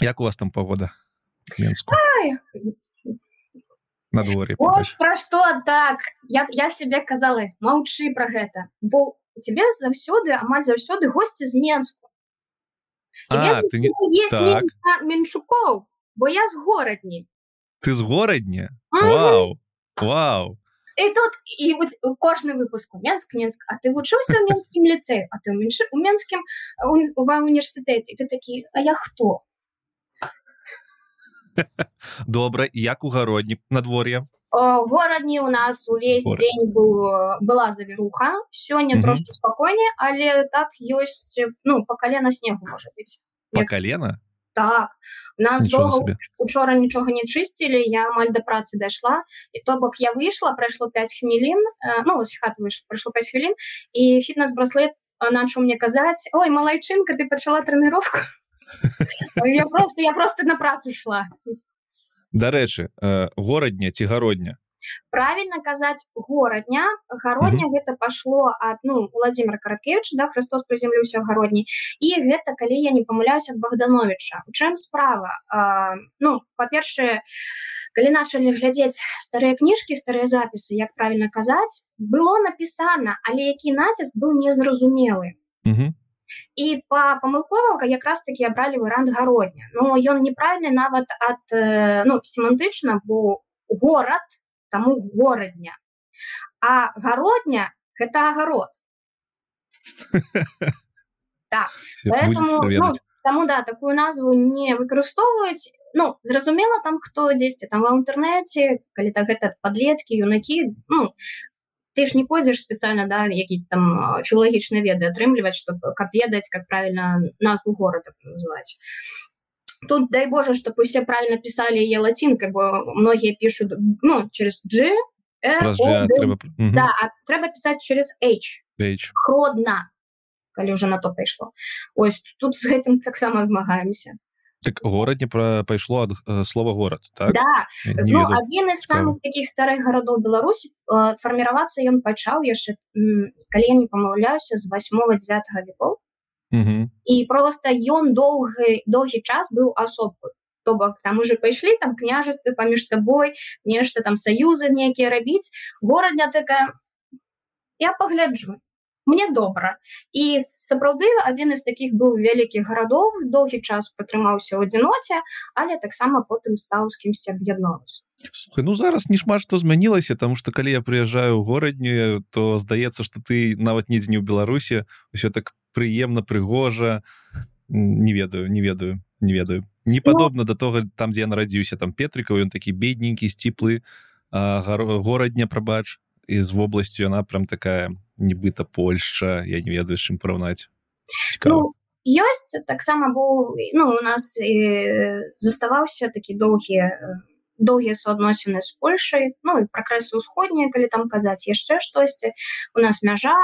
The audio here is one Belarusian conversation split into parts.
як у вас там погода Менску надвор'е Ось пра што так? Я, я себе казала маўчы пра гэта бо у тебе заўсёды амаль заўсёды госці з Менску А, ты не... так. меншукоў бо я з горадні ты з горадня Вау! Вау! І тут і кожны выпуск у Менск Менск А ты вучыўся ў менскім ліцэі А ты менш у менскім ва універсітэце ты такі А я хто добра як у гародні надвор'е горадні у нас увесь Город. дзень быў была завіруха сёння mm -hmm. трошки спакойней але так ёсць ну по калена снегу можа быть. По калена так. У нас дома, учора нічога не чысцілі я амаль да працы дайшла і то бок я выйшла прайшло 5 хвілін э, ну хат выйшла прайшло 5 хвілін і фітнес браслет начал мне казаць ой малайчынка ты пачала трэніровку я просто я просто на працу шла. Дарэчы э, горадня ці гародня? Правильно казаць горадня гародня mm -hmm. гэта пашло ад ну владимир караткевич да Христос прыземлюся гародні. І гэта калі я не памыляюсь ад богдановича у чым справа? А, ну па-першае калі начали глядзець старыя кніжкі старыя запісы як правильно казаць было напісана але які націск быў незразумелы. Mm -hmm і па памылковага якраз таки абралі варант гародня Ну ён неправільны нават ад э, ну семантычна бо горад таму горадня а гародня гэта агарод так ну, таму да такую назву не выкарыстоўваюць ну зразумела там хто дзесьці там ва інтэрнэце калі так гэта подлеткі юнакі ну ты ж не пойдзеш спецыяльна да які там філалагічныя веды атрымліваць чтобы каб ведаць как правильно назву горада называть. Тут дай Боже чтобы усе правильно писали е лацінкой бо многія пишут ну через G да, трэба писать через H, H. родна калі уже на то пайшло ось тут з гэтым таксама змагаемся так горад не пра пайшло ад слова горад так? Да. ну, адзін з самых таких старых гарадоў Беларусі фарміравацца ён пачаў яшчэ калі я не памаўляюся з 8 9 веков і просто ён доўгі доўгі час быў асобку то бок там уже пайшлі там княжествы паміж сабой нешта там саюзы нейкія рабіць горадня такая я пагляджу мне добра. І сапраўды адзін з таких быў вялікіх гарадоў доўгі час пратрымаўся ў адзіноце але таксама потым стаў з кімсьці аб'ядноўся ну зараз не шмат што змянілася там что калі я прыязджаю ў гораднюю то здаецца что ты нават недзе не ў беларусі. Ўсё так прыемна прыгожа. Не ведаю не ведаю не ведаю. Не падобна ну, да того там дзе я нарадзіўся там петрыкаў ён такі бедненькі сціплы горадня прабач з вобласцю яна прям такая нібыта Польша я не ведаю чым параўнаць ну, ёсць таксама быў ну у нас і заставаўся такі доўгія доўгія суадносіны з Польшай Ну і пракрэсы ўсходнія калі там казаць яшчэ штосьці у нас мяжа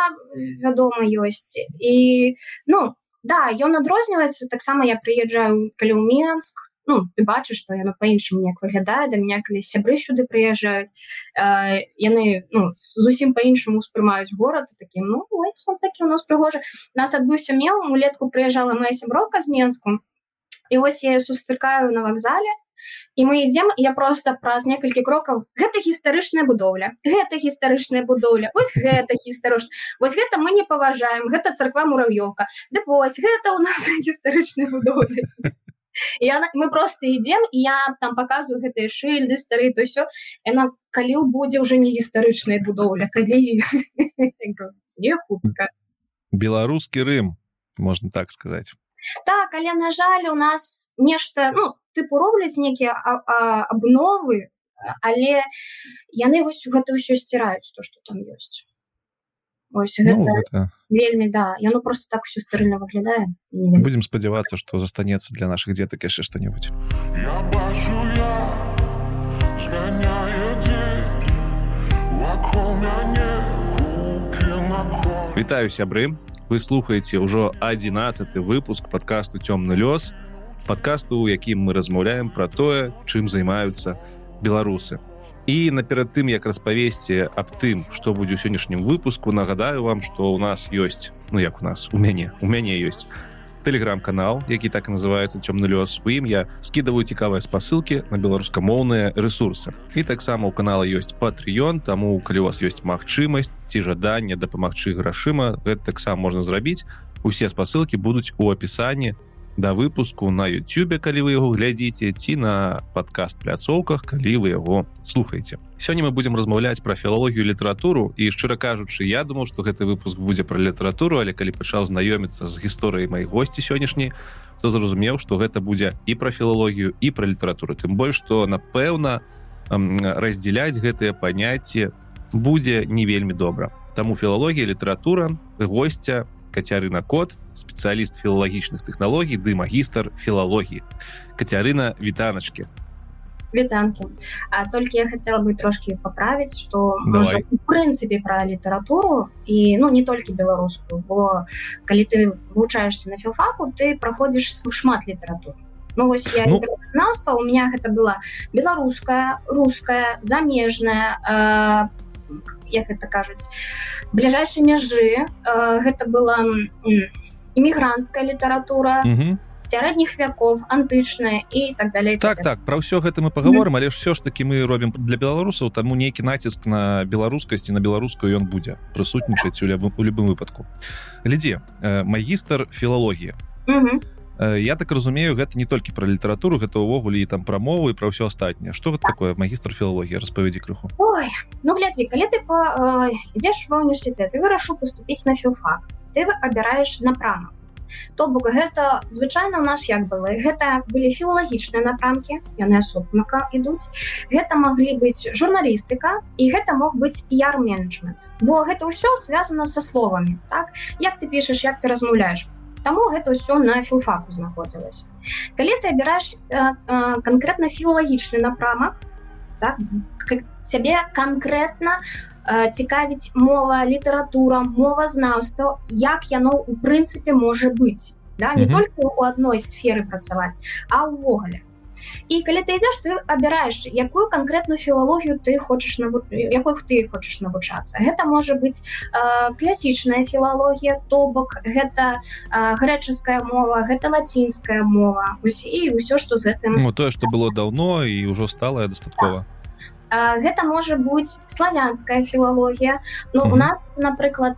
вядома ёсць і ну да ён адрозніваецца таксама я прыязджаю калі ў Мск ну ты бачыш что яно по-іншаму неяк выглядае да меня калі сябры сюды прыязджаюць э, яны ну зусім по-іншаму успрымаюць горад таким ну ой, такі у нас прыгожа нас адбыўся меў улетку прыязджала моя сяброка з менску. І вось я сустракаю на вакзале і мы ідзем я просто праз некалькі крокаў гэта гістарычная будоўля гэта гістарычная будоўля ось гэта гістарыш вось гэта мы не паважаем гэта царква муравёўка дык вось гэта у нас гістарычная будоўля я мы просто ідзем і я там показываю гэтыя шыльды стары то все яна калі будзе уже не гістарычная будоўля калі не хутка беларускі Рым можна так сказать. Так але на жаль у нас нешта ну тыпу робляць нейкія абновы але яны вось гэта ўсё сціраюць то что там ёсць Ось, гэта, ну, гэта... вельмі да. Яно просто так все старына выглядае будем спадзявацца что застанецца для наших дзетак яшчэ что-нибудь Вітаю сябры. Вы слухаеце ўжо 11 выпуск подкасту цёмны лёс подкасту у якім мы размаўляем про тое чым займаюцца беларусы і наперад тым як распавесці аб тым што будзе ў сённяшнім выпуску нагадаю вам што ў нас ёсць ну як у нас у мяне у мяне ёсць тэлеграм-канал які так называется цёмны лёс у ім я скидываю цікавыя спасылкі на беларускамоўныя ресурсы і таксама у канала ёсць патрыён таму калі у вас ёсць магчымасць ці жаданне дапамагчы грашыма гэта таксама можна зрабіць. Усе спасылкі будуць у апісанні да выпуску на Ютюбе калі вы яго глядзіце ці на падкаст пляцоўках калі вы яго слухаеце. Сёння мы будзем размаўляць пра філалогію літаратуру і шчыра кажучы я думаў што гэты выпуск будзе пра літаратуру але калі пачаў знаёміцца з гісторыяй маіх госці сённяшняй то зразумеў што гэта будзе і пра філалогію і пра літаратуру. Тым больш што напэўна раздзяляць гэтыя паняцці будзе не вельмі добра. Таму філалогія літаратура гостця кацярына кот спецыяліст філалагічных тэхналогій ды магістр філалогіі кацярына вітаначки вітанки а толькі я хотела бы трошки поправіць что в прынцыпе про літаратуру і ну не толькі беларускую бо калі ты вывучаешься на філфаку ты проходишь шмат літаратуру Ну, вось я ну... знаўства у меня гэта была беларуская руская замежная э, як гэта кажуць бліжэйшай мяжы э, гэта была імігрантская літаратура сярэдніх вяков антычная і так далей так так пра ўсё гэта мы паговорым але ж все ж таки мы робім для беларусаў таму нейкі націск на беларускасці на беларускую ён будзе прысутнічаць у любым у любым выпадку. Глядзі э, магістр філалогіі я так разумею гэта не толькі пра літаратуру гэта ўвогуле і там прамовы пра ўсё астатняе. Что гэта такое магістр філалогіі распавядзі крыху. Ой, ну глядзі калі ты ідзеш ва універсітэт і вырашу паступіць на філфак ты абіраеш напрамак. То бок гэта звычайна у нас як было? Гэта былі філалагічныя напрамкі яны асобнака ідуць. Гэта маглі быць журналістыка і гэта мог быць піяр-менеджмент. Бо гэта ўсё связано со словамі так? Як ты пішаш як ты размаўляешь Таму гэта ўсё на філфаку знаходзілася. Калі ты абіраеш канкрэтна філалагічны напрамак, так, цябе канкрэтна цікавіць мова, літаратура, мовазнаўства, як яно ў прынцыпе можа быць. Да? не mm -hmm. толькі у адной сферы працаваць, а ўвогуле і калі ты ідзеш ты абіраеш якую канкрэтную філалогію ты хочаш наву... якой ты хочаш навучацца гэта можа быць э, класічная філалогія то бок гэта э, грэчаская мова гэта лацінская мова ось і ўсё што з гэтым ну, тое што было даўно і ўжо стала дастаткова так гэта можа быць славянская філалогія. Ну mm -hmm. у нас напрыклад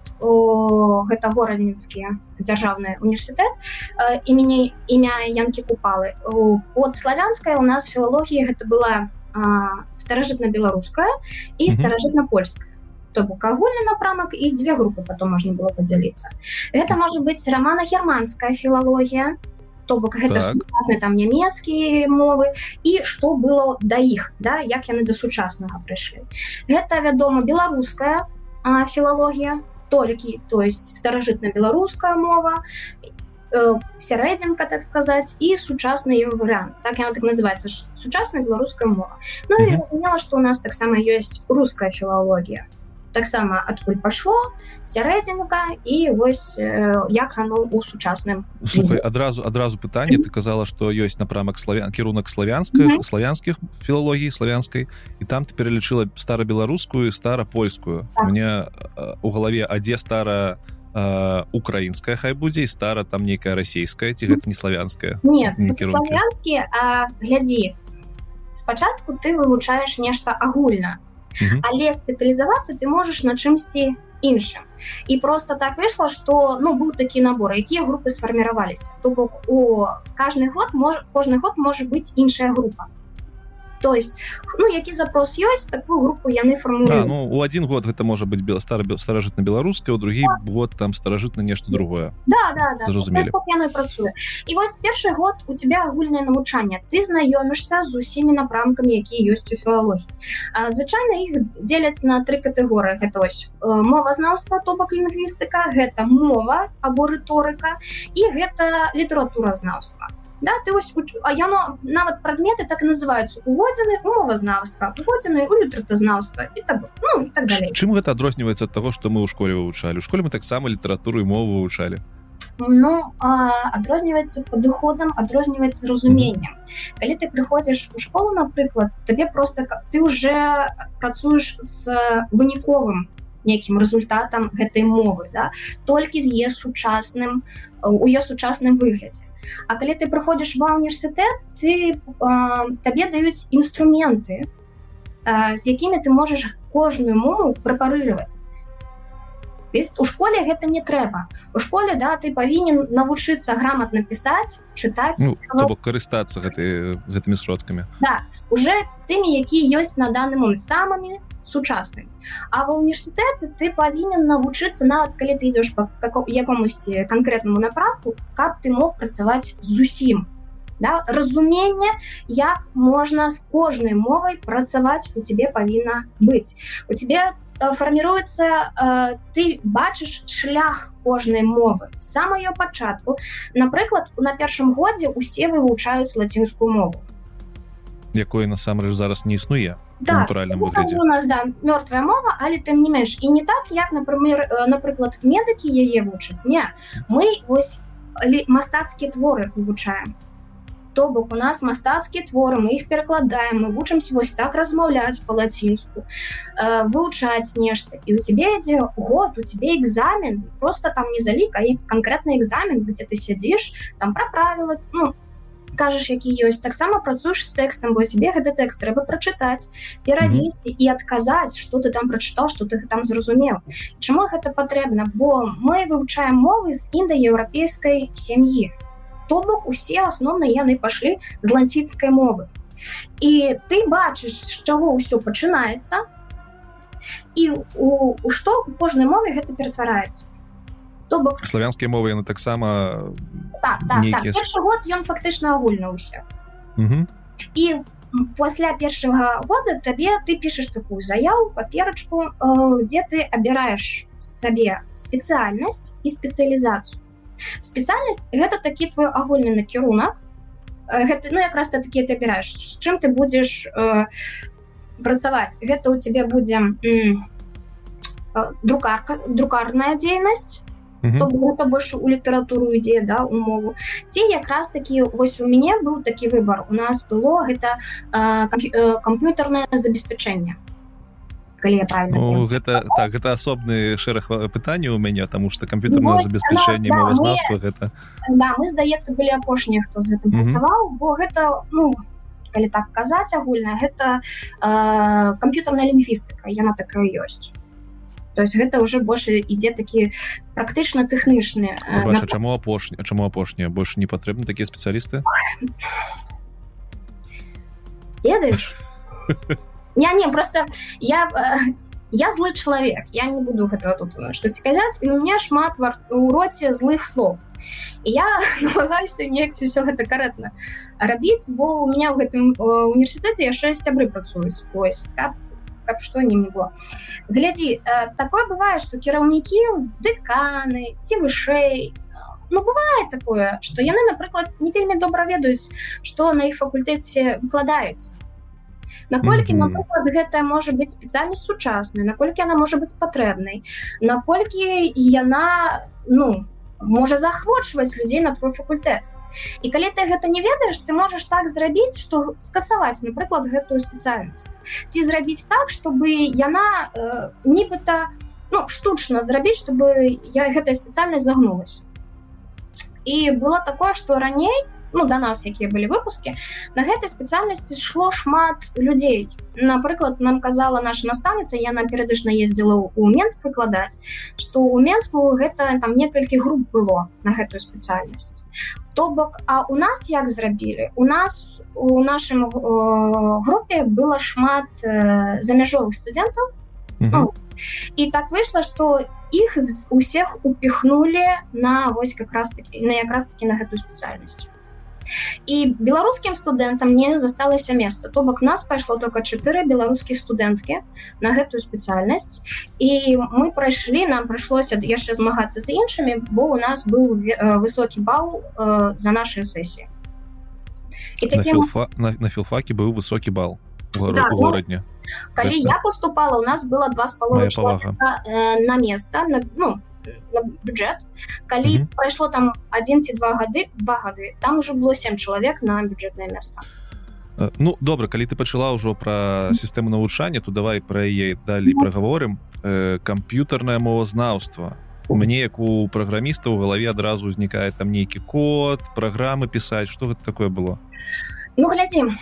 гэта горадніцкія дзяржаўны універсітэт імені імя янкі купалы. От славянская у нас філалогія гэта была старажытна-беларуская і старажытна-польская. Бок агульны напрамак і дзве групы потом можна было падзяліцца. Гэта можа быць рамана германская філалогія. то то бок гэта так. там нямецкія мовы і што было да іх да як яны да сучаснага прыйшлі гэта вядома беларуская філалогія толькі то есть старажытна-беларуская мова э, сярэдзінка так сказаць і сучасны варыянт. Так яна так называется сучасная беларуская мова. Ну і разумела што у нас таксама ёсць руская філалогія таксама адкуль пашло сярэдзінка і вось э, як оно у сучасным слухай адразу адразу пытанне ты казала что ёсць напрамак славян кірунак славянская mm -hmm. славянскіх філалогій славянскай і там ты пералічыла старабеларускую старапольскую так. мне у галаве адзе стара украінская хай будзе і стара там нейкая расійская ці гэта не славянская славянскі глядзі спачатку ты вывучаеш нешта агульна але спецыялізавацца ты можаш на чымсьці іншым і просто так выйшла что ну быў такі набор якія групы сфарміраваліся то бок у каждый год можа кожны год можа быць іншая група то есть ну які запрос ёсць такую групу яны форму ну у один год гэта можа быть бела стара старажытна беларуская у другі да. год там старажытна нешта другое. Да, да, да. працуе. І вось першы год у тебя агульнае навучанне. Ты знаёмішся з усімі напрамкамі якія ёсць у філалогіі. Звычайна іх дзеляць на тры катэгорыі. Гэта ось э, мовазнаўства то бок лінгвістыка гэта мова або рыторыка і гэта літаратуразнаўства да ты ось а яно нават прадметы так называюцца уводзены умовазнаўства уводзены у літратазнаўства і так ну, і так далей чым гэта адрозніваецца ад таго што мы ў школе вывучалі у школе мы таксама літаратуру і мову вывучалі Ну адрозніваецца падыходам адрозніваецца разуменнем mm -hmm. калі ты прыходзіш у школу напрыклад табе просто ты уже працуеш з выніковым нейкім результатам гэтай мовы да. Толькі з е сучасным у ее сучасным выглядзе А калі ты прыходзіш ва універсітэт ты табе даюць інструменты з якімі ты можаш кожную мову прапарыраваць у школе гэта не трэба у школе да ты павінен навучыцца грамотна пісаць чытаць ну, карыстацца гэты гэтымі сродкамі да уже тымі якія ёсць на данный момент самымі сучасным а ва універсітэты ты павінен навучыцца нават калі ты ідзеш по якомусьці канкрэтнаму направку каб ты мог працаваць зусім да? Разумення як можна з кожнай мовай працаваць у тебе павінна быць у тебе фарміруецца э, ты бачыш шлях кожнай мовы сам ее пачатку напрыклад на першым годзе усе вывучаюць лацінскую мову. Якой насамрэч зараз не існуе да, натуральным выглядзе у нас да мёртвая мова але тым не менш. І не так як напрымер э, напрыклад медыкі яе вучаць. Не мы вось мастацкія творы вывучаем. То бок у нас мастацкія творы мы іх перакладаем мы вучымся вось так размаўляць па-лацінску э, вывучаць нешта. І у тебе ідзе год у тебе экзамен просто там не залік а і канкрэтны экзамен где ты сядзіш там пра правіла ну кажаш які ёсць. Таксама працуеш з тэкстам бо тебе гэты тэкст трэба прачытаць перавесці mm -hmm. і адказаць что ты там прачытаў что ты там зразумеў. Чаму гэта патрэбна? Бо мы вывучаем мовы з індаеўрапейскай сям'і. То бок усе асноўныя яны пашлі з ланціцкай мовы. І ты бачыш з чаго ўсё пачынаецца і у, у што у кожнай мове гэта ператвараецца то бок славянскія мовы яны таксама так, так, нейкія... так. год ён фактычна агульна ўсе і пасля першага года табе ты пішаш такую заяву паперачку дзе ты абіраеш сабе спецыяльнасць і спецыялізацыю. Спецыяльнасць гэта такі твой агульны накірунак. Гэта ну якраз ты такі ты абіраеш з чым ты будзеш э, працаваць. Гэта у тебе будзе э, друкарка друкарная дзейнасць гэта больш у літаратуру ідзе да умову. Ці якраз такі вось у мяне быў такі выбор. У нас было гэта э, камп'ютарнае забеспячэнне калі я правильно ну, гэта так гэта асобны шэраг пытання у мяне тому что камп'ютарное забеспячэнне да, мовазнаўства гэта да, мы здаецца былі апошнія хто з гэтым працаваў mm -hmm. бо гэта ну калі так казаць агульна гэта э, камп'ютарная лінгвістыка яна такая ёсць то есть гэта уже больше ідзе такі практычна тэхнічны э, чаму апошні чаму апошнія больше не патрэбны такія спецыялісты ведаеш не не просто я э, я злы чалавек я не буду гэтага тут штосьці казаць і у меня шмат у роце злых слов. Я намагаюся неяк все гэта карэтна рабіць бо у меня ў гэтым універсітэце яшчэ сябры працуюць ось каб каб што не было глядзі э, такое бывае что кіраўнікі дэканы ці вышэй Ну, бывает такое что яны напрыклад не вельмі добра ведаюць что на іх факультэце выкладаюць наколькі mm -hmm. напрыклад гэта можа быць спецыяльнасць сучаснай наколькі она можа быць патрэбнай наколькі яна ну можа захвочваць людзей на твой факультэт і калі ты гэта не ведаеш ты можаш так зрабіць што скасаваць напрыклад гэтую спецыяльнасць. Ці зрабіць так чтобы яна э, нібыта ну штучна зрабіць чтобы я гэтая спецыяльнасць загнулась і было такое что раней то ну до нас якія былі выпуски на гэтай спецыяльнасці шло шмат людзей напрыклад нам казала наша настаўніца яна перыядычна ездзіла у менск выкладаць что у менску гэта там некалькі груп было на гэтую спецыяльнасць то бок а у нас як зрабілі? У нас у нашым э, групе было шмат э, за мяжовых студэнтаў mm -hmm. ну, і так выйшла что іх з усех упихнули на вось как раз таки на якраз таки на гэтую спецыяльнасць і беларускім студэнтам не засталася месца. То бок нас пайшло только чатыры беларускіх студэнткі на гэтую спецыяльнасць. І мы прайшлі нам прыйшлося яшчэ змагацца з іншымі бо у нас быў высокі бал э, за нашай сесіі. Таким... на, на філфаке быў высокі бал да, горадня калі это... я поступала у нас было два з паловы э, на место на, ну на бюджет. Калі mm -hmm. прайшло там один ці два гады два гады там уже было семь чалавек на бюджетное место. Ну добра калі ты пачала ўжо пра сістэму навучання то давай пра яе далей прагаворым э, камп'ютарнае мовазнаўства. Мне як у праграміста ў галаве адразу ўзнікае там нейкі код праграмы пісаць. Что гэта такое было? Ну глядзім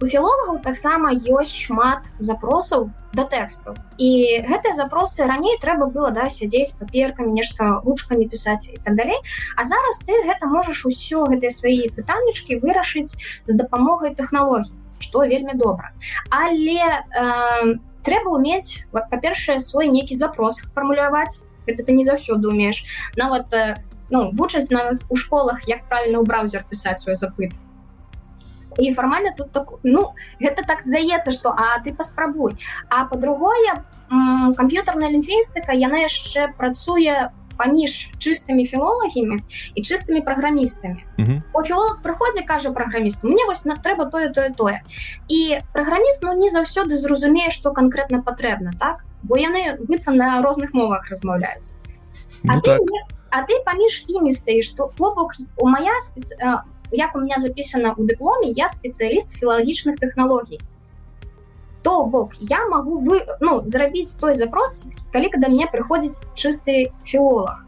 у філолагаў таксама ёсць шмат запросаў да тэксту і гэтыя запросы раней трэба было да сядзець паперкамі нешта ручкамі пісаць і так далей. А зараз ты гэта можаш усё гэтыя свае пытаннічкі вырашыць з дапамогай тэхналогій што вельмі добра. Але э, трэба ўмець па-першае свой нейкі запрос фармуляваць. Гэта ты не заўсёды умееш. Нават э, ну вучаць нават у школах як правільна ў браузер пісаць свой запыт і фармальна тут так ну гэта так здаецца что а ты паспрабуй а по-другое камп'ютарная лінгвістыка яна яшчэ працуе паміж чыстымі філолагамі і чыстымі праграмістамі у філолог прыходзе кажа праграмісту мне вось на трэба тое тое тое і праграміст ну не заўсёды зразумее што канкрэтна патрэбна так? Бо яны быццам на розных мовах размаўляюць ну, а, так. а ты паміж імі стаіш што то бок у моя спец як у меня записано у дыпломе я спецыяліст філалагічных тэхналогій то бок я могу вы ну зрабіць той запрос калі когда мне прыходзіць чысты філолог.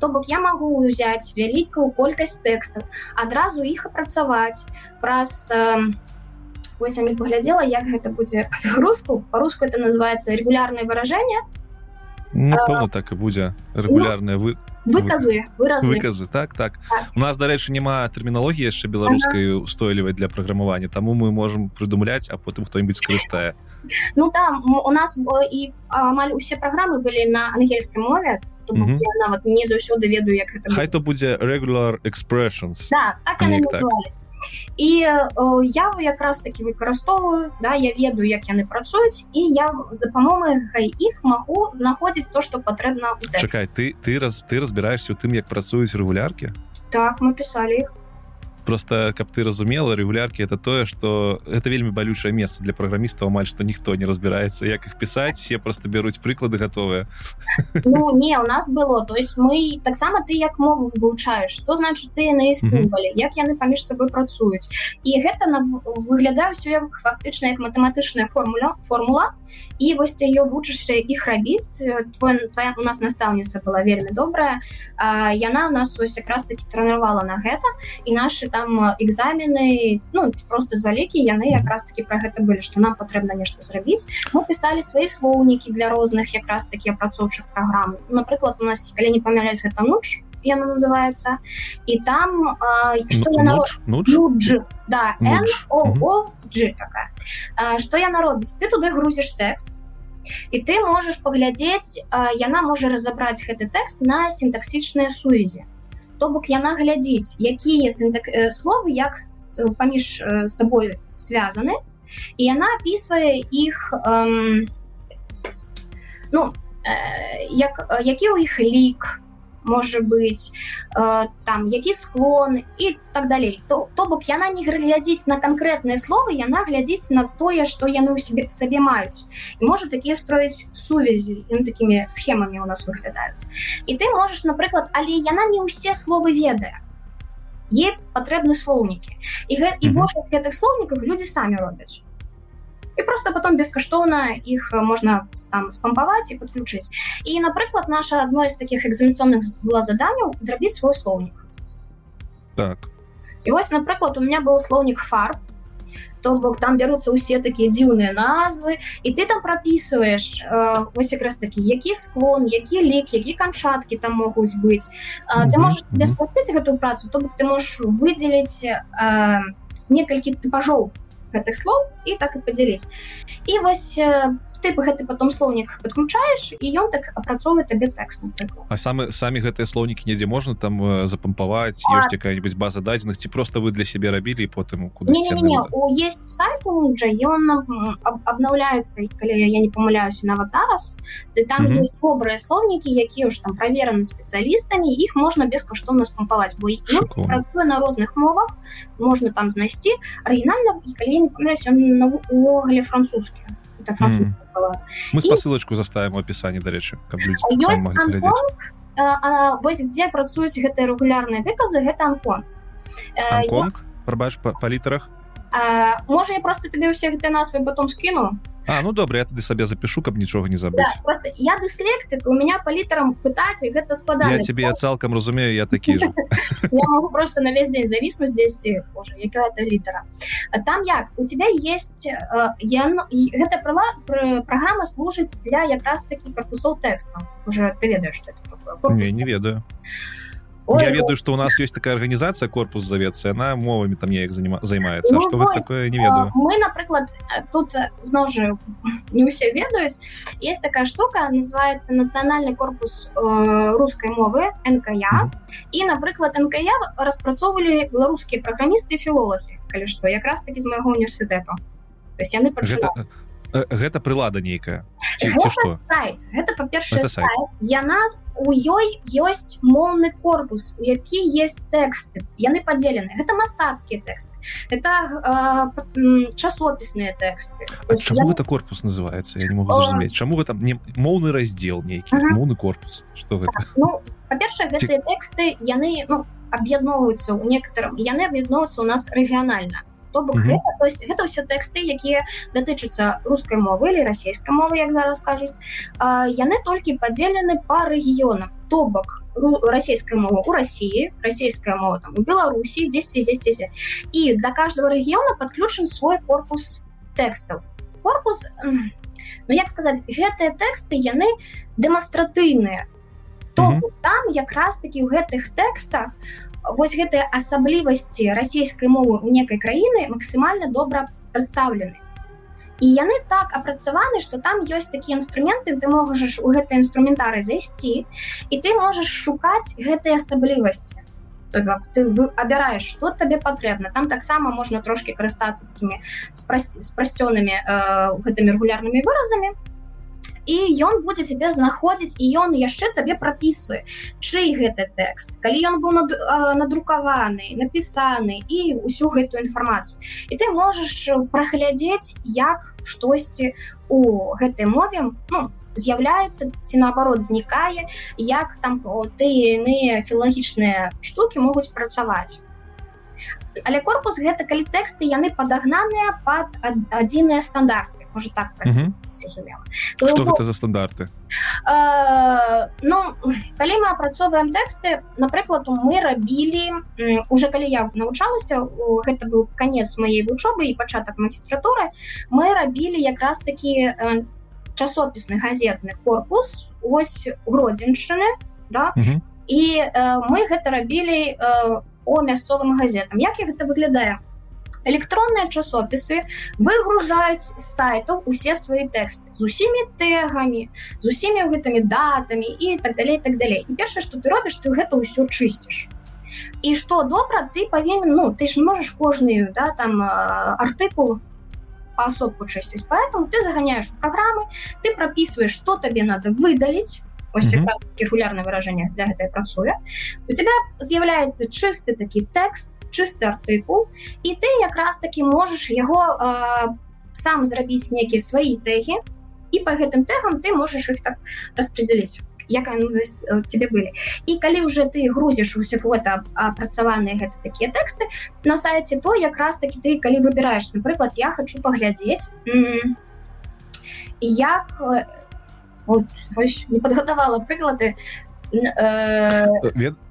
То бок я могу ўзяць вялікую колькасць тэкстаў адразу іх апрацаваць праз э, ось я не паглядзела як гэта будзе руску по-руску это называется регулярное выражение ну, а, так і будзе регулярная ну, вы выказы выразы. выказы так, так. Так. У нас дарэчы няма тэрміналогіі яшчэ беларускай ага. устойлівай для праграмавання таму мы можемм прыдумляць а потым хто-нибудь скарыстае ну там у нас і амаль усе праграмы былі на ангельскай мове нават не заўсёды ведаю як гэта хай то будзе regular expressions. Да, так і э, я якраз таки выкарыстоўваю да я ведаю як яны працуюць і я з дапамогай іх магу знаходзіць то что патрэбна чакай ты ты раз ты разбіраешься у тым як працуюць рэгуляркі так мы писали их просто каб ты разумела регулярки это тое что это вельмі балючае месца для праграмістаў амаль что ніхто не разбирается як их пісаць все просто бяруць прыклады готовыя ну, не у нас было. То есть мы таксама ты як мову вывучаешь что значит ты на сімвалі як яны паміж сабой працуюць. І гэта на выглядаю все як фактычна як матэматычная формула формула і вось ты ее вучышся іх рабіць твой твоя у нас настаўніца была вельмі добрая яна нас вось якраз таки тренавала на гэта. І наши там экзамены ну просто залікі яны якраз таки про гэта былі что нам патрэбна нешта зрабіць мы писали свои слоўнікі для розных якраз таки апрацоўчых программ напрыклад у нас калі не памяляюсь гэта ноч яна называется. І там что да такая. Что яна робіць ты туды грузіш тэкст і ты можаш паглядзець яна можа разабраць гэты тэкст на сінтаксічныя сувязі то бок яна глядзіць якія словы як паміж сабой связаны і яна опісвае іх эм, ну э, як які ў іх лік можа быць э, там які склон і так далей. То то бок яна не глядзіць на канкрэтныя словы яна глядзіць на тое што яны ў сябе сабе маюць. І можа такія строіць сувязі ён такімі схемамі у нас выглядаюць. І ты можаш напрыклад але яна не ўсе словы ведае. Е патрэбны слоўнікі. І, і большасць гэтых слоўнікаў людзі самі робяць і просто потом бескаштоўна іх можна там спампаваць і подключыць і напрыклад наша адно з таких экзаменационных было заданняў зрабіць свой слоўнік так. І вось напрыклад у меня был слоўнік фарб то бок там бяруцца ўсе такія дзіўныя назвы. І ты там прописываешь э, ось якраз такі які склон які лік які канчаткі там могуць быць э, ты можешь бесплаціць гэтую працу то бок ты можешь выдзеліць э, некалькі тыпажоў гэтых слоў і так і падзяліць і вось ты гэты потом слоўнік подключаешь і ён так апрацоўвае табе тэкст а самы самі гэтыя слоўнікі недзе можна там запампаваць? Ёсць якая-нибудь база дадзеных? Ці просто вы для сябе рабілі потым куды есть сайт ён обнаўляецца калі я не памыляюся нават зараз ты там mm -hmm. есть добрыя слоўнікі якія ж там правераны спецыялістамі іх можна бескаштоўна спампаваць бо працуе на розных мовах можна там знайсці арыгінальна калі не памяляюсь ён увогуле французскі это французский. Mm. Палат. Мы и... спасылочку заставим в описании, до речі, каб а, вось дзе працуюць гэтыя рэгулярныя выказы гэта анкон Анконг? Пробач па, па літарах А, можа я просто табе ўсе гэты назвы потом скіну А ну добра я тады сабе запишу каб нічога не забыць да, просто я дыслектык у меня по літарам пытаць гэта складана я тебе я цалкам разумею я такі я могу просто на весь дзень завіснуць здесь якая-то літара там як? У тебя есть э, я гэта права праграма служыць для якраз такі корпусоў тэкстам уже ты ведаешь что это такое не, не ведаю. а Ой, я ведаю что у нас есть такая организация корпус завецца она мовамі там неяк займаецца ну, что вы такое не ведаю? мы напрыклад тут зноў жа не усе ведаюць есть такая штука называется нацыянальны корпус э, рускай мовы нка mm -hmm. і напрыклад нка распрацоўвалі беларускія праграмісты філолагі калі што якраз таки з майго універсітэту то есть яны гэта прылада нейкая. Сайт гэта па-першае яна у ёй ёсць моўны корпус у які есть тэксты яны падзелены гэта мастацкія тэксты это э, часопісныя тэксты. Чаму я... это корпус называется я не могу зразумець. Чаму там не моўны раздзел нейкі -huh. моўны корпус? Что гэта? Ну па-першае гэтыя тэксты яны ну аб'ядноўваюцца ў некаторым яны аб'ядноўваюцца у нас рэгіянальна то бок mm -hmm. гэта, то есть гэта ўсе тэксты якія датычацца рускай мовы или расійскай мовы як зараз кажуць яны толькі падзелены по рэгіёнам то бок расійская мова у Росіі расійская мова там у Беларусі 10 10 і до каждого рэгіёна подключен свой корпус тэкстаў корпус Ну як сказаць гэтыя тэксты яны дэманстратыйныя то mm -hmm. там якраз таки у гэтых тэкстах у вось гэтыя асаблівасці расійскай мовы ў некай краіны максімальна добра прадстаўлены і яны так апрацаваны что там ёсць такія інструменты ты можаш у гэты інструментары зайсці і ты можаш шукаць гэтыя асаблівасці ты абіраеш что табе патрэбна там таксама можна трошки карыстацца такими спрасцёнымі э, гэтымі рэгулярнымі выразамі і ён будзе тебе знаходзіць і ён яшчэ табе прапісвае чый гэты тэкст. Калі ён быў надрукаваны напісаны і ўсю гэтую інфармацыю. І ты можаш праглядзець як штосьці у гэтай мове ну, з'яўляецца ці наоборот знікае як там ты іные філагічныя штуки могуць працаваць. Але корпус гэта калі тэксты яны падагнаныя под адзіныя стандарты можа так mm -hmm зразумела. Что гэта за стандарты? Э, Ну калі мы апрацоўваем тэксты напрыклад мы рабілі уже калі я навучалася гэта быў конец маей вучобы і пачатак магістратуры мы рабілі якраз такі э, часопісны газетны корпус ось гродзеншчыны да? -huh. і э, мы гэта рабілі э, о мясцовым газетам. Як я гэта выглядае электронныя часопісы выгружаюць з сайтаў усе свае тэксты з усімі тегамі з усімі гэтымі датамі і так далей так далей. І першае что ты робіш ты гэта ўсё чысціш. І что добра ты павінен ну ты ж можаш кожную да там артыкул асобку чысціць. Поэтому ты заганяешь праграмы ты прапісваешь что табе надо выдаліць. Регулярное выражение для гэтай працуе. У тебя з'яўляецца чысты такі тэкст чысты артыкул і ты якраз таки можаш яго э, сам зрабіць нейкія свае тэгі і по гэтым тегам ты можаш их так распределіць ну, тебе былі і калі уже ты грузіш усе фото апрацаваныя гэта такія тэксты на сайте то якраз таки ты калі выбираешь напрыклад я хочу паглядзець як не падгатавала прыклады Э,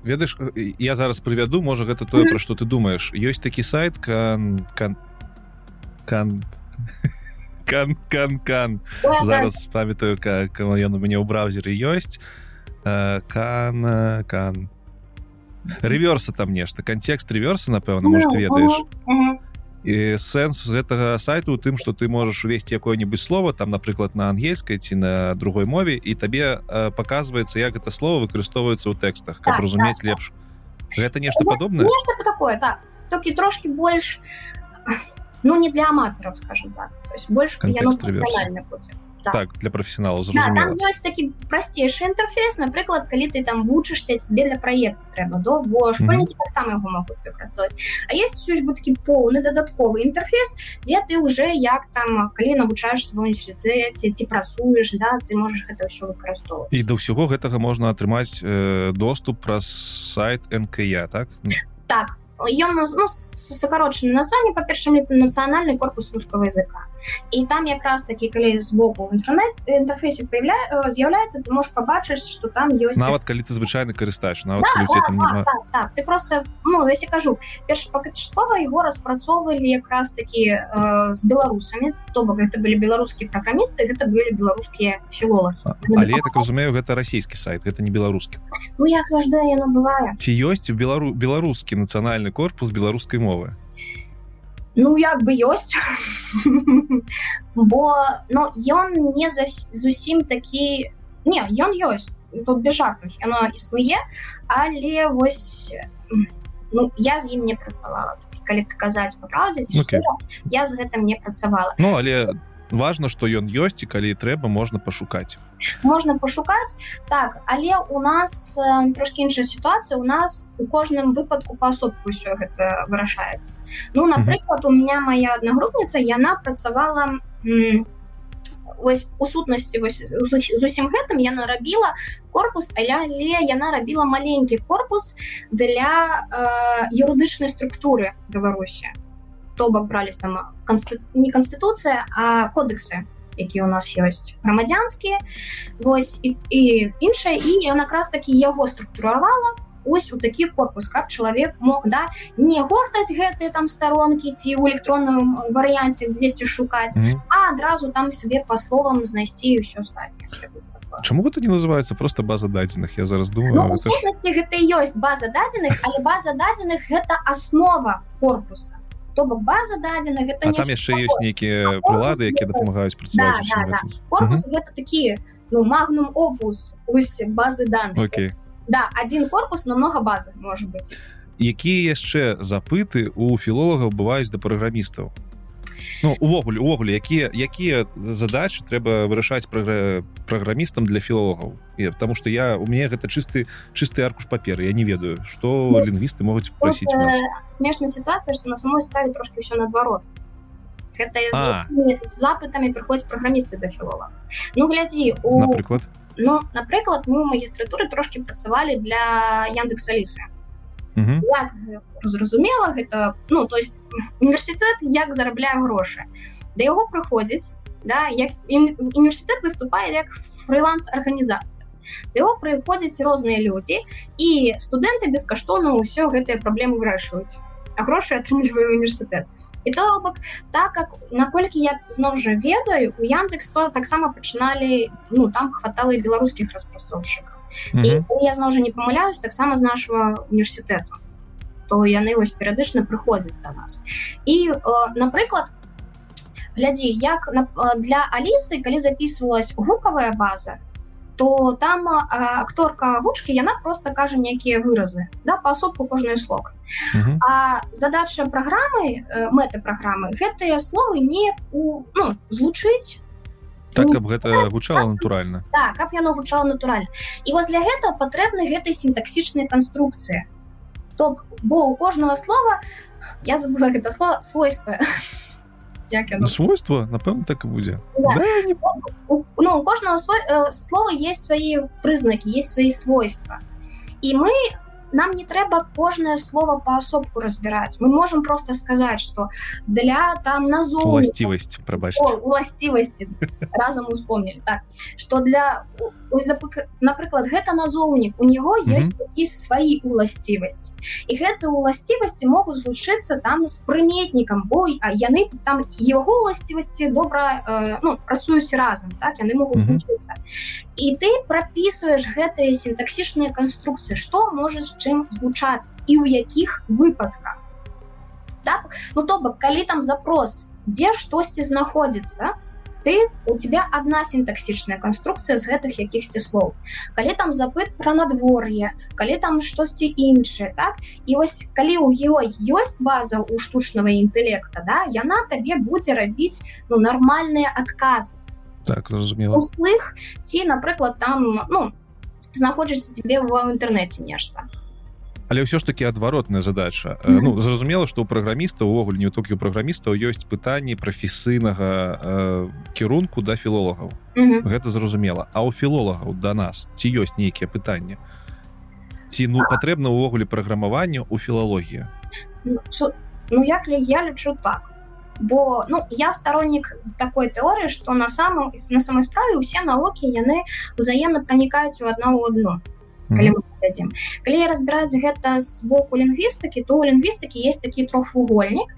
ведаеш я зараз прывяду можа гэта тое пра што ты думаешь. Ёсць такі сайт кан кан кан кан кан кан зараз памятаю как ён у мяне ў браузеры ёсць кан кан. Рэверса там нешта канцекст рэверса напэўна может ведаеш і сэнс гэтага сайту у тым что ты можаш увесці якое-нибудь слово там напрыклад на ангельскай ці на другой мове і табе э, показваецца як гэта слово выкарыстоўваецца ў тэкстах каб так, разумець так, лепш гэта нешта падобна такое так. Толькі трошки больш ну не для аматараў скажем так. Больш так. так для професіналу да, ёсць такі прасцейшы інтэрфейс напрыклад калі ты там вучышся тебе для проекта трэба до бо школьнікі mm -hmm. таксама яго могуць выкарыстоўваць А есть такі поўны дадатковы інтэрфейс дзе ты уже як там калі навучаеш свой універсітэце ці працуеш да ты можаш гэта ўсё выкарыстоўваць і да ўсяго гэтага можна атрымаць э, доступ праз сайт нК так? Так. Ён ну, сокарочанае название па першым лице нацыянальны корпус рускага языка. І там якраз такі калі збоку інтэрнет інтэрфейсе появля з'яўляецца ты можешь пабачыць что там ёсць нават калі ты звычайны карыстаеш нават Да, да, там так, няма- так, так, ты просто ну если кажу першапачаткова яго распрацоўвалі якраз такі э, з беларусамі то бок гэта былі беларускія праграмісты гэта былі беларускія філолагі але я так разумею гэта расійскі сайт гэта не беларускі Ну як заўжды яно бывае ці ёсць у белару беларускі нацыянальны корпус беларускай мовы Ну як бы ёсць бо ну ён не зас- зусім такі не ён ёсць тут без жартах яно існуе але вось ну я з ім не працавала калі казаць па праўдзе Окей. я з гэтым не працавала Ну але важно што ён ёсць і калі трэба можна пашукаць. Можна пашукаць. Так але у нас э, трошки іншая сітуацыя. У нас у кожным выпадку паасобку ўсё гэта вырашаецца. Ну напрыклад у меня моя аднагрупніца яна працавала ось у сутнасці вось з усім гэтым яна рабіла корпус але але яна рабіла маленькі корпус для э, юрыдычнай структуры беларусі то бок брались там консту... не канстытуцыя а кодексы якія у нас ёсць грамадзянскія вось і, і іншае і якраз такі яго структуравала ось у такі корпус каб чалавек мог да не гортаць гэтыя там старонкі ці ў электронным варыянце дзесьці шукаць Мгм. а адразу там сабе па словам знайсці ўсё астатняе. Чаму гэта не называется просто база дадзеных я зараз Ну, думаю у гэта ж- сутнасці гэта і ёсць база дадзеных але база дадзеных гэта аснова корпуса то бок база дадзеных гэта а там яшчэ ёсць нейкія прылады якія дапамагаюць працаваць Да, да, да. корпус гэта такі ну магнум опус ось базы данных Окей. Да один корпус но много базы может быть якія яшчэ запыты у філолагаў бываюць да праграмістаў Ну увогуле увогуле якія якія задачы трэба вырашаць прагра... праграмістам для філолагаў і потому что я у мяне гэта чысты чысты аркуш паперы я не ведаю што Ну, лінгвісты могуць прасіць у Просто нас. смешная ситуация что на самой справе трошки все наадварот. Гэта з, А. якімі запытамі прыходзяць праграмісты да філола ну глядзі у напрыклад? Ну напрыклад мы ў магістратуры трошки працавалі для яндекс алісы Мгм. як зразумела гэта ну то есть універсітэт як зарабляе грошы. Да яго прыходзіць да як універсітэт выступае як фриланс арганізацыя яго прыходзяць розныя людзі і студэнты бескаштоўна ўсё гэтыя праблемы вырашваюць а грошы атрымлівае універсітэт. І то бок так как наколькі я зноў жа ведаю у яндекс то таксама пачыналі ну там хватала і беларускіх распрацоўшчыкаў і Мгм. калі я зноў жа не памыляюсь таксама з нашага універсітэту то яны вось перыядычна прыходзяць да нас і э, напрыклад глядзі як на, э, для алісы калі записывалась гукавая база то там э, акторка гучки яна просто кажа нейкія выразы да паасобку кожнае слово Мгм. а задача праграмы э, мэты праграмы гэтыя словы не у ну, злучыць так Ну, каб гэта гучала натуральна. так каб яно гучала натуральна. І вось для гэтага патрэбны гэтай сінтаксічнай канструкцыі. То бо у кожнага слова я забыла гэта слово свойства. Свойства? Напэўна так і будзе. Да. да, не... у, ну, у кожного свой, э, слова есть свои признаки, есть свои свойства. И мы нам не трэба кожнае слово паасобку разбіраць. Мы можем просто сказаць, что для там назоў уласцівасць прабачце О, уласцівасці разам успомнілі так. Что для напрыклад гэта назоўнік у него ёсць і свае уласцівасці і гэтыя уласцівасці могуць злучыцца там з прыметнікам бой а яны там яго уласцівасці добра э, ну, працуюць разам так яны могуць злучыцца і ты прапісваеш гэтыя сінтаксічныя канструкцыі што можа з чым злучацца і ў якіх выпадках. Так? Ну то бок калі там запрос дзе штосьці знаходзіцца ты у тебя одна сінтаксічная канструкцыя з гэтых якіхсьці слоў. Калі там запыт пра надвор'е калі там штосьці іншае так? І вось калі ў ёй ёсць база у штучнага інтэлекта да яна табе будзе рабіць ну нармальныя адказы. Так зразумела. Услых ці напрыклад там ну знаходзіцца тебе в інтэрнэце нешта але ўсё ж таки адваротная задача. Mm -hmm. ну зразумела что у праграміста увогуле не толькі у праграмістаў ёсць пытанні прафесійнага э, кірунку да філолагаў. Мгм. гэта зразумела. А у філолагаў да нас ці ёсць нейкія пытанні? Ці ну патрэбна ўвогуле праграмаванне у філалогіі? Ну, ну як ли я лічу так. Бо ну я сторонник такой тэорыі что на самом на самой справе усе навукі яны узаемна пранікаюць у одно одно калі мы дадзім калі разбіраць гэта з боку лінгвістыкі то у лінгвістыкі есть такі трохвугольнік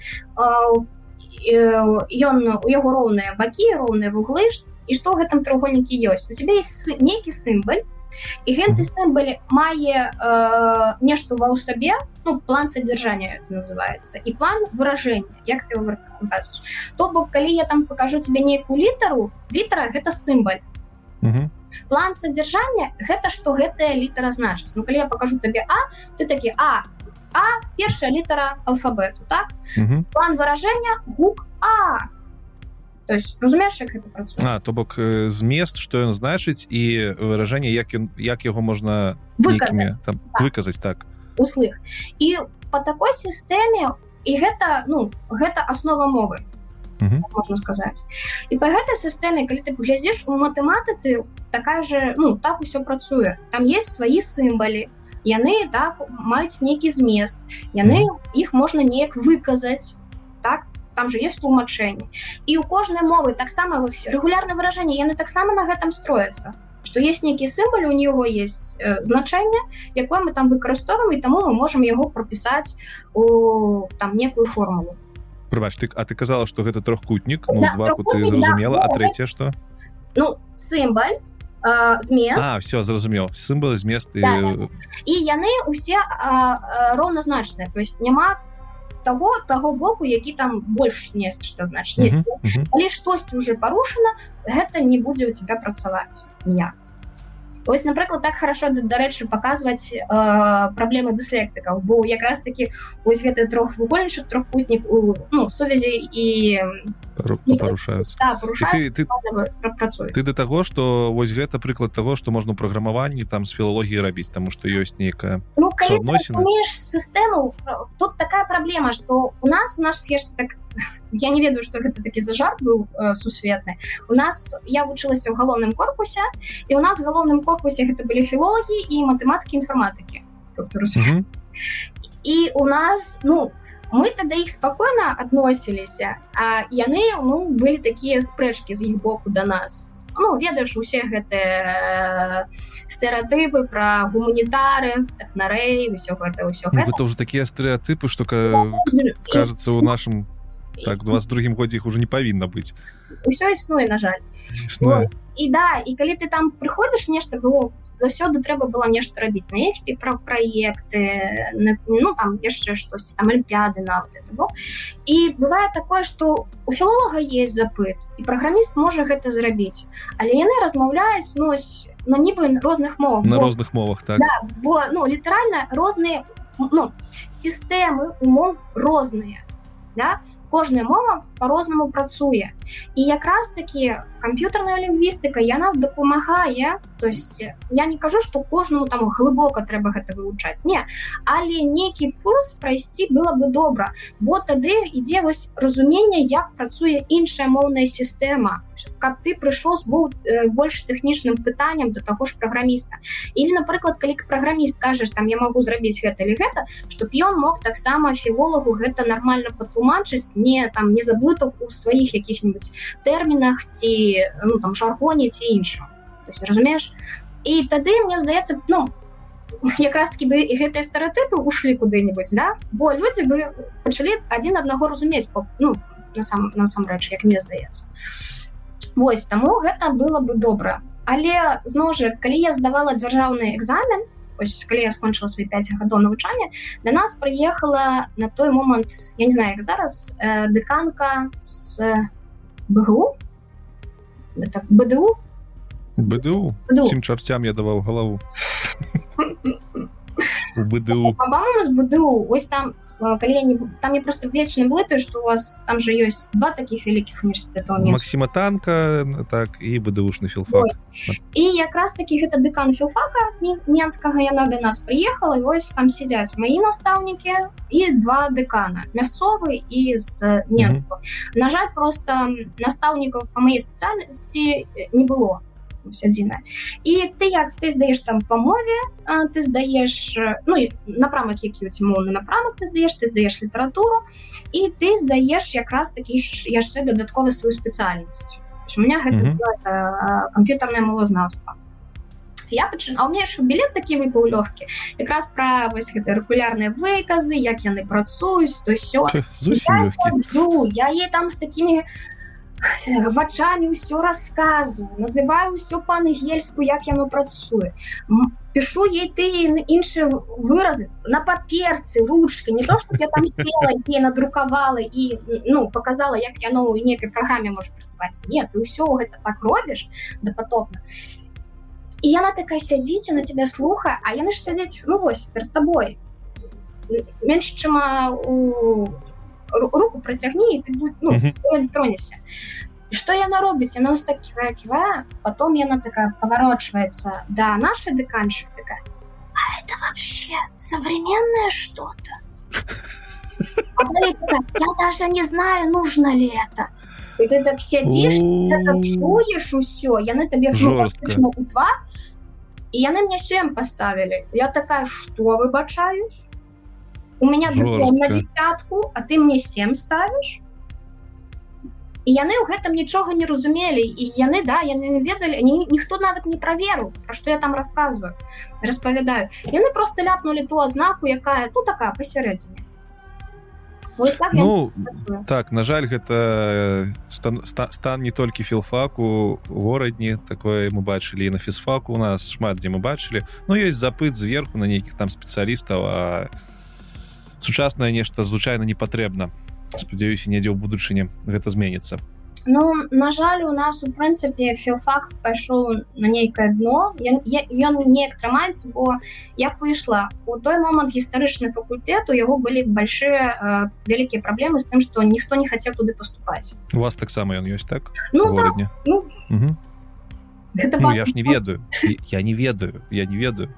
ён у яго роўныя бакі роўныя вуглы і што гэтым треугольнікі ёсць у тебя есть нейкі сімбаль і гэты сімбаль мае э, нешта ва ў сабе ну план содержания называется і план выраження як ты то бок калі я там покажу тебе нейкую літару літара гэта сімбаль план содержання гэта что гэтая літара значыць ну калі я покажу табе а ты такі а а першая літара алфабету так. План выраження гук а. То есть разумееш як гэта працуе а то бок змест что ён значыць і выражэнне як ён як яго можна выказаць там, так. выказаць так. Услых. І по такой сістэме і гэта ну гэта основа мовы можна сказаць і по гэтай сістэме калі ты паглядзіш у матэматыцы такая же ну так усё працуе там есть свае сімбалі яны так маюць нейкі змест яны іх можна неяк выказаць так? Там же есть тлумачэнне і у кожнай мовы таксама регулярна выражэнне яны таксама на гэтым строятся что есть нейкі сімбаль у него есть э, значэнне якое мы там выкарыстоўваем і таму мы можем яго пропісаць у там некую формулу Прыбач, ты а ты казала что гэта трохкутнік? Ну, да, два куты зразумела да, а трэцяе что? Ну сімбаль змест а, все зразумеў сімбалы зместы да, да. і яны усе роўназначныя то есть няма того того боку які там больш нешта значит але штосьці уже парушана гэта не будзе у тебя працаваць я ось напрыклад так хорошо дарэчы показваць э, праблемы дыслектыкаў бо якраз таки ось гэты трохвугольнічых трохпутнік у ну, сувязі і парушаюцца да, ты, ты, ты да таго что вось гэта прыклад того что можна праграмаванні там з філологіі рабіць тому что ёсць нейкая ну, сістэму тут такая праблема что у нас наш схешся так я не ведаю что гэта такі за жарт быў э, сусветны у нас я вучылася ў галоўным корпусе і у нас галоўным корпусе гэта былі філологі і матэматыкі інфарматыкі і у нас ну мы тады іх спакойна адносіліся а яны ну былі такія спрэчкі з іх боку да нас. Ну ведаеш усе гэтыя стэеатыпы пра гуманітары тэхнарэй ўсё гэта ўсё ну, гэта ўжо такія стэеатыпы што кажется у нашым так 22 годзе іх уже не павінна быць усё існуе на жаль існуе. і да і калі ты там прыходзіш нешта было заўсёды трэба было нешта рабіць на ехсці пра праекты ну там яшчэ штосьці там алімпіяды нават это бок і бывае такое что у філолога есть запыт і праграміст можа гэта зрабіць але яны размаўляюць нось на нібы розных мовах. На бо, розных мовах так. Да, бо ну літаральна розныя ну, сістэмы умоў розныя да? Кожная мова по-рознаму працуе і якраз таки камп'ютарная лінгвістыка яна дапамагае то есть я не кажу что кожнаму там глыбока трэба гэта вывучаць не але нейкі курс прайсці было бы добра. Бо тады ідзе вось разуменне як працуе іншая моўная сістэма каб ты прыйшоў з быў э, больш тэхнічным пытанням до таго ж праграміста. Или напрыклад калі праграміст кажаш там я могу зрабіць гэта или гэта чтоб ён мог таксама філолагу гэта нормально патлумачыць не там не заблытаў у сваіх якіх-нибудь тэрмінах ці ну там жаргоне ці іншым разумееш і тады мне здаецца ну якраз таки бы і гэтыя стэеатыпы ушлі куды-нибудь да? Бо людзі бы пачалі адзін аднаго разумець по ну насам насамрэч як мне здаецца Вось таму гэта было бы добра але зноў жа калі я здавала дзяржаўны экзамен ось калі я скончыла свае 5 гадоў навучання да нас прыехала на той момант я не знаю як зараз э, дэканка с бгу так бДУ бДУ всім чарцям я даваў галаву бДУ бДУ ось там калі я не там не просто вечна блытаю что у вас там же ёсць два таких вялікіх універсітэта Масіма танка так і бДушны філфак і якраз таки гэта дэкан філфака менскага яна да нас прыехала вось там сядзяць мои настаўнікі і два дэкана мясцовы і з Менску. Mm -hmm. на жаль просто настаўнікаў по моей спецыяльнасці не было адзіная і ты як ты здаеш там па мове ты здаеш ну напрамак які ці моўны напрамак ты здаеш ты здаеш літаратуру і ты здаеш якраз такі яшчэ дадаткова сваю спецыяльнасць у меня гэта mm -hmm. камп'ютарнае мовазнаўства я пачынаў мне ж білет такі выпаў лёгкі якрараз пра вось гэта рэгулярныя выказы як яны працуюць то все я ей там з такімі вачамі ўсё расказваю называю ўсё па-ангельску як яно працуе. Пишу ей ты іншыя выразы на паперцы ручка не то что я там села не надрукавала і ну показала як яно ў некай праграме можа працаваць. Нет ты ўсё гэта так робіш да потопна і яна такая сядзіць на тебя слуха а яны ж сядзець ну вось перед тобой менш чым у руку процягні ты будет ну, тронешься что яна робіць яна ось так ківая ківая потом яна такая поворачивается да нашей деканши такая а это вообще современное что-то я даже не знаю нужно ли это і ты так сядзіш чуеш усё яны табе два і яны мне сем поставілі я такая что выбачаюсь у меня на десятку а ты мне сем ставіш і яны ў гэтым нічога не разумелі. І яны да яны ведалі ні, ніхто нават не праверу про што я там рассказываю распавядаю. Яны просто ляпнули ту азнаку якая тут такая пасярэдзіне. Так ну так на жаль гэта стан, стан, стан не толькі філфаку горадні такое мы бачылі на фізфаку у нас шмат дзе мы бачылі. Ну ёсць запыт зверху на нейкіх там спецыялістаў а сучаснае нешта звычайна не патрэбна спадзяюся недзе ў будучыні гэта зменіцца Ну на жаль у нас у прынцыпе філфак пайшоў на нейкае дно. Ён неяк трымаецца бо як выйшла у той момант гістарычны факультет у яго былі большие вялікія праблемы з тым што ніхто не хацеў туды паступаць у вас таксама ён ёсць так? Ну, да, ну, угу. ну, я ж не ведаю. Я не ведаю. Я не ведаю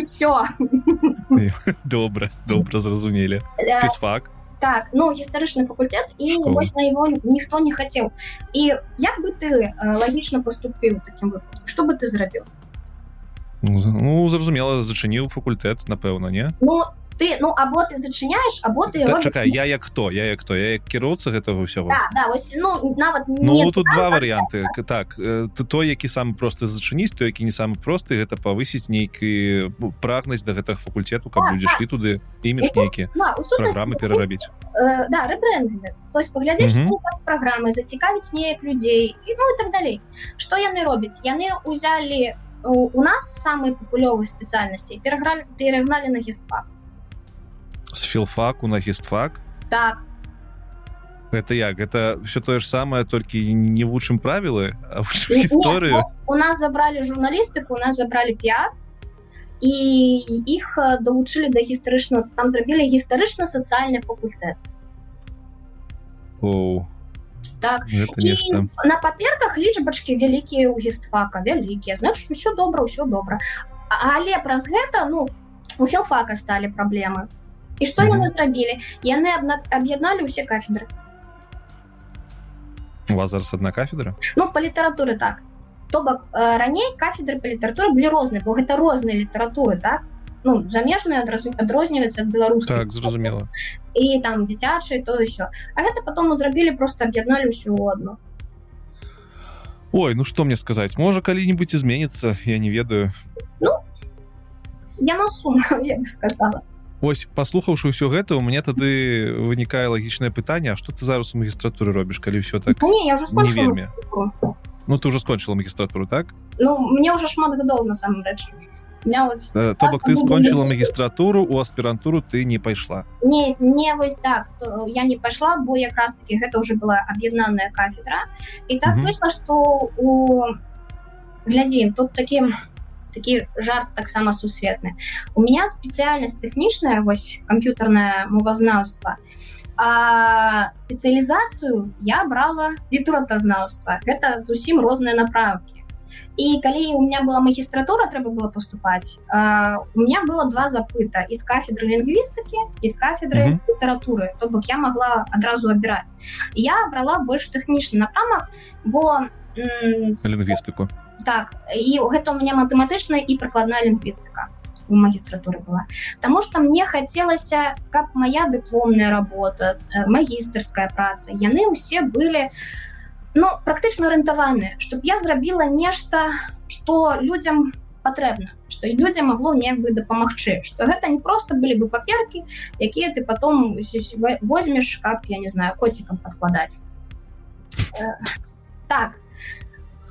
все добра добра зразумелі фізфак так ну гістарычны факультэт і вось на его ніхто не хацеў і як бы ты э, лагічна поступіў таким что бы ты зрабіў ну зразумела зачыніў факультэт напэўна не? Ну ты ну або ты зачыняешь або ты да, чакай, я як хто? Я як хто? Я як кіроўца гэтага ўсяго да, да, вось, ну, нават ну, тут два варианты так ты той які сам просто зачыніць то які не самы просты гэта павысіць нейкі прагнасць да гэтага факультету каб людзі шлі туды імідж нейкі праграмы перарабіць э, да то есть паглядзець праграмы зацікавіць неяк людзей і ну і так далей что яны робяць яны узялі у нас самыя папулёвыя спецыяльнасці перагралі перагналі на гестфак з філфаку на гістфак так. Это як? Это все тое ж самае толькі не вучым правілы гісторыю у нас забрали журналістыку у нас забрали пя і іх далучылі да гістарычна там зрабілі гістарычна-сацыяльны факультэт так. На паперках лічбачкі вялікія ў гістфака вялікія значит все добра ўсё добра але праз гэта ну у філфака сталі праблемы і што яны зрабілі яны аб'ядналі ўсе кафедры. У вас зараз одна кафедра? Ну по літаратуры так. То бок э, раней кафедры по літаратуры былі розныя бо гэта розныя літаратуры так? Ну замежныя адрозніваецца ад беларускай так зразумела. І там дзіцячыя то ўсё а гэта потом зрабілі просто аб'ядналі ўсю одну. Ой ну что мне сказаць? Можа калі-нибудь изменится я не ведаю. Ну яно сумна я бы сказала ось паслухаўшы ўсё гэта у мяне тады вынікае лагічнае пытанне что ты зараз у магістратуры робіш калі ўсё так не, не вельмі Ну ты уже скончыла магістратуру так? Ну мне уже шмат гадоў на самом рэч. Э, то бок ты скончыла магістратуру у аспірантуру ты не пайшла. Не не вось так я не пайшла бо якраз таки гэта уже была аб'яднаная кафедра. І так выйшла что у глядзі тут таким такі жарт таксама сусветны. У меня спецыяльнасць тэхнічная вось камп'ютарнае мовазнаўства спецыялізацыю я брала літуратазнаўства гэта зусім розныя направкі і калі у меня была магістратура трэба было поступаць у меня было два запыта. Из кафедры лінгвістыкі из кафедры mm -hmm. літаратуры то бок я могла адразу абіраць я брала больш тэхнічны напрамак бо лінгвістыку так і гэта у меня матэматычная і прыкладная лінгвістыка магістратуры была. Таму что мне хацелася каб моя дыпломная работа э, магістарская праца яны ўсе былі ну практычна арыентаваны чтобы я зрабіла нешта что людям патрэбна что людям могло неяк бы дапамагчы что гэта не просто былі бы паперки якія ты потом возьмешь как я не знаю котикам подкладаць э, так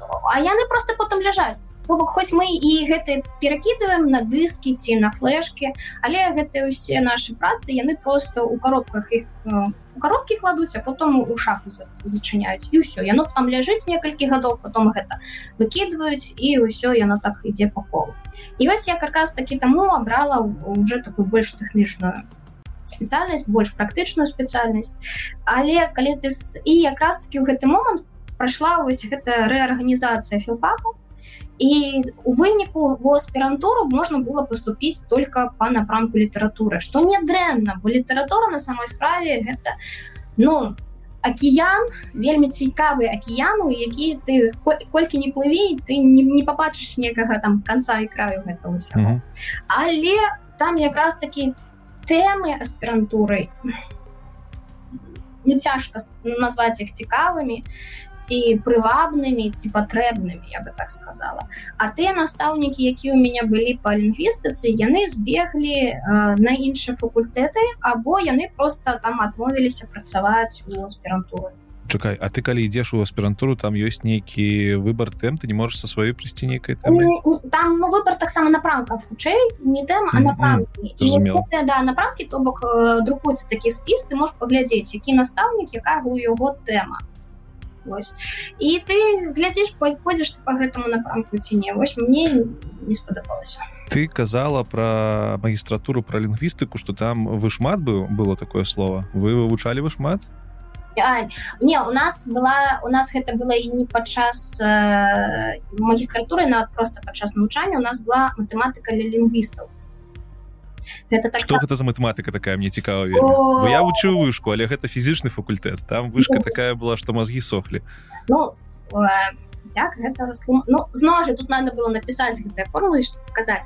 а яны просто потом ляжаць. Бок хоць мы і гэты перакідываем на дыскі ці на флешки але гэтыя ўсе наши працы яны просто у коробках іх э, у коробкі кладуць а потом у шафу зачыняюць. І ўсё. Яно там ляжыць некалькі гадоў потом гэта выкидываюць і ўсё яно так ідзе по колу. І вось я каркас такі таму абрала уже такую больш тэхнічную спецыяльнасць больш практычную спецыяльнасць. Але калі ты і якраз таки ў гэты момант прайшла вось гэта рэарганізацыя філфаку і у выніку в аспірантуру можна было поступіць только по напрамку літаратуры что не дрэнна бо літаратура на самой справе гэта ну акіян вельмі цікавы акіяну які ты колькі не плывей ты не, не побачыш некага там конца і краю гэта ўсяго mm -hmm. але там якраз таки тэмы аспірантуры не цяжка назваць іх цікавымі ці прывабнымі ці патрэбнымі я бы так сказала. А тыя настаўнікі якія у меня былі па лінгвістыцы яны збеглі э, на іншыя факультэты або яны просто там адмовіліся працаваць у аспірантуры Чакай, а ты калі ідзеш у аспірантуру там ёсць нейкі выбар тэм ты не можаш са сваёй прыйсці нейкай там ну, выбор таксама напрамках хутчэй не тэм а напрамкі mm -hmm. да напрамкі то бок э, друкуецца такі спіс ты можаш паглядзець які настаўнік якая у яго тэма Вось. і ты глядзіш ходзіш по гэтаму напрамку ці не вось мне не спадабалася ты казала про магістратуру про лінгвістыку что там вы шмат быў было такое слово. Вы вывучалі вы шмат а, не у нас была у нас гэта было і не падчас э, магістратуры на просто падчас навучання у нас была матэматыка для лінгвістаў гэта так что гэта за матэматыка такая мне цікава я вучу вышку але гэта фізічны факультэт там вышка такая была что мозги сохлі ну, як гэта ну, зноў жа тут надо было напісаць гэтыя формулы чтобы показать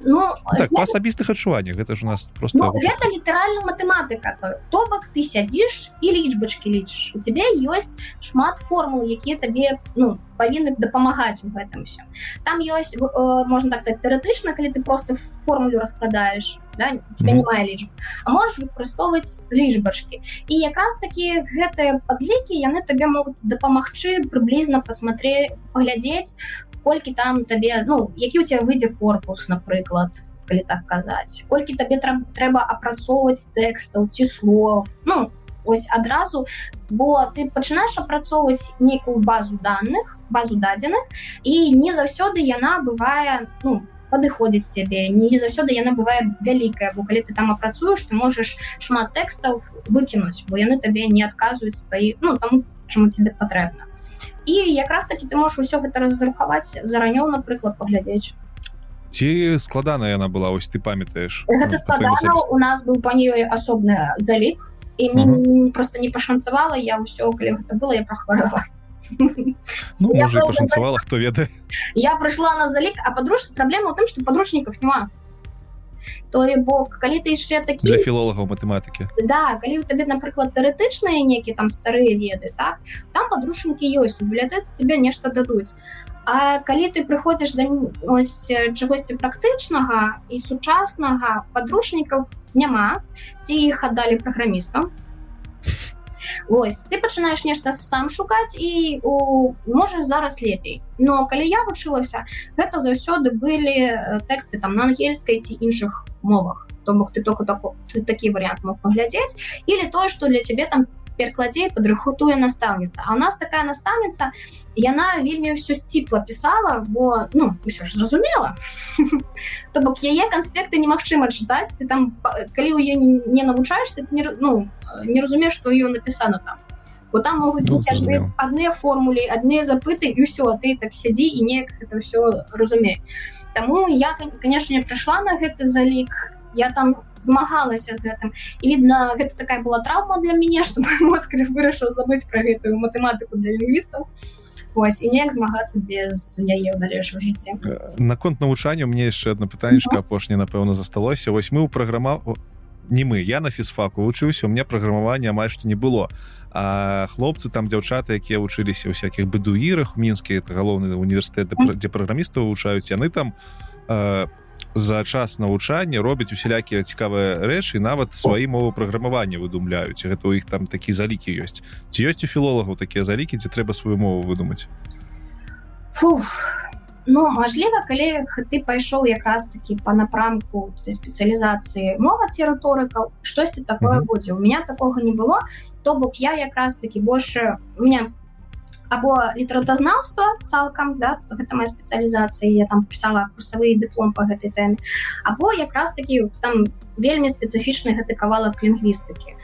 Ну, так, по асабістых адчуваннях гэта ж у нас просто ну, гэта літаральна матэматыка то, бок ты сядзіш і лічбачки лічыш у тебе ёсць шмат формул якія табе ну павінны дапамагаць у гэтым все там ёсць э, можна так сказать тэоретычна калі ты просто формулю раскладаешь да, тебя mm. не лічб а можешь выкарыстоўваць лічбачки і якраз такі гэтыя падлікі яны табе могуць дапамагчы прыблізна пасмотреть паглядзець колькі там табе ну які у тебя выйдзе корпус напрыклад калі так казаць колькі табе трэба апрацоўваць тэкстаў ці слов? Ну ось адразу бо ты пачынаеш апрацоўваць нейкую базу данных базу дадзеных і не заўсёды яна бывае ну падыходзіць сябе не заўсёды яна бывае вялікая. Бо калі ты там апрацуеш ты можаш шмат тэкстаў выкінуць бо яны табе не адказваюць твои ну чаму тебе патрэбна і якраз таки ты можешь усё гэта разрухаваць заранёў напрыклад паглядзець. Ці складана яна была ось ты памятаеш у нас быў па ёй асобны залік і мне uh -huh. просто не пашанцавала я ўсё калі гэта было я прахварала ну, пашанцавала хто ведае. Я прыйшла на залік а падруж праблема ў тым што падручнікаў няма той бок калі ты яшчэ такі для філолагаў матэматыкі да калі у табе напрыклад тэоретычныя некі там старыя веды так там падручнікі ёсць у бібліятэцы тебе нешта дадуць А калі ты прыходзіш да ось чагосьці практычнага і сучаснага падручнікаў няма ці іх аддалі праграмістам Вось ты пачынаеш нешта сам шукаць і у можа зараз лепей но калі я вучылася гэта заўсёды былі э, тэксты там на ангельскай ці іншых мовах. То бок ты только так, ты такі варыянт мог паглядзець или тое что для цябе там перакладзей падрыхутуе настаўніца а у нас такая настаўніца яна вельмі ўсё сціпла пісала бо ну ўсё ж зразумела то бок яе канспекты немагчыма чытаць ты там калі ў е не навучаешься не ну не разумееш што ее напісана там. Бо там могуць ну, адныя формулі адныя запыты і ўсё ты так сядзі і неяк это ўсё разумею Таму я конечно прыйшла на гэты залік я там змагалася з гэтым. І відно гэта такая была траўма для мяне что мозг вырашыў забыць про гэтую матэматыку для лінгвістаў. Вось і неяк змагацца без яе ў далейшым жыцці. Наконт навучання мне яшчэ одно пытаннечка апошняе напэўна засталося вось мы ў праграма не мы я на фізфаку вучыўся у меня праграмавання амаль што не было. А хлопцы там дзяўчаты якія вучыліся ў всякихх бедуірах мінскі это галоўны універсітэт дзе праграмістаў вывучаюць яны там э, за час навучання робяць усялякія цікавыя рэчы нават свае мовы праграмавання выдумляюць. Гэта у іх там такі залікі ёсць. Ці ёсць у філолагаў такія залікі дзе трэба сваю мову выдумаць? Ну мажліва калі ты пайшоў якраз таки по напрамку спецыялізацыі мова ці рыторыкаў штосьці такое будзе. У меня такога не было. То бок я якраз таки больше у меня або літаратазнаўства цалкам да гэта моя спецыялізацыя я там пісала курсавы дыплом по гэтай тэме або якраз такі там вельмі спецыфічны гэты кавалак лінгвістыкі.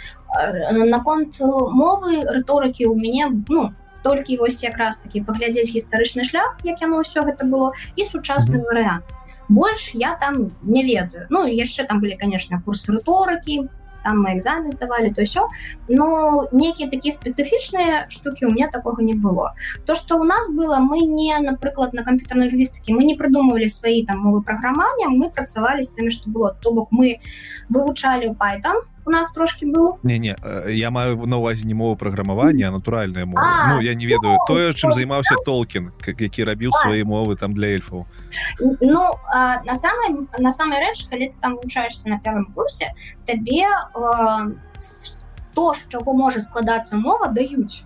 Наконт мовы рыторыкі у мяне ну толькі вось якраз такі паглядзець гістарычны шлях як яно ўсё гэта было і сучасны mm -hmm. варыянт. Больш я там не ведаю. Ну яшчэ там былі конечно курсы рыторыкі там мы экзамен здавалі то все но некіе такія спецыфічныя штуки у меня такого не было. То что у нас было мы не напрыклад на камп'ютерной лінгвістыкі мы не придумывали свои там мовы праграмання мы працавалі з тымі что было. То бок мы вывучалі Python у нас трошки был. Не не я маю на увазе не мову праграмавання натуральная мова ну я не ведаю ну, тое чым займаўся толкін как які рабіў свае мовы там для эльфаў ну а, на самой на самой рэч калі ты там вучаешься на первом курсе табе то з чаго можа складацца мова даюць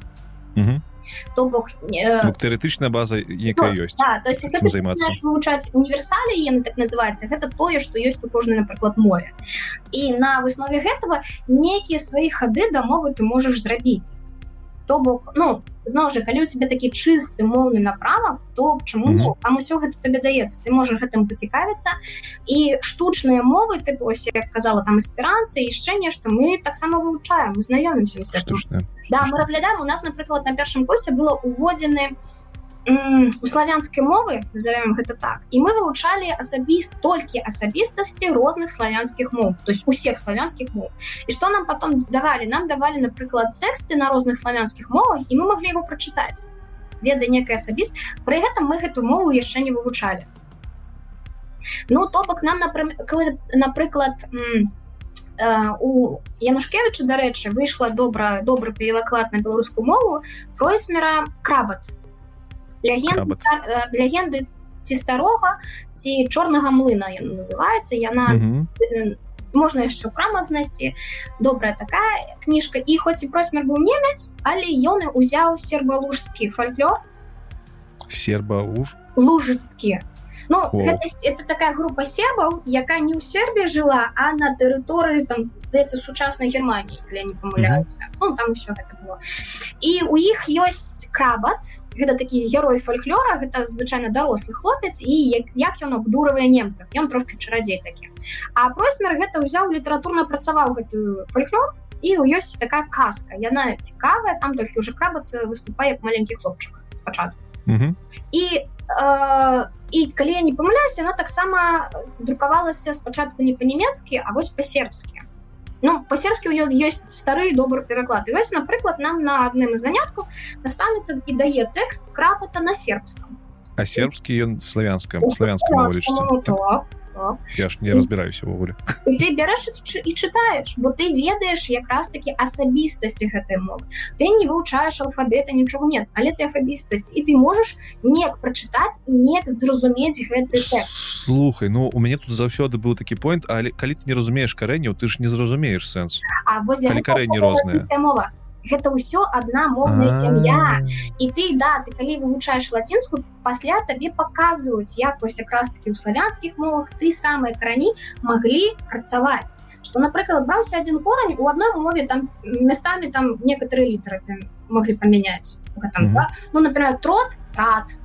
то бок э, тэоретычная база якая ёсць да, займацца вывучаць універсалі яны так называется гэта тое што ёсць у кожнай напрыклад мове і на выснове гэтага нейкія свае хады да мовы ты можаш зрабіць то бок ну зноў жа калі у тебе такі чысты моўны направа то чаму mm -hmm. там усё гэта табе даецца. Ты можаш гэтым пацікавіцца. І штучныя мовы ты ось як казала там эсперанцы яшчэ нешта мы таксама вывучаем мы знаёмімся да мы разглядаем у нас напрыклад на першым курсе было уводзены у у славянскай мовы назовем гэта так і мы вывучалі асабіст толькі асабістасці розных славянскіх мов то есть усех славянскіх мов. І что нам потом давалі нам давалі напрыклад тэксты на розных славянскіх мовах і мы могли его прочытаць веда некая асабіст пры гэтым мы гэту мову яшчэ не вывучалі ну то бок нам напрыклад у янушкевича дарэчы выйшла добра добры перелаклад на беларускую мову пройсмера крабат. то легенды, стар, легенды ці старога ці чорнага млына яна называется яна можна яшчэ ў крамах знайсці добрая такая кніжка і хоць і просьмер быў немец але ён узяў сербалужскі фальклор серба уж лужыцкі Ну гэта, это такая група сербаў якая не ў сербе жыла а на тэрыторыі там даецца сучаснай германії для не памыляюся mm -hmm. ну, там все гэта было і у іх ёсць крабат гэта такі герой фальклора гэта звычайна дарослы хлопец і як, як ён абдуравае немцаў. Ён трошки чарадзей такі. А просьмер гэта ўзяў літаратурна працаваў гэтую фальклор і ёсць такая казка. Яна цікавая там толькі уже крабат выступае як маленькі хлопчык спачатку. Mm -hmm. і э, і калі я не памыляюся она таксама друкавалася спачатку не па-нямецкі а вось па-сербскі Ну па-сербскі ён ёсць стары добры пераклад і вось напрыклад нам на адным з заняткаў настаўніца і дае тэкст крапата на сербском а сербскі ён славянская славянская я ж не разбіраюся ўвогуле ты бярэш і чытаеш бо ты ведаеш якраз такі асабістасці гэтай мовы. Ты не вывучаеш алфабета нічого нет але ты афабістасць і ты можаш неяк прачытаць неяк зразумець гэты тэкст. слухай ну у мяне тут заўсёды быў такі пойнт але калі ты не разумееш карэнняў ты ж не зразумееш сэнс А возле карэнні розная мова гэта ўсё одна моўная сям'я і ты да ты калі вывучаеш лацінскую пасля табе паказваюць як вось якраз таки ў славянскіх мовах ты самыя карані маглі працаваць что напрыклад браўся один корань у одной мове там местами там некоторые літары могли памяняць mm -hmm. ну например трот трат.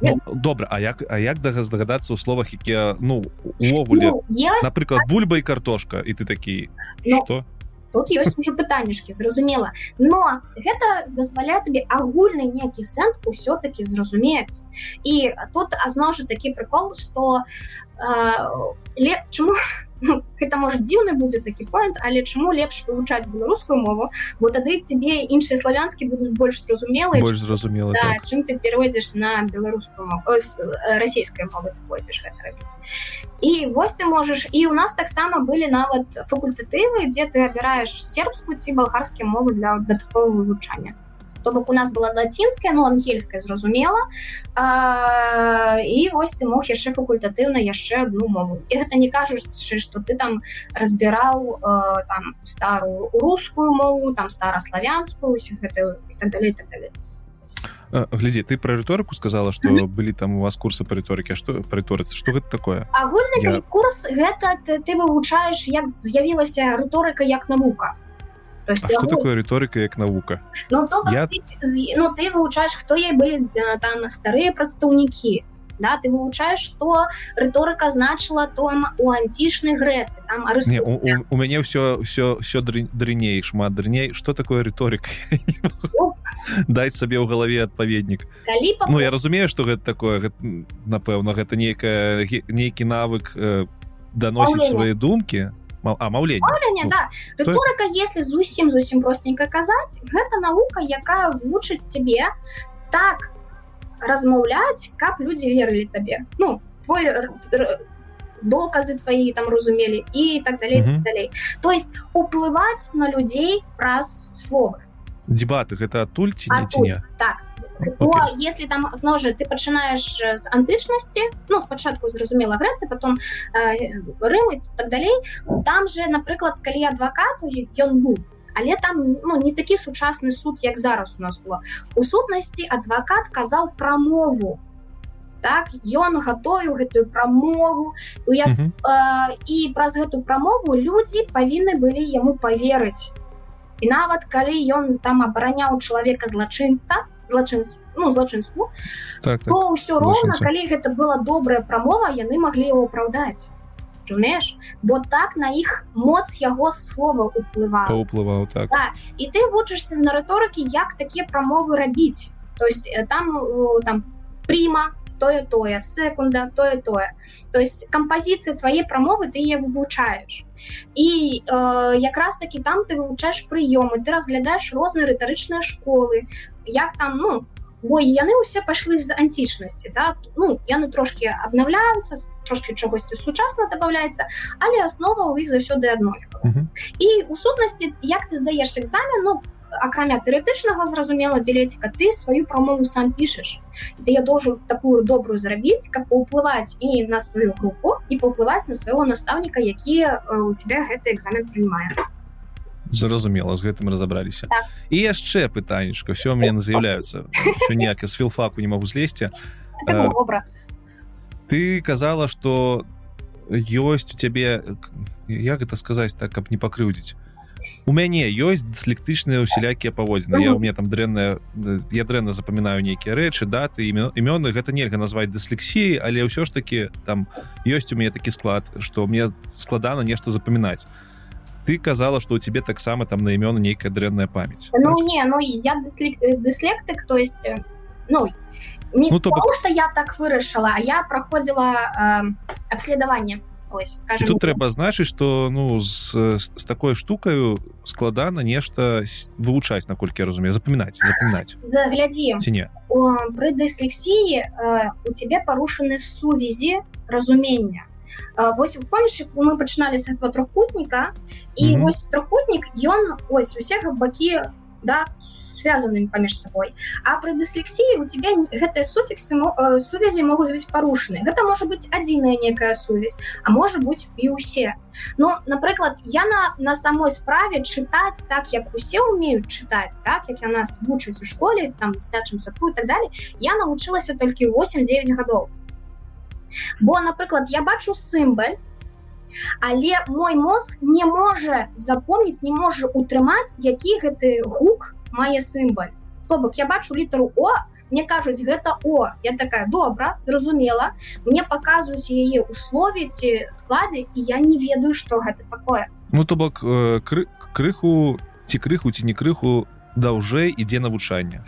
Ну, добра А як А як да здагадацца ў словах якія ну увогуле ну, напрыклад бульба і картошка і ты такі ну, тут ёсць уже пытанішкі зразумела но гэта дазваляе табе агульны некі сэнт усё-таки зразумець і тут азноў жа такі прикол что э, чому ну, гэта может дзіўны будзе такі point але чаму лепш вывучаць беларускую мову? Бо тады тебе іншыя славянскі будуць больш зразумелы больш зразумела да, так. чым ты пераводзіш на беларускую расійскай мовы пойдзеш і вось ты можаш і у нас таксама былі нават факультатывы дзе ты абіраеш сербскую ці балгарскія мовы для дадаткового вывучання то бок у нас была лацінская но ангельская зразумела і вось ты мог яшчэ факультатыўна яшчэ одну мову. І гэта не кажаш что ты там разбіраў там старую рускую мову там старославянскую гэта і так далее так далее. Глядзі ты про рыторыку сказала что mm -hmm. былі там у вас курсы по рыторыке что прыторыцца что гэта такое? Агульны Я... курс гэта ты, ты вывучаеш як з'явілася рыторыка як навука То есть, а что такое риторика як наука ну, то, Я... ты, ну, ты вывучаешь хто ей былі там старыя прадстаўнікі да ты вывучаешь что рыторыка значыла там у античной грэцы там Не, у, у, у мяне все все все дрыней шмат дрыней что такое рыторыка дать сабе ў галаве адпаведнік Ну я разумею что гэта такое напэўна гэта нейкая нейкі навык э, даносіць свае думкі а маўленне ну, да. рыторыка то... если зусім зусім простенько казаць гэта наука якая вучыць цябе так размаўляць каб людзі верылі табе ну твой доказы твои там разумелі і так далей так далей то есть уплываць на людзей праз словы дебаты гэта адтуль ці не ці не так Бо если там зноў жа ты пачынаеш з антычнасці ну спачатку зразумела Грэцыя потом э, рымы так далей там же напрыклад калі адвакат ён быў але там ну не такі сучасны суд як зараз у нас было. У сутнасці адвакат казаў прамову так ён гатовіў гэтую прамову я, mm -hmm. э, і праз гэту прамову людзі павінны былі яму поверыць і нават калі ён там абараняў чалавека злачынства злачынству ну злачынству так, так. ўсё роўна калі гэта была добрая прамова яны маглі его апраўдаць разумееш бо так на іх моц яго слова уплываў уплываў так. Да. і ты вучышся на рыторыкі як такія прамовы рабіць то есть там там прыма тое тое секунда тое тое то есть кампазіцыі твае прамовы ты е вывучаеш і э, якраз таки там ты вывучаеш прыёмы ты разглядаеш розныя рытарычныя школы як там ну бо яны ўсе пайшлі з антычнасці да? ну яны трошки абнаўляюцца трошки чагосьці сучасна добавляецца але аснова ў іх заўсёды адной uh -huh. і у сутнасці як ты здаеш экзамен ну акрамя тэоретычнага зразумела білеціка ты сваю прамову сам пішаш ты я должен такую добрую зрабіць каб паўплываць і на сваю групу і паўплываць на свайго настаўніка які у тебя гэты экзамен прымае зразумела з гэтым разабраліся так. і яшчэ пытаннішка все мне з'яўляюцца ніяк з філфаку не могу злезці ты казала что ёсць у цябе як гэта сказаць так каб не пакрыўдзіць у мяне ёсць дыслектычныя усялякія паводзіны я у меня там дрэнная я дрэнна запамінаю нейкія рэчы даты імёны гэта нельга назваць дыслексіі але ўсё ж таки там ёсць у мяне такі склад что мне складана нешта запамінаць ты казала что у тебе таксама там на імёна нейкая дрэнная памяць ну так? не ну я дыслектык то есть э, ну не ну, то потому, что я так вырашыла я проходзіла э, абследаванне ось, скажем, тут трэба значыць что ну з, з, з такой штукаю складана нешта вывучаць наколькі разумею. Запамінаць запамінаць заглядзі ці не пры дыслексіі э, у тебе парушаны сувязі разумення вось у польше мы пачыналі з этого трохкутніка і mm -hmm. вось трохкутнік ён ось усе бакі да связанными паміж сабой а пры дыслексіі у тебя гэтыя суфіксы э, сувязі могуць быць парушаны гэта можа быць адзіная некая сувязь а можа быць і ўсе но напрыклад я на на самой справе чытаць так як усе умеюць чытаць так як я нас вучыць у школе там сячым садку так далее я навучылася толькі 8-9 гадоў бо напрыклад я бачу сімбаль але мой мозг не можа запомніць не можа утрымаць які гэты гук мае сімбаль. То бок я бачу літару о мне кажуць гэта о я такая добра зразумела мне паказваюць яе условіці складзе і я не ведаю что гэта такое. Ну то бок э, кры крыху ці крыху ці не крыху даўжэй ідзе навучанне.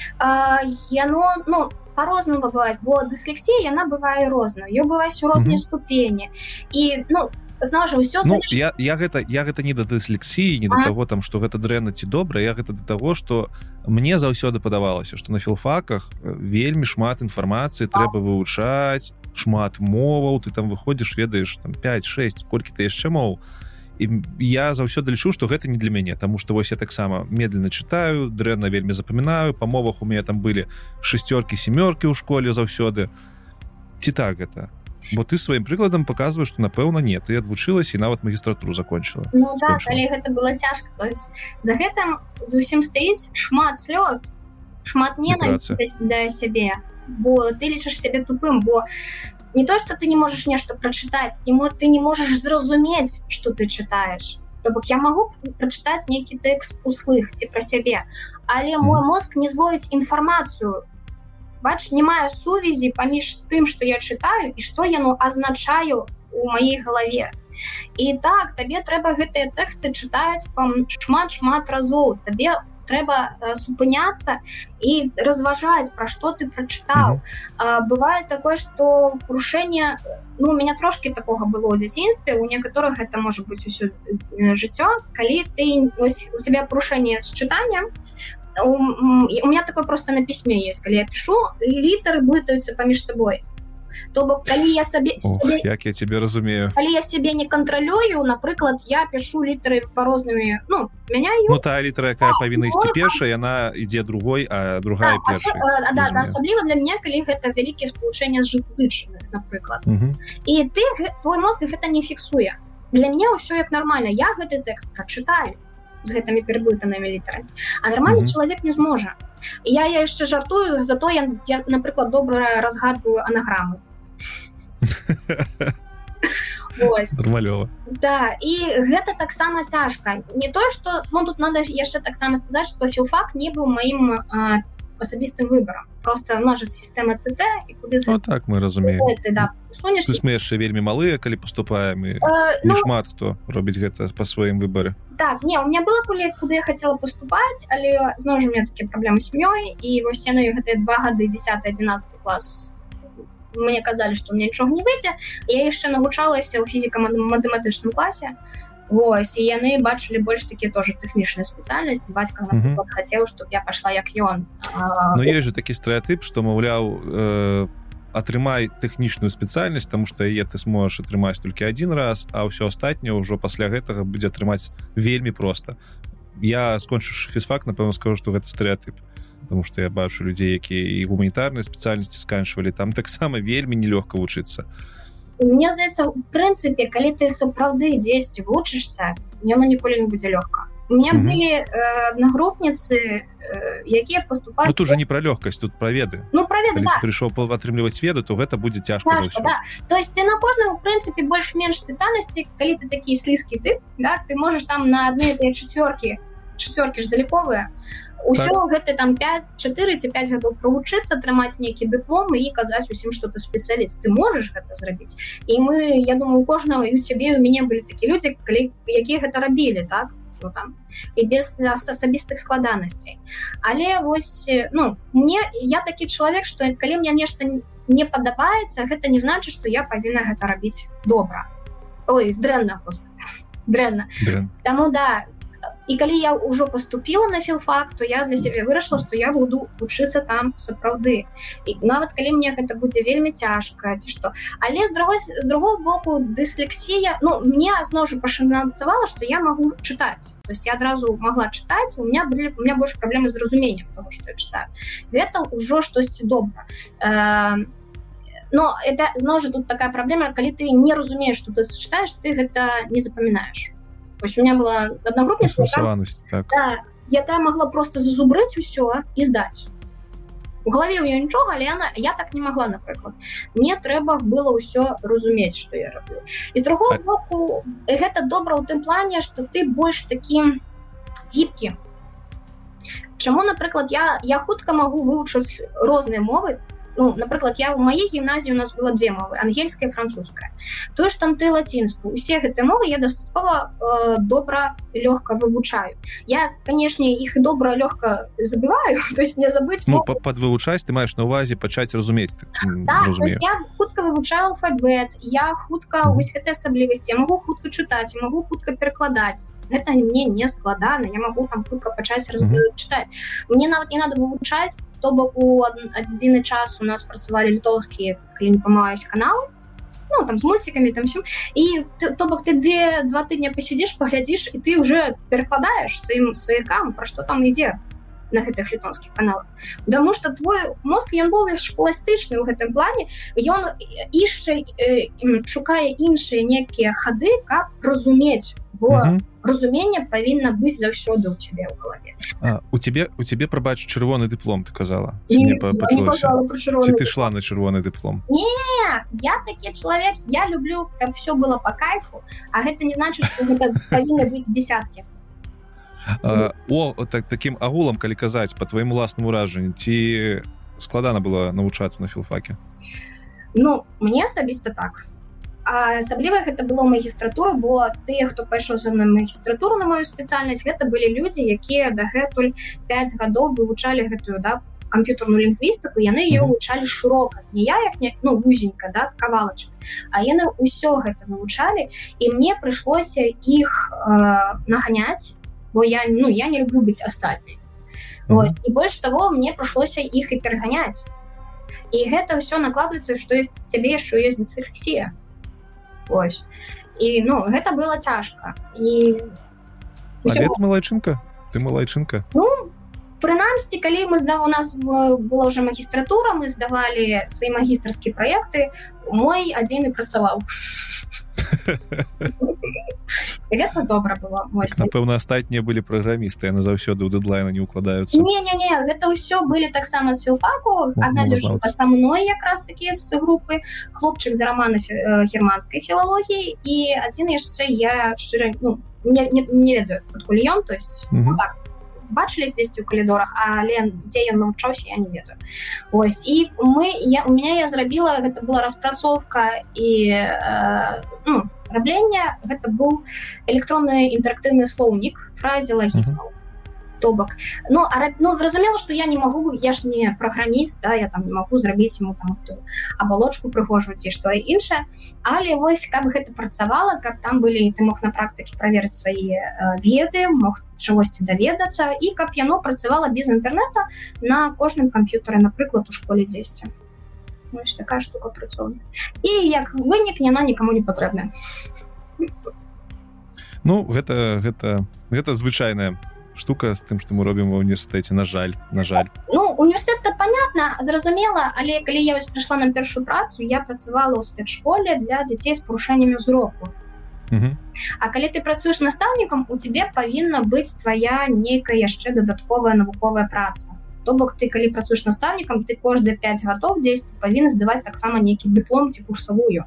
Яно ну по-рознаму бывает бо дыслексія яна бывае розна ее бываюць у розныя mm -hmm. ступені. І ну зноў жа ўсё ну, я, я гэта я гэта не да дыслексіі не да таго там што гэта дрэнна ці добра я гэта да таго што мне заўсёды падавалася што на філфаках вельмі шмат інфармацыі трэба вывучаць шмат моваў ты там выходзіш ведаеш там 5-6 колькі ты яшчэ моў. І я заўсёды лічу што гэта не для мяне Таму што вось я таксама медленно чытаю дрэнна вельмі запамінаю па мовах у мяне там былі шестеркі семёркі ў школе заўсёды. Ці так гэта бо ты сваім прыкладам показваешь что напэўна нет ты адвучылася і нават магістратуру закончыла ну, да, гэта было цяжка за гэтым зусім стаіць шмат слёз шмат ненавісці да сябе бо ты лічыш сябе тупым бо не то что ты не можаш нешта прачытаць не мож ты не можаш зразумець что ты чытаеш То бок я магу прачытаць нейкі тэкст услых ці пра сябе але мой мозг не зловіць інфармацыю бач не маю сувязі паміж тым что я чытаю і что яно азначаю у маей галаве. І так табе трэба гэтыя тэксты чытаць шмат шмат разоў. Табе трэба супыняцца і разважаць пра што ты прачытаў. Mm -hmm. бывае такое что крушэнне ну у меня трошки такога было ў дзяцінстве у некаторых это можа быць усё жыццё. Калі ты ось, у тебя парушэнне з чытаннем у, у меня такое просто на пісьме есть калі я пишу літары блытаюцца паміж сабой то бок калі я сабе, Ох, сабе як я тебе разумею. калі я себе не кантралюю напрыклад я пишу літары по рознымі ну меня ну, та літара якая павінна ісці першая яна ідзе другой а другая да, першая, а, да, да, асабліва для меня калі гэта вялікія спалучэння зычных напрыклад і ты твой мозг гэта не фіксуе для меня ўсё як нормально. Я гэты тэкст прачытаю з гэтымі пераблытанымі літарамі. А нармальны mm -hmm. чалавек не зможа. Я я яшчэ жартую зато я, я напрыклад добра разгадваю анаграму нормалёва да і гэта таксама цяжка. Не то что ну тут надо яшчэ таксама сказаць что філфак не быў маім асабістым выборам просто ножа сістэма ЦТ і куды ну, так мы разумеем. Да, мы яшчэ вельмі малыя калі поступаем і э, ну, шмат хто робіць гэта по сваім выбары так не у меня было кулі куды я хотела поступаць але зноў жа у меня такія праблемы сям'ёй і вось яны гэтыя два гады 10 11 клас мне казалі что мне нічога не выйдзе я яшчэ навучалася ў фізіка-матэматычным класе Вось і яны бачылі больш такі тоже тэхнічныя спецыяльнасці. Бацька хацеў чтобы я пашла як ён. Ну ёсць же такі стэеатып што маўляў э, атрымай тэхнічную спецыяльнасць тому что яе ты сможешь атрымаць толькі один раз а ўсё астатняе ўжо пасля гэтага будзе атрымаць вельмі проста. Я скончыш фізфак напэўна скажу что гэта стэеатып потому что я бачу людзей якія і гуманітарныя спецыяльнасці сканчвалі там таксама вельмі нелёгка вучыцца. то мне здаецца у прынцыпе калі ты сапраўды дзесьці вучышся яно ніколі не будзе лёгка у меня mm -hmm. былі аднагрупніцы э, якія поступаюць ну, тут уже не про лёгкасць тут праведы ну праведы да. прыйшоў атрымліваць веды то гэта будзе цяжка да. то есть ты на кожным у прынцыпе больш-менш спецыяльнасці калі ты такі слізкі ты да ты можаш там на адны чацвёркі чацвёркі ж заліковыя ўсё так. гэта там 5 4 ці 5 гадоў правучыцца атрымаць нейкі дыплом і казаць усім што ты спецыяліст. Ты можаш гэта зрабіць? І мы я думаю у кожнага і у цябе у мяне былі такі людзі калі якія гэта рабілі так? Ну, там і без асабістых складанасцей. Але вось ну мне я такі чалавек што калі мне нешта не падабаецца гэта не значыць што я павінна гэта рабіць добра. Ой дрэнна. Дрэнна. Таму да і калі я ўжо поступила на філфак то я для сябе вырашла что я буду вучыцца там сапраўды і нават калі мне гэта будзе вельмі цяжка ці что? Але з другой з другого боку дыслексія ну мне зноў жа пашанцавала что я могу чытаць то есть я адразу могла чытаць у меня былі у меня больш праблемы з разумением того что я читаю. Гэта ўжо штосьці добра э, но это зноў жа тут такая праблема калі ты не разумееш что ты читаешь ты гэта не запамінаешь Вось у меня была одногруппница, так. да, якая могла просто зазубрыць усё і здаць. У галаве у нее нічога, але яна я так не могла, напрыклад. Мне трэба было ўсё разумець, што я раблю. І з другого так. боку гэта добра ў тым плане, што ты больш такі гібкі. Чаму, напрыклад, я, я хутка магу вывучыць розныя мовы, ну напрыклад я ў маей гімназіі у нас было две мовы ангельская французская тое ж там ты лацінскую усе гэты мовы я дастаткова э, добра лёгка вывучаю я канешне іх добра лёгка забываю то есть мне забыць ну, под вывучаць ты маеш на увазе пачаць разумець так, да, я хутка вывучаю алфабет я хутка вось гэтай асаблівасці могу хутка чытаць могу хутка перакладаць гэта мне не складана я могу там хутка пачаць раз mm -hmm. чытаць. Мне нават не надо вывучаць то бок у адзіны час у нас працавалі літоўскія калі не памаюсь каналы ну, там з мульцікамі там всем і то бок ты две два тыдня пасядзіш паглядзіш і ты уже перакладаеш сваім сваякам пра што там ідзе на гэтых літонскіх каналах. Таму что твой мозг ён быў пластычны ў гэтым плане ён яшчэ э, шукае іншыя некія хады каб разумець бо -hmm. разумение павінна быць заўсёды у тебе ў галаве у тебе у тебе прабач чырвоны дыплом ты казала? Не, ці ты шла на чырвоны дыплом не я такі чалавек я люблю каб все было по кайфу а гэта не значит павінна быць десяткі о так таким агулам калі казаць по твоему уласнаму ражанні ці складана было навучацца на філфаке ну мне асабіста так асабліва гэта было магістратура бо тыя хто пайшоў за мной магістратуру на мою спецыяльнасць гэта былі людзі якія дагэтуль 5 гадоў вывучалі гэтую да камп'ютарную лінгвістыку яны ее вывучалі шырока. Не я як не ну вузенька да кавалачак а яны ўсё гэта вывучалі і мне прыйшлося іх э, наганяць бо я ну я не люблю быць астатняй. Mm -hmm. і больш того мне прыйшлося іх і пераганяць. І гэта ўсё накладваецца што цябе яшчэ ёсць дысфексія ось. І ну гэта было цяжка. І малайчынка? Ты малайчынка? Ну прынамсі калі мы здав у нас была уже магістратура мы здавалі свае магістрскія праекты мой адзін і працаваў гэта добра было напэўна астатнія былі праграмісты яны заўсёды ў дэдлайна не укладаюцца не, не, не, гэта ўсё былі таксама з філфаку одна са мной якраз такі з групы хлопчык за романа германскай філалогіі і адзін яшчэ я шчыра ну, не, не, не ведаю адкуль ён то есть mm -hmm. так бачылі здесь у калідорах але дзе ён навучаўся я не ведаю. Ось і мы я у меня я зрабіла гэта была распрацоўка і э, ну, раблення гэта быў электронны інтэрактыўны слоўнік фразе лагізмаў mm -hmm то бок а ну зразумела что я не могу я ж не праграміст да, я там не могу зрабіць ему там абалочку прыгожваць і что іншае. Але вось каб гэта працавала каб там былі ты мог на практыке праверыць свае э, веды мог чагосьці даведацца і каб яно працавала без інтэрнета на кожным камп'ютары напрыклад у школе 10 такая штука працоўна і як вынік яна нікому не патрэбная. Ну гэта гэта гэта звычайная штука з тым што мы робім ва універсітэце на жаль на жаль. Ну університет понятно зразумела але калі я вось прыйшла на першую працу я працавала ў спецшколе для дзяцей з парушэннямі ўзроку А калі ты працуеш настаўнікам у тебе павінна быць твоя нейкая яшчэ дадатковая навуковая праца. То бок ты калі працуеш настаўнікам ты кожды 5 гадоў 10 павінна здаваць таксама нейкі дыплом ці курсавую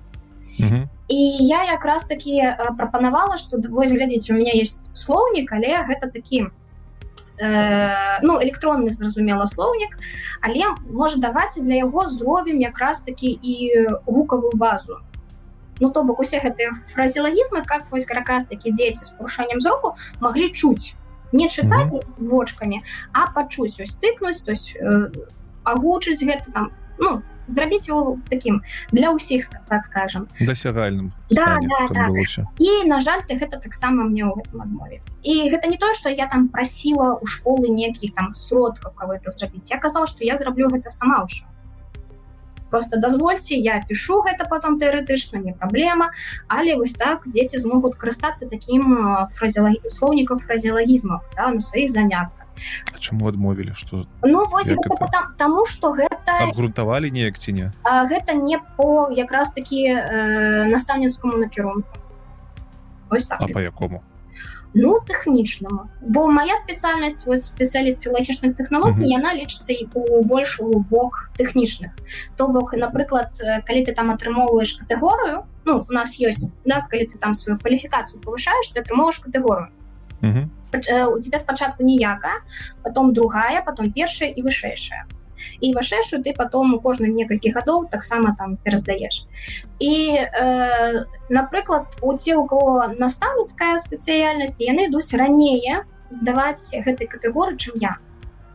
і я якраз таки прапанавала что вось глядзець у меня есть слоўнік але гэта такі э, ну электронны зразумела слоўнік але можа даваць для яго зробім якраз таки і гукавую базу ну то бок усе гэтыя фразелагізмы как вось якраз такі дзеці з парушэннем зроку маглі чуць не чытаць mm -hmm. вочкамі а пачуць ось тыкнуць то есть э, агучыць гэта там ну зрабіць его таким для ўсіх так скажем. Дасягальным да, да, да. і на жаль ты гэта таксама мне ў гэтым адмове і гэта не тое что я там прасіла у школы некіх там сродкаў кого это зрабіць я казала что я зраблю гэта сама ўсё просто дазвольце я пишу гэта потом тэоретычна не праблема але вось так дзеці змогуць карыстацца таким фразелагі слоўнікаў фразелагізмов да, на сваіх занятках. Чаму адмовілі что ну вось гэта... таму что гэта грунтавалі неяк ці не а, гэта не по якраз таки э, настаўніцкаму накірунку так, по якому ну тэхнічнаму бо моя спецыяльнасць вот спецыяліст філагічных тэхналогій яна лічыцца і у большую бок тэхнічных то бок напрыклад калі ты там атрымоўваеш катэгорыю ну у нас ёсць да калі ты там сваю кваліфікацыю повышаешь ты атрымоўваешь катэгорыю Э, у тебя спачатку ніякая потом другая потом першая і вышэйшая і вышэйшую ты потом у кожных некалькі гадоў таксама там пераздаеш і э, напрыклад у те у кого настаўніцкая спецыяльнасць яны ідуць ранее здаваць гэтай катэгоры чым я.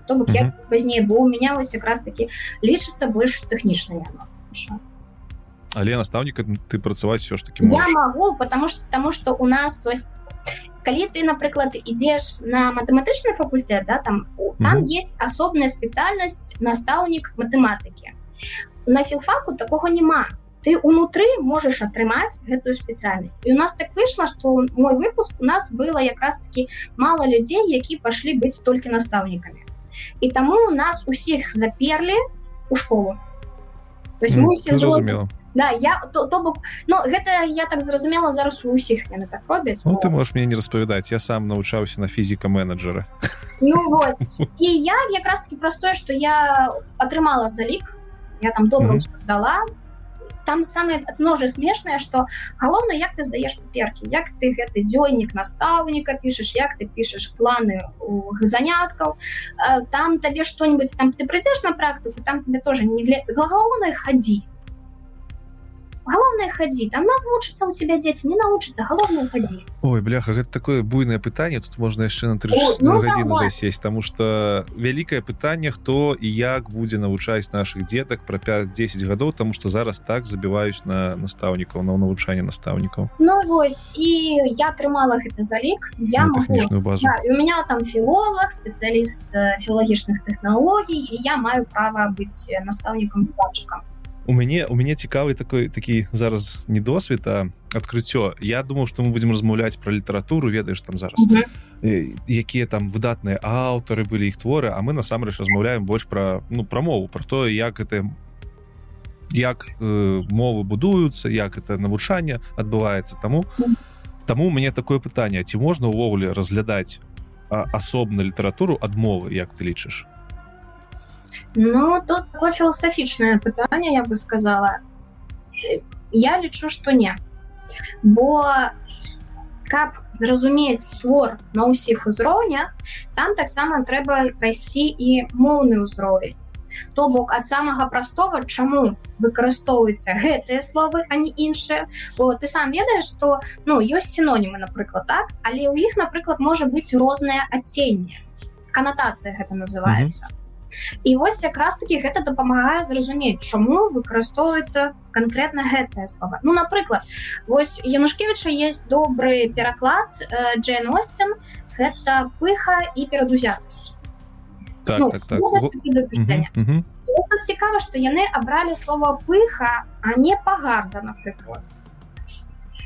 То бок я пазней бо у меня вось якраз таки лічыцца больш тэхнічна але настаўніка ты працаваць все ж таки я могу потому что потому что у нас вось калі ты напрыклад ідзеш на матэматычны факультэт да там там mm -hmm. есть асобная спецыяльнасць настаўнік матэматыкі на філфаку такого няма ты унутры можаш атрымаць гэтую спецыяльнасць і у нас так выйшла что мой выпуск у нас было якраз таки мало людзей які пашлі быць толькі настаўнікамі і таму у нас усіх заперлі у школу. То есть mm, мы все зразумела Да, я то, то бок Ну гэта я так зразумела зараз у ўсіх яны так робяць ну, ты можешь мне не распавядаць я сам навучаўся на фізіка менеджера ну, і я якраз таки простое что я атрымала залік я там добра mm -hmm. здала. Там самое ножа смешнае что галоўна як ты здаеш паперки як ты гэты дзённік настаўніка пішаш як ты пішаш планы заняткаў. Там табе что-нибудь там ты прыйдзеш на практыку там тебе тоже не галоўнай хадзі галоўнае хадзі там навучыцца у тебя дзеці не навучыцца галоўнае хадзі Ой бляха гэта такое буйнае пытанне тут можна яшчэ на три ну, гадзіны засесть тому что вялікае пытанне хто і як будзе навучаць наших дзетак пра 5-10 гадоў тому что зараз так забіваюць на настаўнікаў на навучанне настаўнікаў Ну вось і я атрымала гэты залік я тэхнічную базу. Да, у меня там філолог спецыяліст філагічных тэхналогій і я маю права быць настаўнікам бачкам у мяне у мяне цікавы такой такі зараз не досвед а адкрыццё я думаў что мы будемм размаўляць про літаратуру ведаеш там зараз mm -hmm. якія там выдатныя аўтары былі іх творы а мы насамрэч размаўляем больш про ну пра мову про тое як это як э, мовы будуюцца як это навучанне адбываецца таму таму мне такое пытанне ці можна ўвогуле разглядаць асобна літаратуру адмовы як ты лічыш Ну тут такое філасафічнае пытанне я бы сказала. Я лічу што не. Бо каб зразумець твор на ўсіх узроўнях там таксама трэба прайсці і моўны ўзровень. То бок ад самага простого чаму выкарыстоўваюцца гэтыя словы а не іншыя. Бо ты сам ведаеш што ну ёсць сінонімы напрыклад так? Але ў іх напрыклад можа быць рознае адценне. Канатацыя гэта называется mm -hmm. І вось якраз таки гэта дапамагае зразумець чаму выкарыстоўваецца конкретно гэтае слова. Ну напрыклад вось янушкевича есть добры пераклад э, Джейн Остин гэта пыха і перадузятасць так, ну, так, так. цікава што яны абралі слова пыха а не пагарда напрыклад.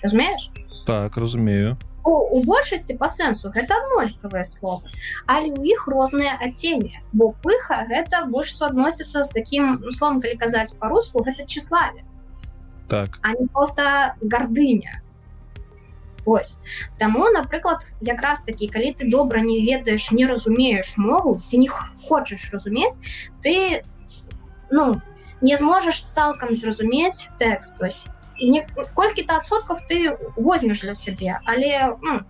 Разумееш? Так разумею у, у большасці по сэнсу гэта аднолькавыя словы але у іх розныя адценне бо пыха гэта больш суадносіцца з таким ну, словом калі казаць по-руску гэта числаве так. А не просто гордыня. Ось. Таму напрыклад якраз такі калі ты добра не ведаеш не разумееш мову ці не хочаш разумець ты ну не зможаш цалкам зразумець тэкст. Ось колькі-то адсоткаў ты возьмеш для сябе але ну,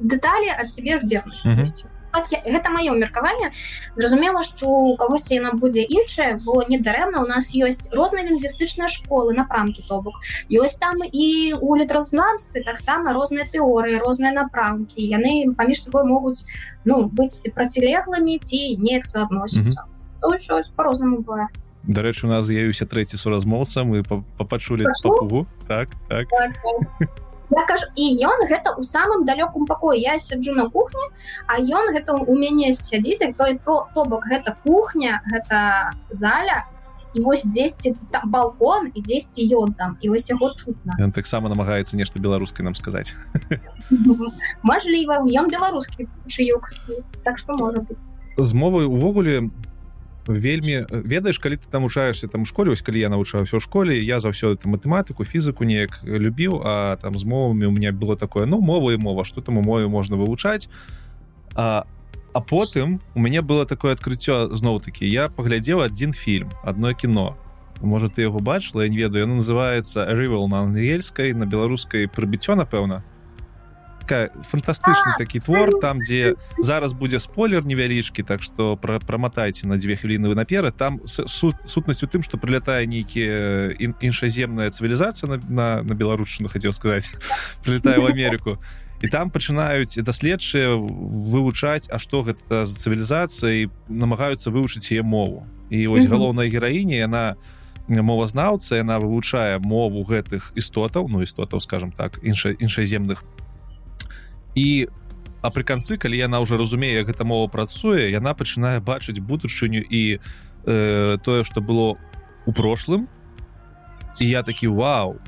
дэталі ад цябе збегнуць mm -hmm. так, гэта маё меркаванне зразумела што у кагосьці яна будзе іншая бо недарэмна у нас ёсць розныя лінгвістычныя школы напрамкі то бок ёсць там і у літразнамстве таксама розныя тэорыі розныя напрамкі яны паміж сабой могуць ну быць процілеглымі ці неяк суадносіцца mm -hmm. по-рознаму бывае дарэчы у нас з'явіўся трэці суразмоўца мы пачулі папугу так так, так, так. Я кажу, і ён гэта ў самым далёкум пакоі. Я сяджу на кухні а ён гэта у мяне сядзіць той про то бок гэта кухня гэта заля і вось 10 там балкон і 10 ён там і вось яго чутна. Ён таксама намагаецца нешта беларускай нам сказаць. Мажліва ён беларускі чыёк так што можа быць. З мовы увогуле вельмі ведаеш калі ты там вучаешься там у школе ось калі я навучаўся ў школе я заўсёды матэматыку фізыку неяк любіў а там з мовамі у меня было такое ну мова і мова что там у мове можна вывучаць. А а потым у мяне было такое адкрыццё зноў-таки я паглядзеў адзін фільм одно кіно. Можа ты яго бачыла я не ведаю называется рывал на ангельскай на беларускай прыбіццё напэўна фантастычны такі твор там дзе зараз будзе спойлер невялічкі так что пра праматайце на дзве хвіліны вы наперад там сут, сутнасць у тым что прилятае нейкія іншаземная цывілізацыя на, на, на беларушчыну хацеў сказаць прилетае в Америку і там пачынаюць даследчыя вывучаць А што гэта за цывілізацыя намагаюцца вывучыць яе мову. І вось галоўная гераіня яна мовазнаўца яна вывучае мову гэтых істотаў ну істотаў скажем так інша іншаземных і а пры канцы калі яна ўжо разумее гэта мова працуе яна пачынае бачыць будучыню і э, тое што было у прошлым. І я такі вау!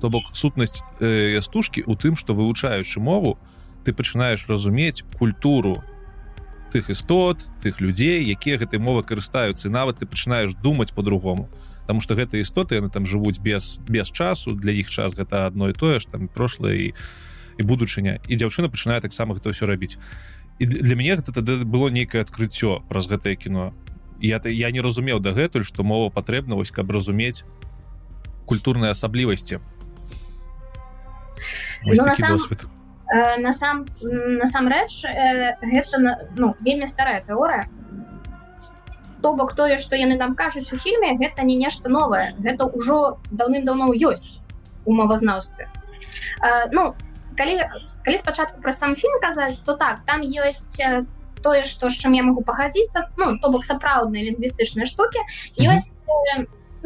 То бок сутнасць э, стужкі у тым што вывучаючы мову ты пачынаеш разумець культуру тых істот тых людзей якія гэтай мовы карыстаюцца нават ты пачынаеш думаць по-другому Таму что гэтыя істоты яны там жывуць без без часу для іх час гэта адно і тое ж там прошлое і і будучыня і дзяўчына пачынае таксама гэта ўсё рабіць. І для мяне гэта тады было нейкае адкрыццё праз гэтае кіно. Я я не разумеў дагэтуль што мова патрэбна вось каб разумець культурныя асаблівасці. Ну, насам, э, насам насамрэч э, гэта ну вельмі старая тэорыя. То бок тое што яны там кажуць у фільме гэта не нешта новае. Гэта ўжо даўным-даўно ёсць у мовазнаўстве. Э, ну калі калі спачатку пра сам фільм казаць то так там ёсць тое што з чым я могу пагадзіцца ну то бок сапраўдныя лінгвістычныя штукі ёсць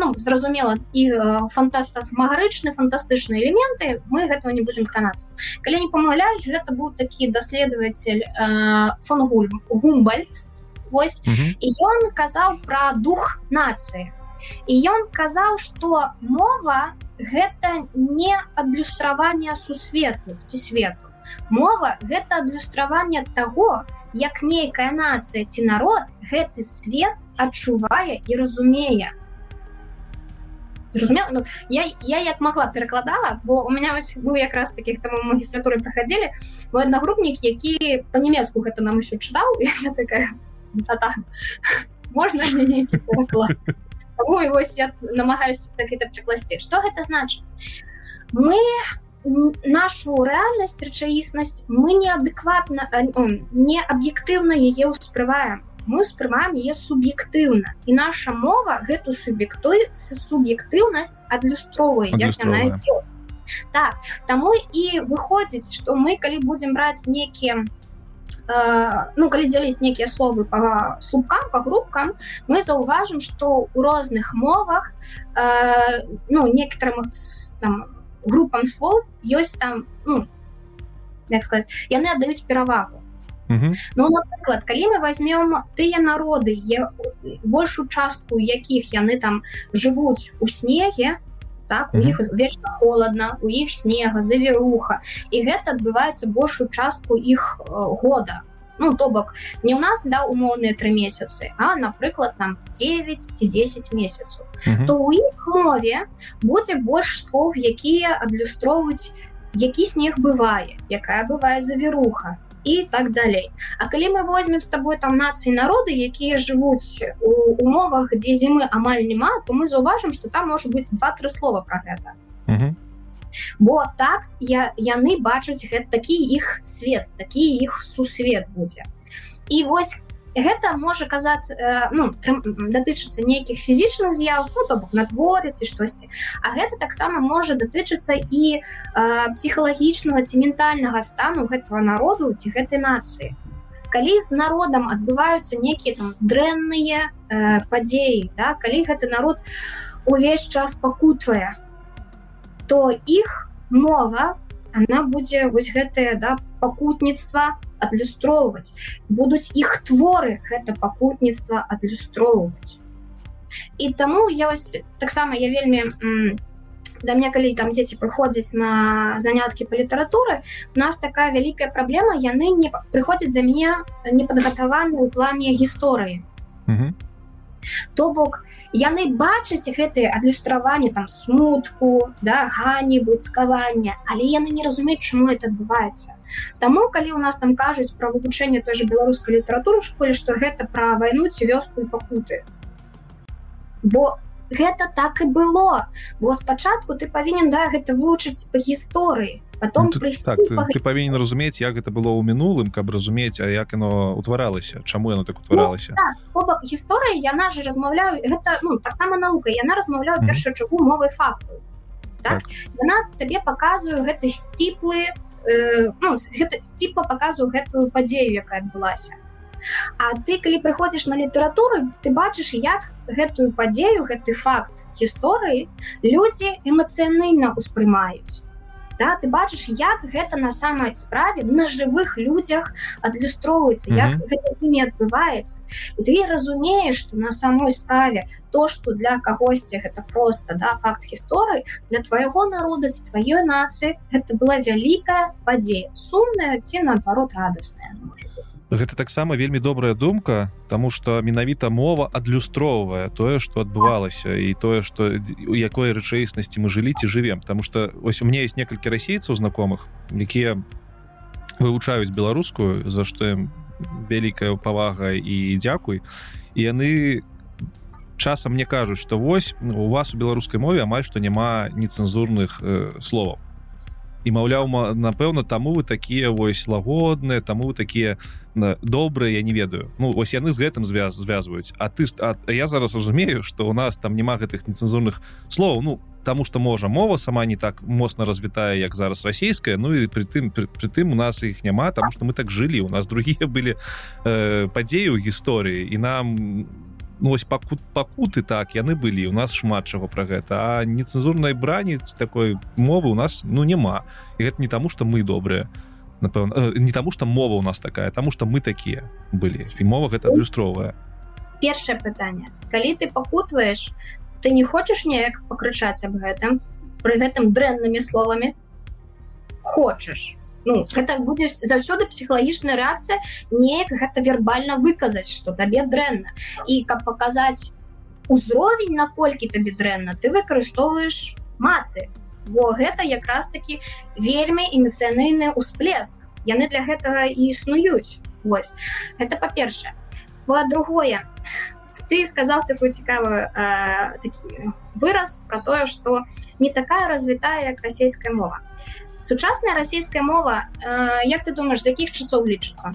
ну зразумела і фантаста магарычны фантастычныя элементы мы гэтага не будзем кранацца калі не памыляюсь гэта быў такі даследаватель фон гуль гумбальд вось і ён казаў пра дух нацыі. І ён казаў што мова гэта не адлюстраванне сусвету ці свету. Мова гэта адлюстраванне таго як нейкая нацыя ці народ гэты свет адчувае і разумее. Зразумела? Ну, я я як могла перакладала бо у меня вось быў якраз таких там магістратуры праходзілі мой аднагрупнік які по-нямецку гэта нам усё чытаў такая можна вось я намагаюся так это прыкласці что гэта значыць мы нашу рэальнасць рэчаіснасць мы неадэкватна не аб'ектыўна яе ўспрываем мы ўспрымаем яе суб'ектыўна і наша мова гэту суб'екту суб'ектыўнасць адлюстроўвае так таму і выходзіць што мы калі будзем браць некія ну калі дзяліць нейкія словы по слупкам по групкам мы заўважым что у розных мовах э, ну некоторым там групам слов ёсць там ну, як сказать яны аддаюць перавагу Ну напрыклад калі мы возьмем тыя народы большую частку якіх яны там жывуць у снеге так? У іх вечна холодна у іх снега завіруха. І гэта адбываецца большую частку іх года. Ну то бок не ў нас да умоўныя тры месяцы а напрыклад там 9 ці 10 месяцаў. Mm -hmm. то у іх мове будзе больш слов якія адлюстроўваюць які снег бывае якая бывае завіруха і так далей. А калі мы возьмем с тобой там нацыі народы якія жывуць у умовах дзе зімы амаль няма то мы заўважым что там может быть два-тры слова про гэта бо так я яны бачуць гэта такі іх свет такі іх сусвет будзе. І вось гэта можа казаць э, ну, датычыцца нейкіх фізічных з'яў ну, надворы ці штосьці А гэта таксама можа датычыцца і э, псіхалагічнага ці ментальнага стану гэтага народу ці гэтай нацыі калі з народам адбываюцца нейкія там дрэнныя э, падзеі да? калі гэты народ увесь час пакутвае то іх мова она будзе вось гэтае да пакутніцтва адлюстроўваць будуць іх творы гэта пакутніцтва адлюстроўваць і таму я вось таксама я вельмі да мне калі там дзеці прыходзяць на заняткі па літаратуры у нас такая вялікая праблема яны не прыходзяць да мяне непадгатаваны ў плане гісторыі то бок яны бачаць гэтые адлюстраванні там смутку да ганібы цкавання але яны не разумеюць чаму это адбываецца. Таму калі у нас там кажуць пра вывучэнне той же беларускай літаратуры школе што гэта пра вайну ці вёску і пакуты. Бо гэта так і было. Бо спачатку ты павінен да гэта вывучыць па гісторыі потом ну, ты, так, ты, ты павінен разумець як гэта было ў мінулым каб разумець а як яно утваралася чаму яно так утваралася ну, так, гісторыя яна же размаўляю гэта ну таксама наука яна размаўляю mm -hmm. першую чагу мовы факту так? так. яна табе паказваю гэты сціплы э, ну, гэта сціпла паказваю гэтую падзею якая адбылася А ты калі прыходзіш на літаратуру ты бачыш як гэтую падзею гэты факт гісторыі людзі эмацыянальна ўспрымаюць да, ты бачыш як гэта на самай справе на жывых людзях адлюстроўваецца mm -hmm. як гэта з імі адбываецца і ты разумееш что на самой справе то что для кагосьці гэта просто да факт гісторыі для твайго народа ці тваёй нацыі гэта была вялікая падзея сумная ці наадварот радасная гэта таксама вельмі добрая думка тому что менавіта мова адлюстроўвае тое что адбывалася і тое что у якой рэчаіснасці мы жылі ці жывем. Потому что ось у меня есть некалькі расейцаў знакомых якія вывучаюць беларускую за што ім вялікая павага і дзякуй. І яны часам мне кажуць что вось у вас у беларускай мове амаль што няма нецэнзурных э, словаў і маўляў напэўна таму вы такія вось лагодныя таму вы такія добрыя я не ведаю. Ну вось яны з гэтым звяз звязваюць. А ты а, я зараз разумею что у нас там няма гэтых нецэнзурных слоў ну Таму что можа мова сама не так моцна развітая як зараз расійская Ну і при тым при, при тым у нас іх няма тому что мы так жылі у нас другія былі э, падзеі ў гісторыі. І нам ну, ось пакут пакуты так яны былі у нас шмат чаго про гэта. А нецэнзурнай браніць такой мовы у нас ну няма. І гэта не таму что мы добрыя напэўна э, не таму что мова у нас такая тому что мы такія былі. І мова гэта адлюстроўвае першае пытанне. Калі ты пакутваешь ты не хочаш неяк пакрычаць аб гэтым пры гэтым дрэннымі словамі? Хочаш ну гэта будзе заўсёды псіхалагічная рэакцыя неяк гэта вербальна выказаць что табе дрэнна і каб паказаць узровень наколькі табе дрэнна ты выкарыстоўваеш маты. Бо гэта якраз таки вельмі эмацыянальны ўсплеск яны для гэтага і існуюць Вось это па-першае по-другое ты сказаў такую цікавую э, такі выраз про тое что не такая развітая як расійская мова сучасная расійская мова э, як ты думаешь з якіх часоў лічыцца?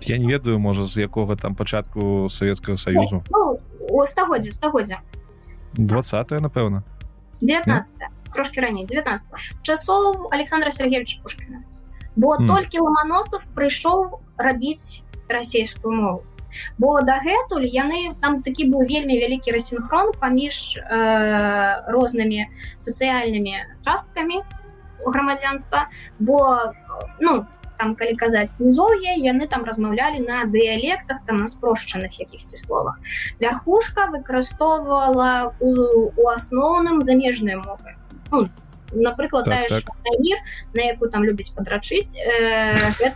Я не ведаю можа з якога там пачатку союзу ну, у стагоддзя стагоддзя 20 напэўна. 19 трошки раней 19 часоў александра сергеевича пушкина бо mm. толькі ламаносов прыйшоў рабіць расійскую мову. Бо дагэтуль яны там такі быў вельмі вялікі рассінхрон паміж э, рознымі сацыяльнымі часткамі грамадзянства бо ну там калі казаць нізоўе яны там размаўлялі на дыялектах там на спрошчаных якіхсьці словах. Вярхушка выкарыстоўвала у, у асноўным замежныя мовы. Ну, напрыклад так, так. мир на якую там любіць падрачыць э,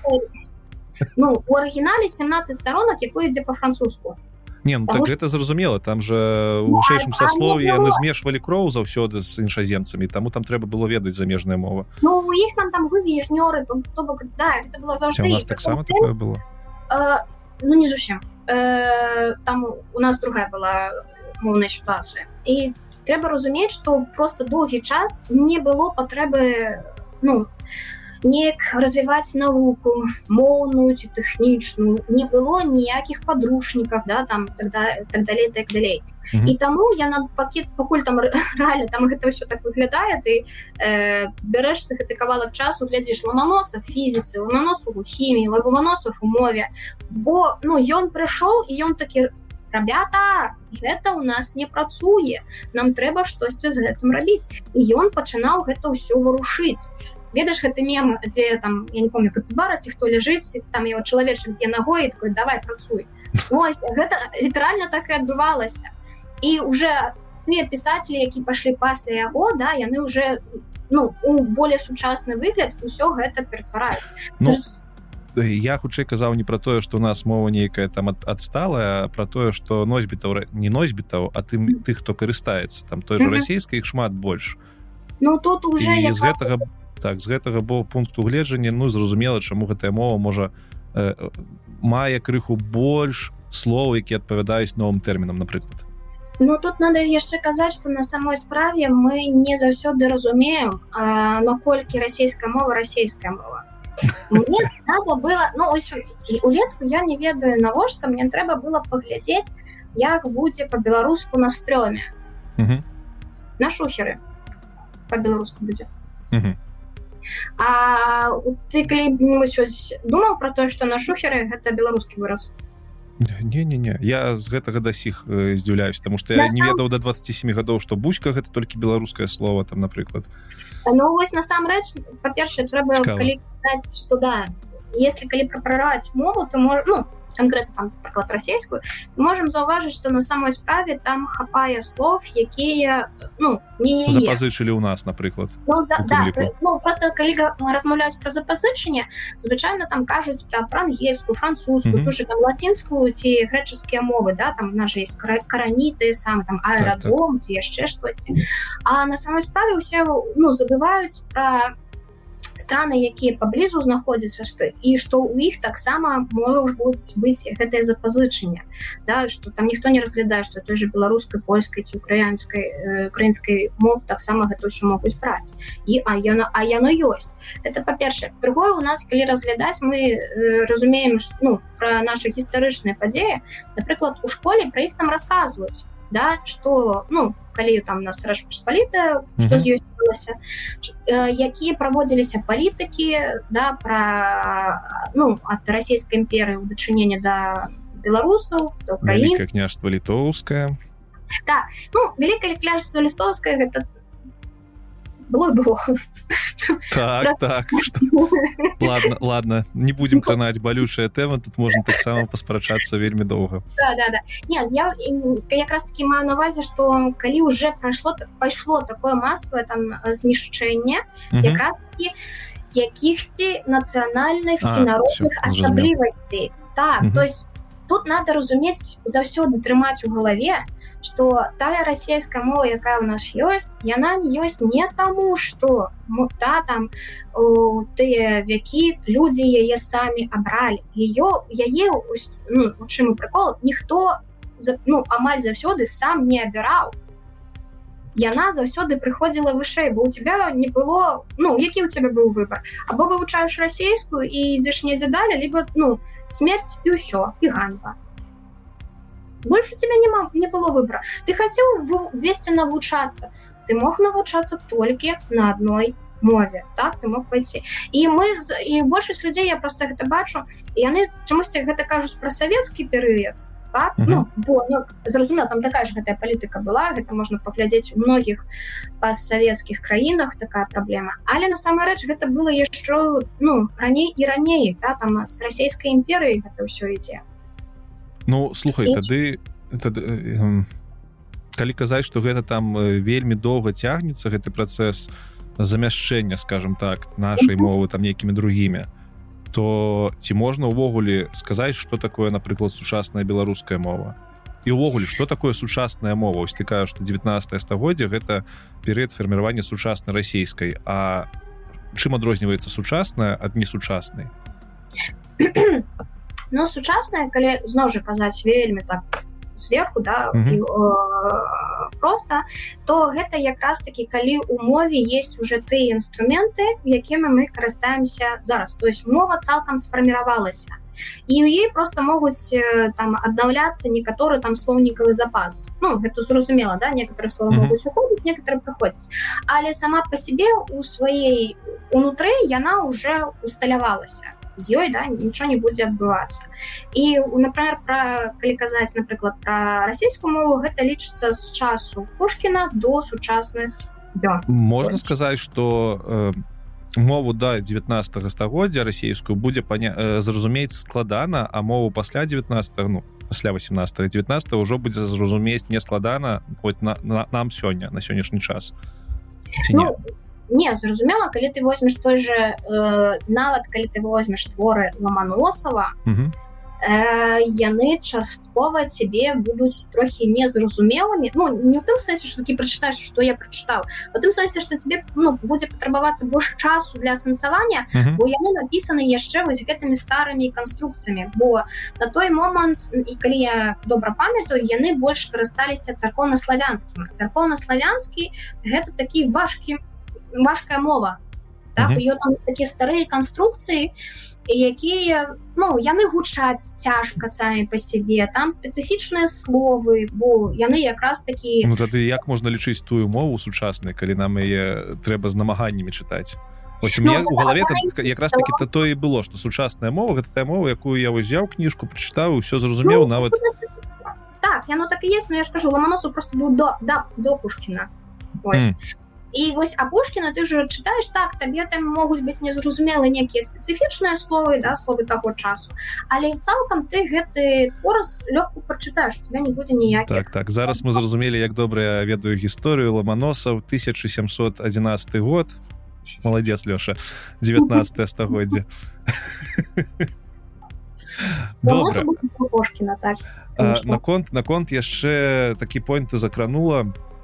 ну у арыгінале 17 сторонок якое ідзе по-французску Не, ну, так что... гэта зразумела там же у вышэйшым ну, саслові яны змешвалі кроў заўсёды з іншаземцамі таму там трэба было ведаць замежная мова ну, у іх там там вывежнёры то, то бок, да, было заўжды нас таксама такое было. э, ну не зусім э, там у нас другая была моўная сітуацыя і трэба разумець што просто доўгі час не было патрэбы ну неяк развіваць навуку моўную ці тэхнічную не было ніякіх падручнікаў да там тогда так далей так далей mm -hmm. і таму я на пакет пакуль там реально там гэта ўсё так выглядае ты э, бярэш ты гэты кавалак часу глядзіш ламаноса фізіцы ламаносу у хіміі лагуманосов у мове. Бо ну ён прыйшоў і ён такі ребята гэта у нас не працуе нам трэба штосьці з гэтым рабіць і ён пачынаў гэта ўсё вырушыць ведаеш гэты мем дзе там я не помню капібара ці хто ляжыць там его чалавечым я ногой такой давай працуй Ось гэта літаральна так і адбывалася. І уже тыя пісацелі які пашлі пасля яго да яны уже ну у более сучасны выгляд усё гэта ператвараюць. Ну я хутчэй казаў не про тое что у нас мова нейкая там адсталая про тое что носьбітаў не носьбітаў а тым тых хто карыстаецца. Там той же расійскай іх шмат больш. Ну тут уже з гэтага бы так з гэтага бо пункту гледжання ну зразумела чаму гэтая мова можа э, мае крыху больш слоў які адпавядаюць новым тэрмінам напрыклад. Ну тут надо яшчэ казаць што на самой справе мы не заўсёды разумеем наколькі расійская мова расійская мова. Мне надо было ну ось улетку я не ведаю навошта мне трэба было паглядзець як будзе по-беларуску на стрёме на шухеры. По-беларуску будзе А ты калі-нибудь думаў про тое что на шухеры гэта беларускі выраз не не не я з гэтага да сіх э, здзіўляюсь тому что я не ведаў до 27 гадоў что бузька гэта толькі беларускае слово там напрыклад. Ну вось насамрэч па-першае трэба калі что да если калі прапрараць мову то можа ну конкретно там проклад расійскую можем заўважыць что на самой справе там хапае слов якія ну не запазычылі у нас напрыклад ну, за, да, ну, просто калі размаўляюць про запазычанне звычайно там кажуць да, про ангельскую французскую mm -hmm. там лацінскую ці грэчаскія мовы да там наши есть караніты сам там аэродром так, так. ці яшчэ штосьці а на самой справе усе ну забываюць про страны якія паблізу знаходзяцца што і што ў іх таксама могуць быць гэтае запазычанне да что там ніхто не разглядае што той же беларускай польскай ці украінскай украінскай мов таксама гэта ўсё могуць браць. І а яно а яно ёсць. Это па-першае. Другое у нас калі разглядаць мы э, разумеем ну про наши гістарычныя падзеі. Напрыклад у школе про іх нам рассказываюць да что ну калі там нас рэш паспаліта что mm -hmm. ёсць якія праводзіліся палітыкі да про ну от расійскай імперыі ў дачынення да беларусаў украінска княжства літоўская так ну великкае княжество лістовская гэта было было. Так, так, что... ладно ладно не будем кранаць балючая тэма тут можна таксама паспрачацца вельмі доўга да, да, да. нет я якраз таки маю навазе что калі уже прайшло пайшло такое масавае там знішчэнне якраз таки якіхсьці нацыянальных ці народных асаблівасцей так то есть тут надо разумець заўсёды трымаць у галаве что тая расійская мова якая у нас ёсць яна не ёсць не таму что та там тыя вякі людзі яе самі абралі ее яе ну, чым прикол ніхто ну амаль заўсёды сам не абіраў яна заўсёды прыходзіла вышэй бо у тебя не было ну які у тебя быў выбор або вывучаешь расійскую і ідзеш недзе далі либо ну ты смерть и ўсё і ганьба больше тебя не мог не было выбора ты хотел дзесьці навучацца ты мог навучацца толькі на одной мове так ты мог пойти і мы і большасць людзей я просто гэта бачу яны чамусьці гэта кажуць про савецкі перыяд так? mm -hmm. ну, бо ну, зразумела там такая ж гэтая палітыка была гэта можна паглядзець у многіх пасавецкіх краінах такая праблема але насамрэч гэта было яшчэ ну раней і раней да, там з расійскай імперыі гэта ўсё ідзе Ну слухай і... тады тады э, калі казаць что гэта там вельмі доўга цягнецца гэты працэс замяшчэння скажем так нашай мовы там нейкімі другімі то ці можна ўвогуле сказаць что такое напрыклад сучасная беларуская мова? І ўвогуле что такое сучасная мова? Ось такая что 19 стагоддзя гэта перыяд фарміравання сучаснай расійскай. А чым адрозніваецца сучасная ад несучаснай но сучасная калі зноў жа казаць вельмі так сверху да mm -hmm. і, э, просто то гэта якраз таки калі у мове есть уже тыя інструменты якімі мы карыстаемся зараз. То есть мова цалкам сфарміравалася. І у ей просто могуць э, там аднаўляцца некаторы там слоўнікавы запас. Ну гэта зразумела да некоторые слова mm -hmm. могуць уходзіць некоторые прыходзяць. Але сама по себе у сваей унутры яна уже усталявалася з ёй да нічого не будзе адбывацца і например про калі казаць напрыклад про расійскую мову гэта лічыцца з часу пушкіна до сучасных дзён. Можна сказаць что э, мову да 19 стагоддзя расійскую будзе паня э, зразумець складана а мову пасля 19 ну пасля 18 19 ўжо будзе зразумець не складана хоть на, на нам сёння на сённяшні час. Ну, не зразумела калі ты возьмеш той же э, нават калі ты возьмеш творы ломаносова э, яны часткова цябе будуць трохі незразумелымі. Ну не ў тым сэнсе што такі прачытаеш што я прачытаў у тым сэнсе што тебе ну, будзе патрабавацца больш часу для асэнсавання uh -huh. бо яны напісаны яшчэ вось гэтымі старымі канструкцыямі. Бо на той момант і калі я добра памятаю яны больш карысталіся царкоўна-славянскім. Царкоўна-славянскі гэта такі важкі важкая мова так? uh -huh. там такі старыя канструкцыі якія ну яны гучаць цяжка самі по сябе там спецыфічныя словы бо яны якраз такі ну, тады як можна лічыць тую мову сучаснай калі нам яе трэба з намаганнямі чытаць ось у меня ну, у галаве да, якраз таки то то і было что сучасная мова гэта тая мова якую я узяў кніжку прачытаў все зразумеў ну, нават так яно так і есть но я ж кажу ламаносу просто быў до да до пушкина ось. Mm і вось апошкіна ты уже чытаеш так табе там могуць быць незразумелы некія спецыфічныя словы да словы таго часу. Але цалкам ты гэты твор лёгку прачытаеш тебя не будзе ніяк так так. Зараз мы зразумелі як добра ведаю гісторыю ламаносаў 1711 год. Молодец лёша 19 стагоддзя наконт наконт яшчэ такі пойнт ты закранула по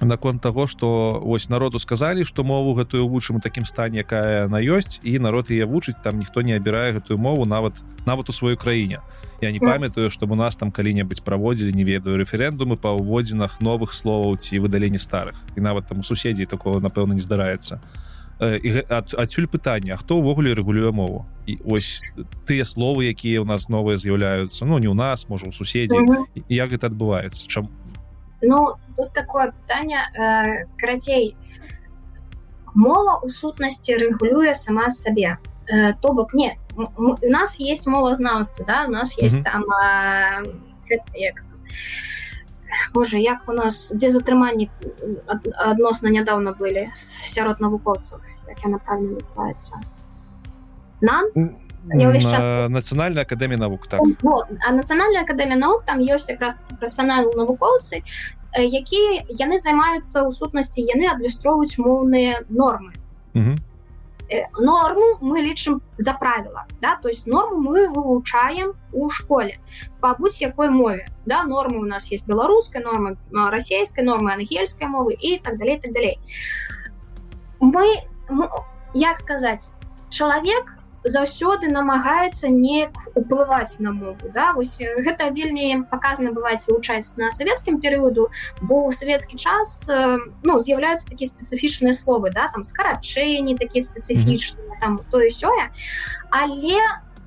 наконт того что вось народу сказалі что мову гэтую вучым у такім стане якая на ёсць і народ яе вучыць там ніхто не абірае гэтую мову нават нават у сваёй краіне. Я не памятаю чтобы у нас там калі-небудзь праводзілі не ведаю рэферэндумы па ўводзінах новых словаў ці выдаленні старых. І нават там у суседзей такого напэўна не здараецца. І ад, адсюль пытання хто ўвогуле рэгулюе мову? І ось тыя словы якія ў нас новыя з'яўляюцца ну не ў нас можа у суседзі як гэта адбываецца? Чаму Ну тут такое пытанне э, карацей мова у сутнасці рэгулюе сама сабе э, то бок не у нас есть мовазнаўства да у нас есть mm -hmm. там э, як Боже як у нас дзе затрыманні адносна нядаўна былі сярод навукоўцаў як яна правильно называется. Нам на... нацыянальная акадэмія навук так. Вот. а нацыянальная акадэмія наук там ёсць якраз прафесіянал навукоўцы якія яны займаюцца ў сутнасці яны адлюстроўваюць моўныя нормы. Норму мы лічым за правіла да? То есть норму мы вывучаем у школе па будь якой мове да? Нормы у нас есть беларускай нормы расійскай нормы ангельскай мовы і так далей так далей. Мы як сказаць чалавек заўсёды намагаецца неяк уплываць на мову да? Вось гэта вельмі паказана бываць вывучаць на савецкім перыяду бо ў савецкі час ну з'яўляюцца такія спецыфічныя словы да? Там скарачэнні такія спецыфічныя mm -hmm. там тое сёе. Але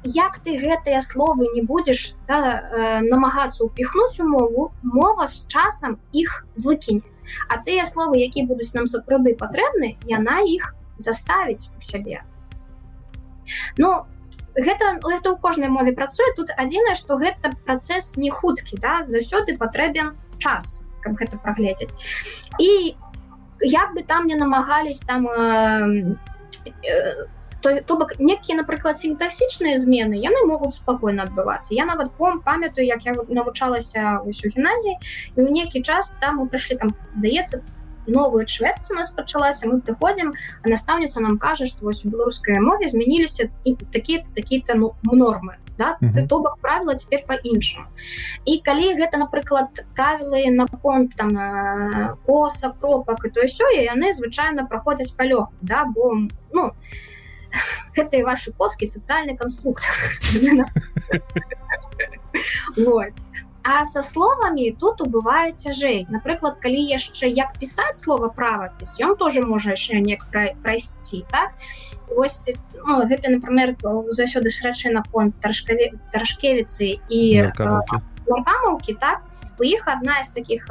як ты гэтыя словы не будзеш да, э, намагацца упихнуць у мову мова з часам іх выкінь а тыя словы якія будуць нам сапраўды патрэбны яна іх заставіць у сябе Ну гэта это ў кожнай мове працуе. Тут адзінае што гэта працэс не хуткі да заўсёды патрэбен час каб гэта прагледзець. І як бы там не намагались там э, э, то, то бок некія напрыклад сінтасічныя змены яны могуць спакойна адбывацца. Я нават пом памятаю як я навучалася ўсю гімназіі і ў нейкі час там мы прыйшлі там здаецца новую чвэрць у нас пачалася мы прыходзім а настаўніца нам кажа што вось у беларускай мове змяніліся і такія-то такія-то ну, нормы да? mm -hmm. то бок правіла цяпер па-іншаму і калі гэта напрыклад правілы наконт там на коса кропак і то ўсё і яны звычайна праходзяць палёгку да бо ну гэта і ваши коскі сацыяльны канструктор Вось А со словамі тут убывае цяжэй напрыклад калі яшчэ як пісаць слова правапіс ён тоже можа яшчэ неяк прайсці так? Вось ну, гэта например заўсёды срачы наконт таршкаве тарашкевіцы і камаўкі так? У іх адна з таких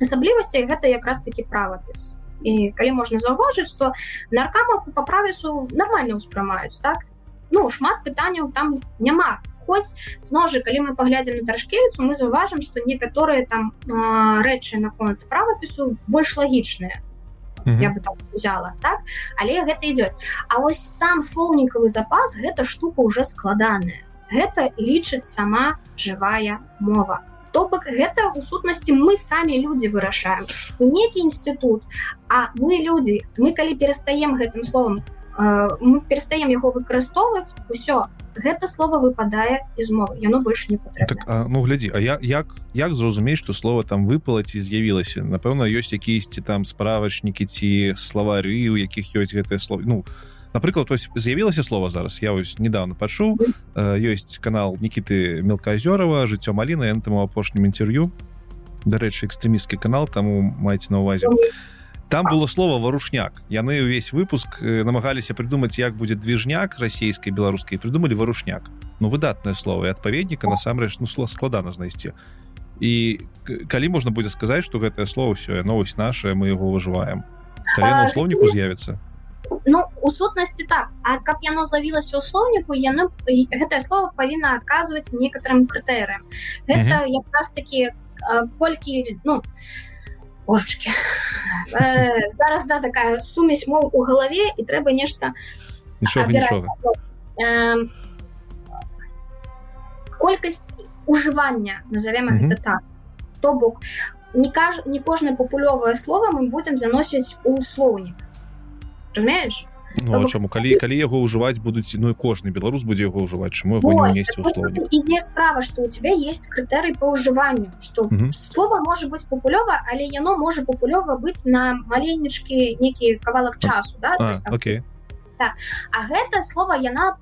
асаблівасцей гэта якраз таки правапіс і калі можна заўважыць что наркамаўку по правісу нормально ўспрымаюць так? Ну шмат пытанняў там няма хоць зноў жа калі мы паглядзім на тарашкевіцу мы заўважым што некаторыя там рэчы наконт правапісу больш лагічныя я бы там узяла так? Але гэта ідёць А вось сам слоўнікавы запас гэта штука уже складаная. Гэта лічыць сама жывая мова. То бок гэта у сутнасці мы самі людзі вырашаем. Некі інстытут а мы людзі мы калі перастаем гэтым словом мы перастаем яго выкарыстоўваць усё гэта слово выпадае из мовы яно больше не патрэбна так, а, ну глядзі А я як як зразумець что слово там выпала ці з'явілася напэўна ёсць якісьці там справачнікі ці словары у якіх ёсць гэтае слово. Ну напрыклад ось з'явілася слово зараз я ось недавно пачуў. Ёсць канал Нкіты мелказёрова жыццё маліна энтаму апошнім інтерв'ю дарэчы экстрэмісцкі канал таму маеце на увазе там было слово варушняк яны увесь выпуск намагаліся придумаць як будзе движняк расійскай беларускай придумали варушняк ну выдатное слово і адпаведніка насамрэч ну слова складана знайсці і калі можна будзе сказаць что гэтае слово все новость наша мы его выжываем слоўніку з'явіцца Ну у сутнасці так. А каб яно з'явілася ў слоўніку яны гэтае слово павінна адказваць некаторым крытэрыям гэта якраз таки колькі ну божачки э, зараз да такая сумесь мол у галаве і трэба нешта э, колькасць ужывання назовем гэта так. То бок не каж не кожнае папулёвае слово мы будзем заносіць у слоўнік разумееш Ну, чаму калі калі яго ўжываць будуць ну кожны беларус будзе яго ўжываць чаму яго ідзе справа што у тебя есть крытэрый по ўжыванню што слова можа быць папулёва але яно можа папулёва быць на маленечкі некі кавалак часу да? а, окей да. а гэта слова яна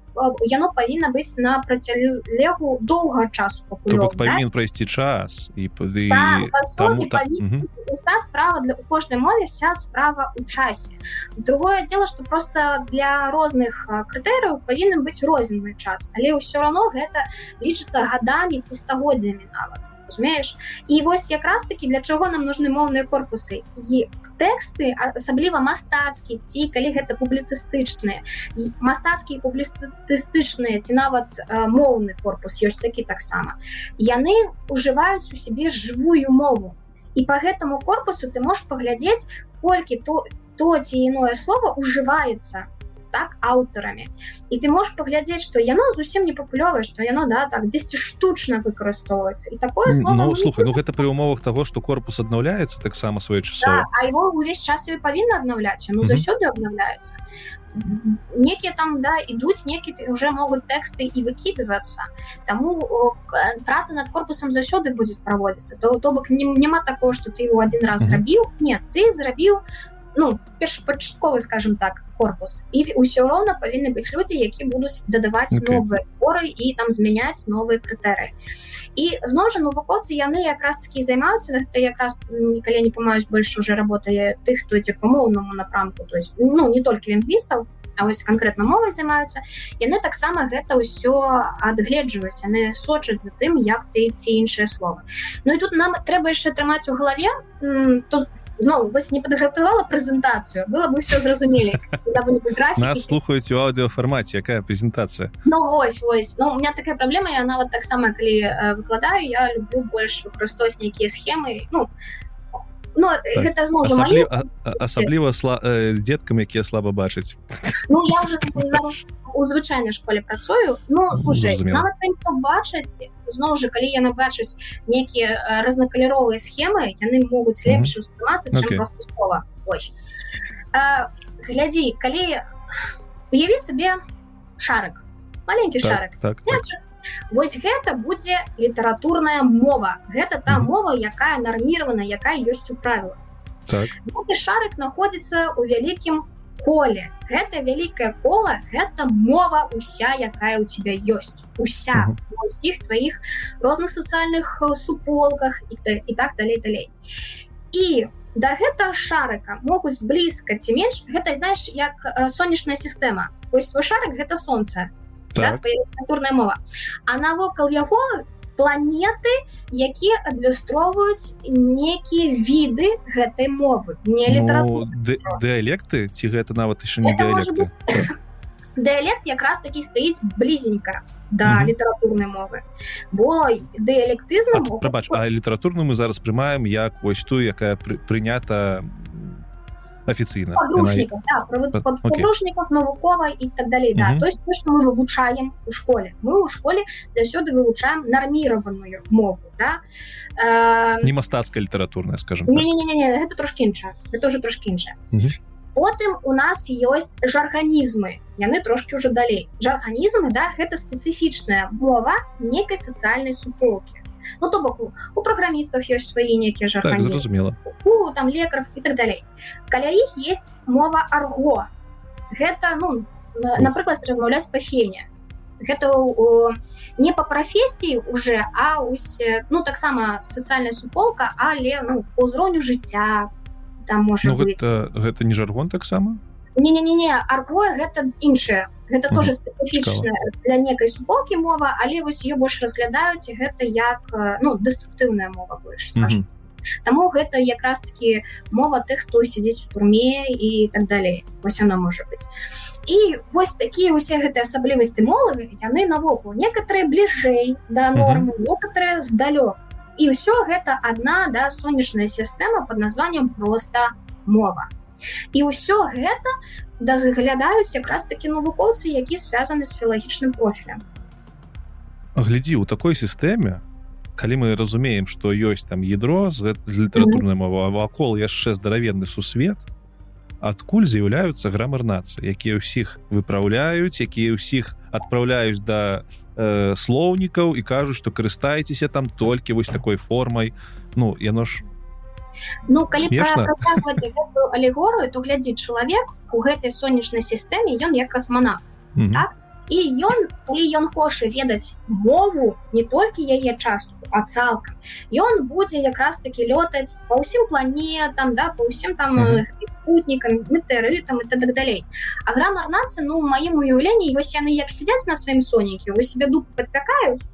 яно павінна быць на працялегу доўга часу павінен да? прайсці час і пады да, таму, та... угу. справа для у кожнай мове вся справа у часе другое дело что просто для розных крытэрыяў павінен быць розінны час але ўсё равно гэта лічыцца гадамі ці стагоддзямі нават разумееш і вось якраз таки для чаго нам нужны моўныя корпусы і тэксты асабліва мастацкі ці калі гэта публіцыстычныя мастацкія публістыстычныя ці нават моўны корпус ёсць такі таксама яны ужываюць у сябе жывую мову. І по гэтаму корпусу ты можешь паглядзець колькі то то ці іное слово ужываецца так аўтарамі і ты можешь паглядзець что яно зусім не папулёвае что яно да так 10 штучна выкарыстоўваецца і такое ну, слухай ну гэта пры умовах того что корпус аднаўляецца таксама свае часо да, а его увесь час вы павінна аднаўляць ну заўсёды абнаўляецца некія там да ідуць некі уже могуць тэксты і выкідывацца таму праца над корпусам заўсёды будзе праводзіцца то то бок няма такого что ты его один раз зрабіў нет ты зрабіў ну першапачатковы скажем так корпус. І ўсё роўна павінны быць людзі які будуць дадаваць okay. новыя поры і там змяняць новыя крытэры. І зноў жа навукоўцы яны якраз таки займаюцца гэта якраз калі не памаюць больш уже работае тых хто ідзе по моўнаму напрамку то есть ну не толькі лінгвістаў вось конкретно мовай займаюцца. Яны таксама гэта ўсё адгледжваюць яны сочаць за тым як ты ці іншае слово Ну і тут нам трэба яшчэ трымаць у галаве то зноў вось не падгатавала прэзентацыю было бы все зразумелі нас слухаюць у аўдыофармаце якая прэзентацыя ну, ось, ось. ну, у меня такая праблема я нават таксама калі выкладаю я люблю больш выкарыстоўваць нейкія схемы ну Ну, так. гэта зноў асабліва, асабліва сла... э, дзеткам якія слаба бачаць ну, я уже у звычайнай школе працую ну бачаць зноў жа калі яна бачыць нейкія разнакаляровыя схемы яны могуць лепш успрымацца okay. просто слова глядзі калі уяві сабе шарык маленькі так, шарык так, так. Вось гэта будзе літаратурная мова. Гэта та мова якая нарміравана якая ёсць у правіла так. шарык находится у вялікім коле. Гэта вялікае кола гэта мова уся якая у тебя ёсць уся. Усіх тваіх розных сацыяльных э, суполках і і так далей далей і да гэта шарыка могуць блізка ці менш гэта знаеш як э, сонечная сістэма ось твой шарык гэта сонца так. да, натурная мова. А навокал яго планеты якія адлюстроўваюць некія віды гэтай мовы. Не літаратуры ну, дыялекты? Ці гэта нават яшчэ не дыялекты? дыялект якраз такі стаіць блізенька да угу. літаратурнай мовы. Бо дыялектызм прабач а літаратурную мы зараз прымаем як вось тую якая пры, прынята афіцыйна подружніков навукова і так далей да. То есть то что мы вывучаем у школе. Мы у школе заўсёды вывучаем нарміраваную мову да. Не мастацкая літаратурная скажем так. гэта трошки інша это уже трошки іншая потым у нас ёсць жарганізмы яны трошки уже далей жарганізмы да гэта спецыфічная мова некай сацыяльнай суполки ну то бок у праграмістаў ёсць свае нейкія жар так, зразумела. Там лекаров і так далей. Каля іх есть мова арго. Гэта ну напрыклад размаўляць па фене гэта о, не по прафесіі уже а усе ну таксама сацыяльная суполка але ну по ўзроўню жыцця там можа ну, гэта, гэта не жаргон таксама не не не не арго гэта іншае. Гэта mm тоже спецыфічная для некай суполкі мова але вось ее больш разглядаюць гэта як ну деструктыўная мова больш mm -hmm. Таму гэта якраз таки мова тых хто сядзіць у турме і так далей. Вось она можа быць. І вось такія усе гэтыя асаблівасці молавы яны навокал. Некаторые бліжэй да нормы mm -hmm. некоторые здалёк. І ўсё гэта одна да сонечная сістэма под названием просто мова і ўсё гэта даглядаюць якраз такі навукоўцы які звязаны з філагічным профілем. Глядзі у такой сістэме калі мы разумеем што ёсць там ядро з, з літаратурнай мова вакол яшчэ здаравенны сусвет адкуль з'яўляюцца грамар нацыі якія ўсіх выпраўляюць якія ўсіх адпраўляюць да э, слоўнікаў і кажуць што карыстаецеся там толькі вось такой формай. Ну яно ж Ну калі алегорыю то глядзі чалавек у гэтай сонечнай сістэме ён як касманавт mm -hmm. так? і ён калі ён хоча ведаць мову не толькі яе частку а цалкам ён будзе якраз таки лётаць па ўсім планетам да па ўсім там mm -hmm. путнікам метэрытам і так далей а грамар нацы ну маім уяўленні вось яны як сядзяць на сваім сонікі вы себе дуп падпякаюць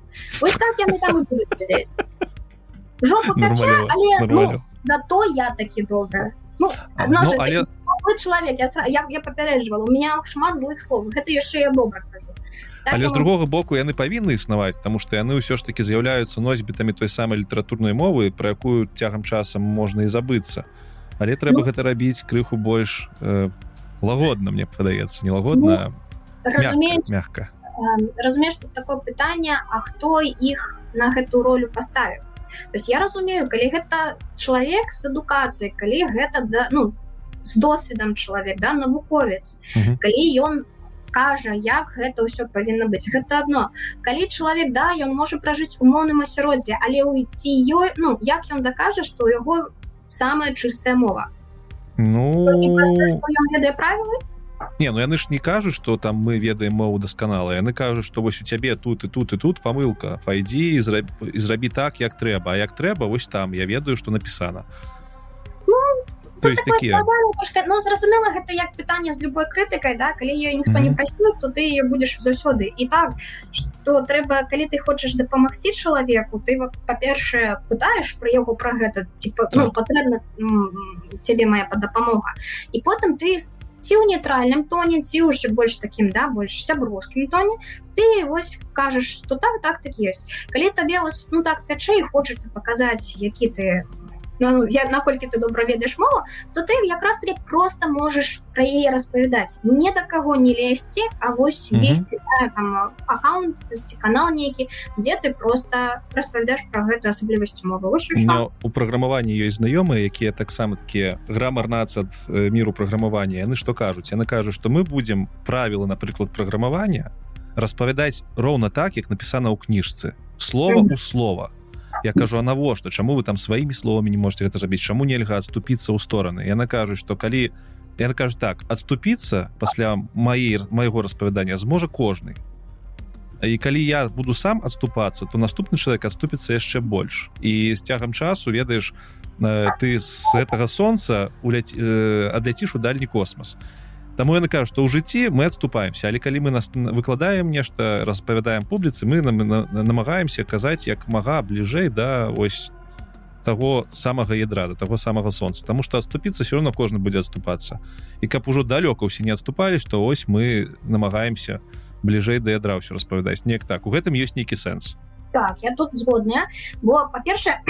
вось так яны там жопу пяча, але ну, да то я такі добра. Ну, ну, але чалавек я, я, я папярэджвала у меня шмат злых слов. Гэта яшчэ я добра кажу. Так, але з другога боку яны павінны існаваць тому что яны ўсё ж таки з'яўляюцца носьбітамі той самай літаратурнай мовы про якую цягам часам можна і забыцца. Але трэба ну, гэта рабіць крыху больш э, лагодна мне падаецца. Нелагодна ну, мягка разумееш тут такое пытанне А хто іх на гэту ролю паставіў то есть я разумею калі гэта чалавек з адукацыяй калі гэта да ну з досведам чалавек да навуковец uh -huh. калі ён кажа як гэта ўсё павінна быць гэта одно. Калі чалавек да ён можа пражыць умоўным асяроддзе але уйти ёй ну як ён дакажа што у яго самая чыстая мова? Ну. Ведае правілы Не, ну яны ж не кажуць что там мы ведаем мову дасканала яны кажуць что вось у цябе тут і тут і тут памылка пойдзі і зраб... зрабі так як трэба як трэба вось там. Я ведаю что напісана то есть такія ну, зразумела гэта як пытанне з любой крытыкай да? Калі ее ніхто mm -hmm. не прасіў то ты ее будешь заўсёды. І так что трэба калі ты хочаш дапамагці чалавеку ты па-першае пытаеш про яго про гэта типа ну, так. патрэбна цябе моя дапамога і потым ты ці ў нейтральным тоне ці ўжо больш таким да больш сяброўскім тоне. Ты вось кажаш что так так так ёсць калі табе вось ну так пячэй хочацца паказаць які ты ну, я наколькі ты добра ведаеш мову то ты якраз таки просто можаш пра яе распавядаць. Не да каго не лезці А вось весці mm -hmm. да, аккаунт ці канал нейкі дзе ты просто распавядаеш про гэту асаблівасць мовы. У праграмаванні ёсць знаёмыя якія таксама такія грамарнац ад міру праграмавання. Яны што кажуць? Яны кажуць што мы будзем правілы напрыклад праграмавання распавядаць роўна так як напісана ў кніжцы. Слова у слова я кажу а навошта? Чаму вы там сваімі словамі не можете гэта зрабіць? Чаму нельга адступіцца ў стороны? Яна кажуць что калі яна кажу так адступіцца пасля маей майго распавядання зможа кожны. І калі я буду сам адступацца то наступны чалавек адступіцца яшчэ больш. І з цягам часу ведаеш ты з гэтага сонца уляць адляціш у дальні космас Таму яны кажу што ў жыцці мы адступаемся але калі мы нас выкладаем нешта распавядаем публіцы мы нам намагаемся казаць як мага бліжэй да ось того самага ядра да таго самага сонца. Таму што адступіцца все равно кожны будзе адступацца. І каб ужо далёка ўсе не адступались то ось мы намагаемся бліжэй да ядра ўсё распавядаць неяк так. У гэтым ёсць нейкі сэнс. Так я тут згодная. Бо па-першае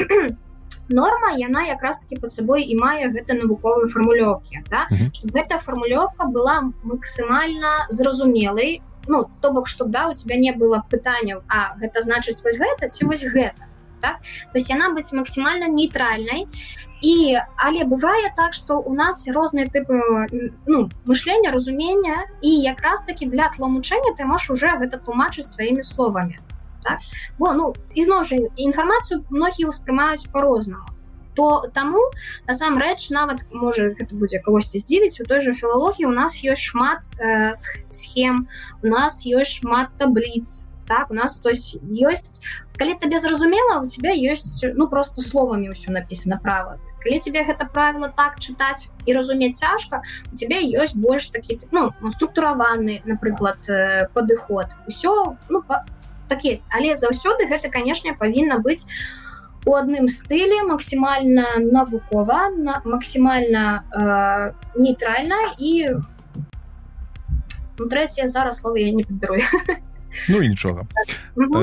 норма яна якраз таки под сабой і мае гэта навуковыя фармулёўкі да? mm -hmm. гэта фармулёўка была максімальна зразумелай ну то бок чтоб да у тебя не было пытанняў А гэта значыць вось гэта ці вось гэта так? то есть яна быць максімальна нейтральнай і але бывае так что у нас розныя тыпы ну мышлення разумення і якраз таки для тлумачэння ты можешь уже гэта тлумачыць сваімі словамі так? бо ну ізноў жа інфармацыю многія ўспрымаюць по-рознаму то таму насамрэч нават можа гэта будзе кагосьці здзівіць у той же філалогіі у нас ёсць шмат э, схем у нас ёсць шмат табліц так у нас то есть ёсць калі табе зразумела у тебя ёсць ну просто словамі ўсё написано права калі тебе гэта правіла так чытаць і разумець цяжка у тебе ёсць больш такі ну, структураваны напрыклад э, падыход усё ну по так есть. Але заўсёды гэта канешне павінна быць у адным стылі максімальна навукова на максімальна э, нейтральна і ну, трэцяе зараз слова я не падберу Ну і нічога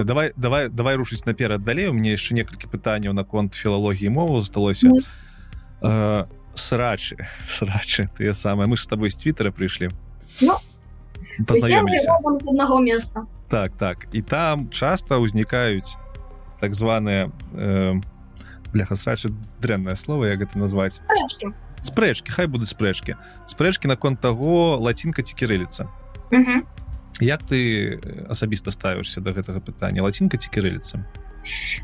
давай давай давай рушыць наперад далей у мне яшчэ некалькі пытанняў наконт філалогіі мову засталося э, срачы срачы тыя самыя мы ж з тобой з твиттера прыйшлі ну, аднаго места так так. І там часта ўзнікаюць так званыя э, бляха срачы дрэннае слово як гэта назваць. Спрэчкі. Хай будуць спрэчкі. Спрэчкі наконт таго лацінка ці кірыліца. Як ты асабіста ставішся до гэтага пытання? Лацінка ці кірыліца?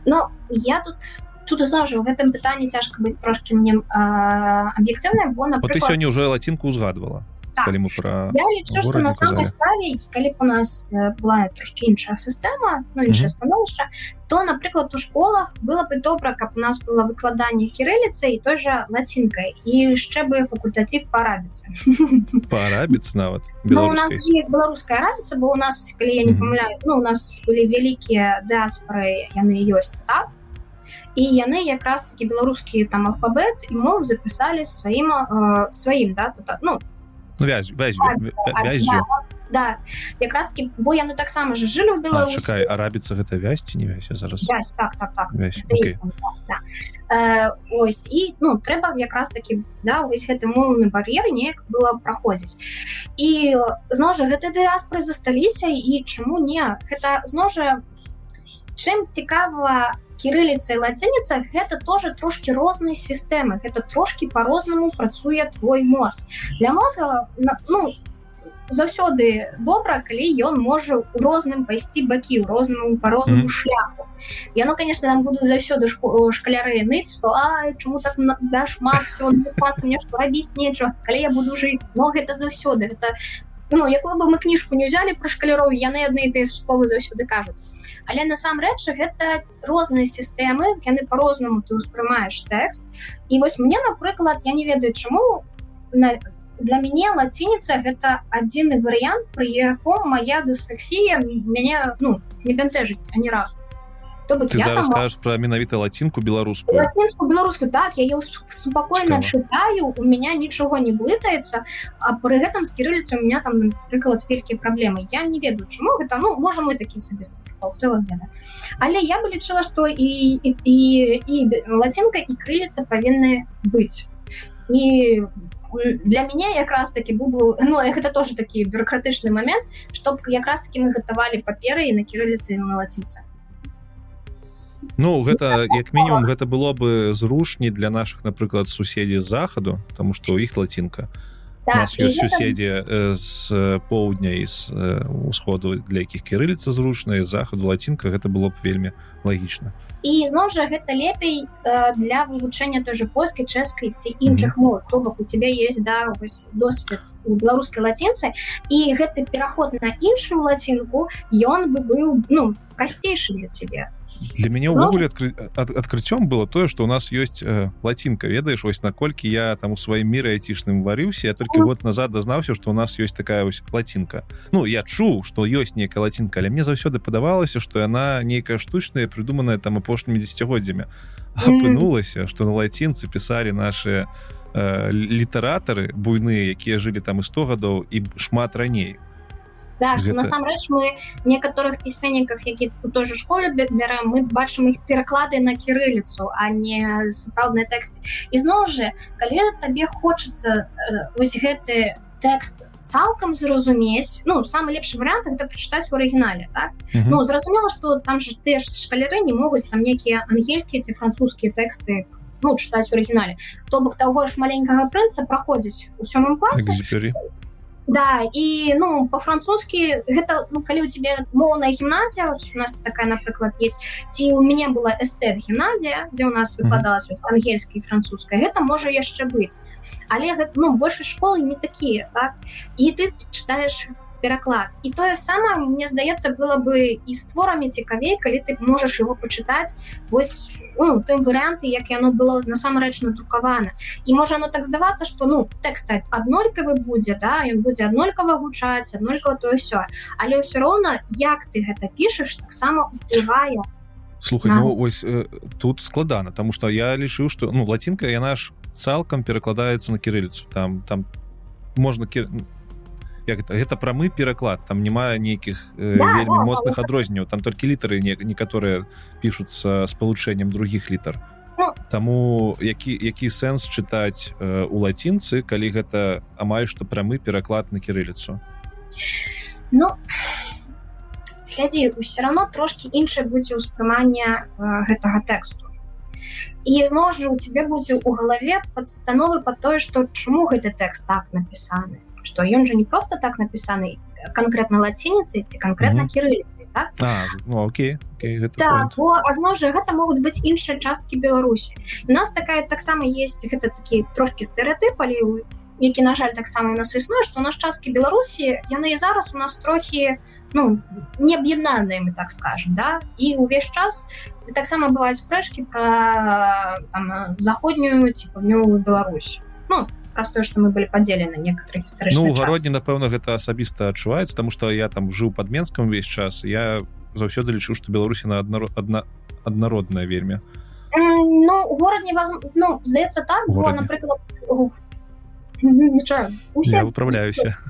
Ну я тут тут зноў жа у гэтым пытанні цяжка быць трошки мне аб'ектыўна бо напрыклад... ты сёння уже лацінку узгадвала так. калі мы про я лічу что на самой справе калі б у нас была трошки іншая сістэма ну іншае становішча то напрыклад у школах было бы добра каб у нас было выкладанне кірыліцы і той жа лацінкай і яшчэ бы факультатив парабіцца парабіць нават ну, у нас есть беларуская рабіца бо у нас калі я не памыляю ну у нас былі вялікія дыаспоры яны ёсць так? І яны якраз таки беларускі там алфабет і мов запісалі сваім э, сваім да то, ну ну, вязь, вязь, так, вязь, да, да. якраз таки бо яны таксама же жылі в беларус чакай арабіцца гэта вязці не вязь зараз вязь, так, так, так. Вязь, okay. да. э, ось і ну трэба якраз таки да вось гэты моўны бар'ер неяк было праходзіць і зноў жа гэты дыаспоры засталіся і чаму не гэта зноў жа чым цікава кірыліца і лацініца гэта тоже трошки розныя сістэмы гэта трошки по-рознаму працуе твой мозг. Для мозга ну заўсёды добра калі ён можа у розным пайсці бакі ў рознаму по-рознаму mm -hmm. шляху яно конечно там будуць заўсёды шкаляры ныць что а чому так да шмат все мне што рабіць нечого калі я буду жыць но гэта заўсёды это ну якую бы мы кніжку не ўзялі пра шкаляроў яны адны і тыя словы заўсёды кажуць але насамрэч гэта розныя сістэмы яны по-рознаму ты ўспрымаеш тэкст. І вось мне напрыклад я не ведаю чаму на для мяне лацініца гэта адзіны варыянт пры яком моя дыслексія мяне ну не бянтэжыць ані разу ты зараз там... скажешь про менавіта лацінку беларускую лацінскую беларускую так я спокойно чытаю у меня нічога не блытаецца а пры гэтым с кірыліцы у меня там напрыклад вялікія праблемы я не ведаю чаму гэта ну можа мы такі сабе але я бы лічыла что і і, і, і лацінка і крыліца павінны быць і для мяне якраз таки бу ну гэта тоже такі бюрократычны момент чтоб якраз таки мы гатавалі паперы і на кірыліцы на лаціцы Ну гэта як мінімум гэта было бы зручней для наших напрыклад суседзі захаду тому что у іх лацінка. Так, нас ёсць гэта... суседзі з поўдня і з усходу для якіх кірыліца зручная захаду лацінка гэта было б вельмі лагічна. І зноў жа гэта лепей э, для вывучэння той же польскай чэшскай ці іншых mm -hmm. мов то бок у тебя есть да досвед у беларускай лацінцы. І гэты пераход на іншую лацінку ён бы быў ну прасцейшы для тебе для мяне ўвогуле адкры... ад... адкрыццём было тое что у нас ёсць э, лацінка ведаеш вось наколькі я там у сваім міры айцішным варыўся я только год назад дазнаўся что у нас ёсць такая вось лацінка Ну я чуў что ёсць нейкая лацінка але мне заўсёды падавалася что яна нейкая штучная придуманая там апошнімі десятгоддзямі апынулася что на лацінцы пісалі наши э, літаратары буйныя якія жылі там і 100 гадоў і шмат раней да, Гэта... насамрэч мы некаторых пісьменніках які у той же школе бярем мы бачым іх пераклады на кірыліцу а не сапраўдныя тэксты. Ізноў жа калі табе хочацца э, вось гэты тэкст цалкам зразумець ну самы лепшы варыянт гэта прачытаць у арыгінале так? Mm -hmm. ну зразумела што там же ты ж шкаляры не могуць там нейкія ангельскія ці французскія тэксты ну чытаць у арыгінале. То бок таго ж маленькага прынца праходзіць у сёмым класе Да і ну по-французскі гэта ну, калі у тебе моўная гімназія у нас такая напрыклад есть ці у мяне была эстэт гімназія дзе у нас выкладалась mm -hmm. ангельская французская гэта можа яшчэ быць але гэта ну больше школы не такія так і ты читаешь пераклад і тое самае мне здаецца было бы і з творамі цікавей калі ты можаш его пачытаць. Вось ну, тым варыянты як яно было насамрэч надрукавана. І можа оно так здавацца что ну тэкст аднолькавы будзе да ён будзе аднолькава гучаць аднолькава то ўсё але ўсё роўна як ты гэта пішаш таксама уплывае слухай ну, ось э, тут складана тому что я лічыў что ну лацінка яна ж цалкам перакладаецца на кірыліцу там там можна кі як гэта прамы пераклад там няма нейкіх э, да, вельмі да, моцных да, адрозненняў там толькі літары не некаторыя пішуцца спалучэннем других літар ну, Таму які які сэнс чытаць э, у лацінцы калі гэта амаль што прамы пераклад на кірыліцу? Ну глядзі ўсё равно трошки іншае будзе ўспрыманне э, гэтага тэксту. І зноў жа у тебе будзе у галаве падстановы по тое што чаму гэты тэкст так напісаны что ён же не просто так напісаны конкретно лацініцы ці конкретно mm -hmm. кірылі так? ну, окей, окей так, зно же гэта могуць быць іншыя часткі беларусі у нас такая таксама есть гэта такі трошки стэеотып але які на жаль таксама у нас існуе что наш часткі беларусі яны і зараз у нас трохі ну не аб'яднаныя мы так скажем да і увесь час таксама бываюць спрэчкі про заходнюю ці паўднёвую Беларусь ну праз тое што мы былі падзелены некаторых ну, гародні напэўна гэта асабіста адчуваецца тому что я там жыў под менскам увесь час я заўсёды лічу что беларусі на адна одна аднародная вельмі. Ну город не воз... ну здаецца так было напрыклад управляюся.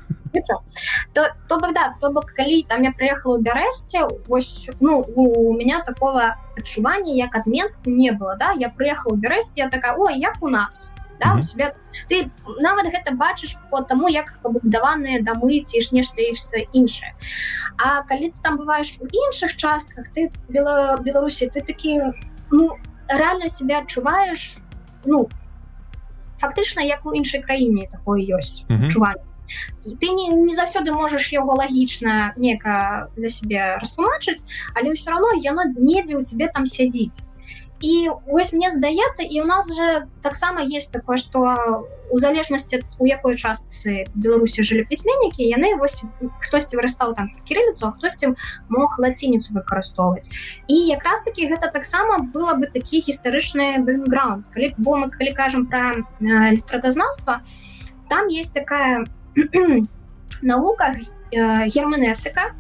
То то бок да то бок калі там я прыехала у бярэсце ось ну у меня такого адчування як ад менску не было да. Я прыехала у бярэсце я такая ой як у нас да, mm -hmm. у себе ты нават гэта бачыш по таму як пабудаваныя дамы ці ж нешта нешта іншае А калі ты там бываеш у іншых частках ты бела беларусі ты такі ну реально себя адчуваеш ну фактычна як у іншай краіне такое ёсць mm -hmm. чуванне і ты не, не заўсёды можаш яго лагічна нека для сябе растлумачыць але ўсё равно яно недзе у тебе там сядзіць і вось мне здаецца і у нас же таксама есть такое что у залежнасці у якой частцы беларусі жылі пісьменнікі яны вось хтосьці вырастаў там кірыліцу а хтосьці мог лацініцу выкарыстоўваць. І якраз таки гэта таксама было бы такі гістарычны бэкграунд калі бо мы калі кажам про э, літратазнаўства там есть такая наука э, германевтыка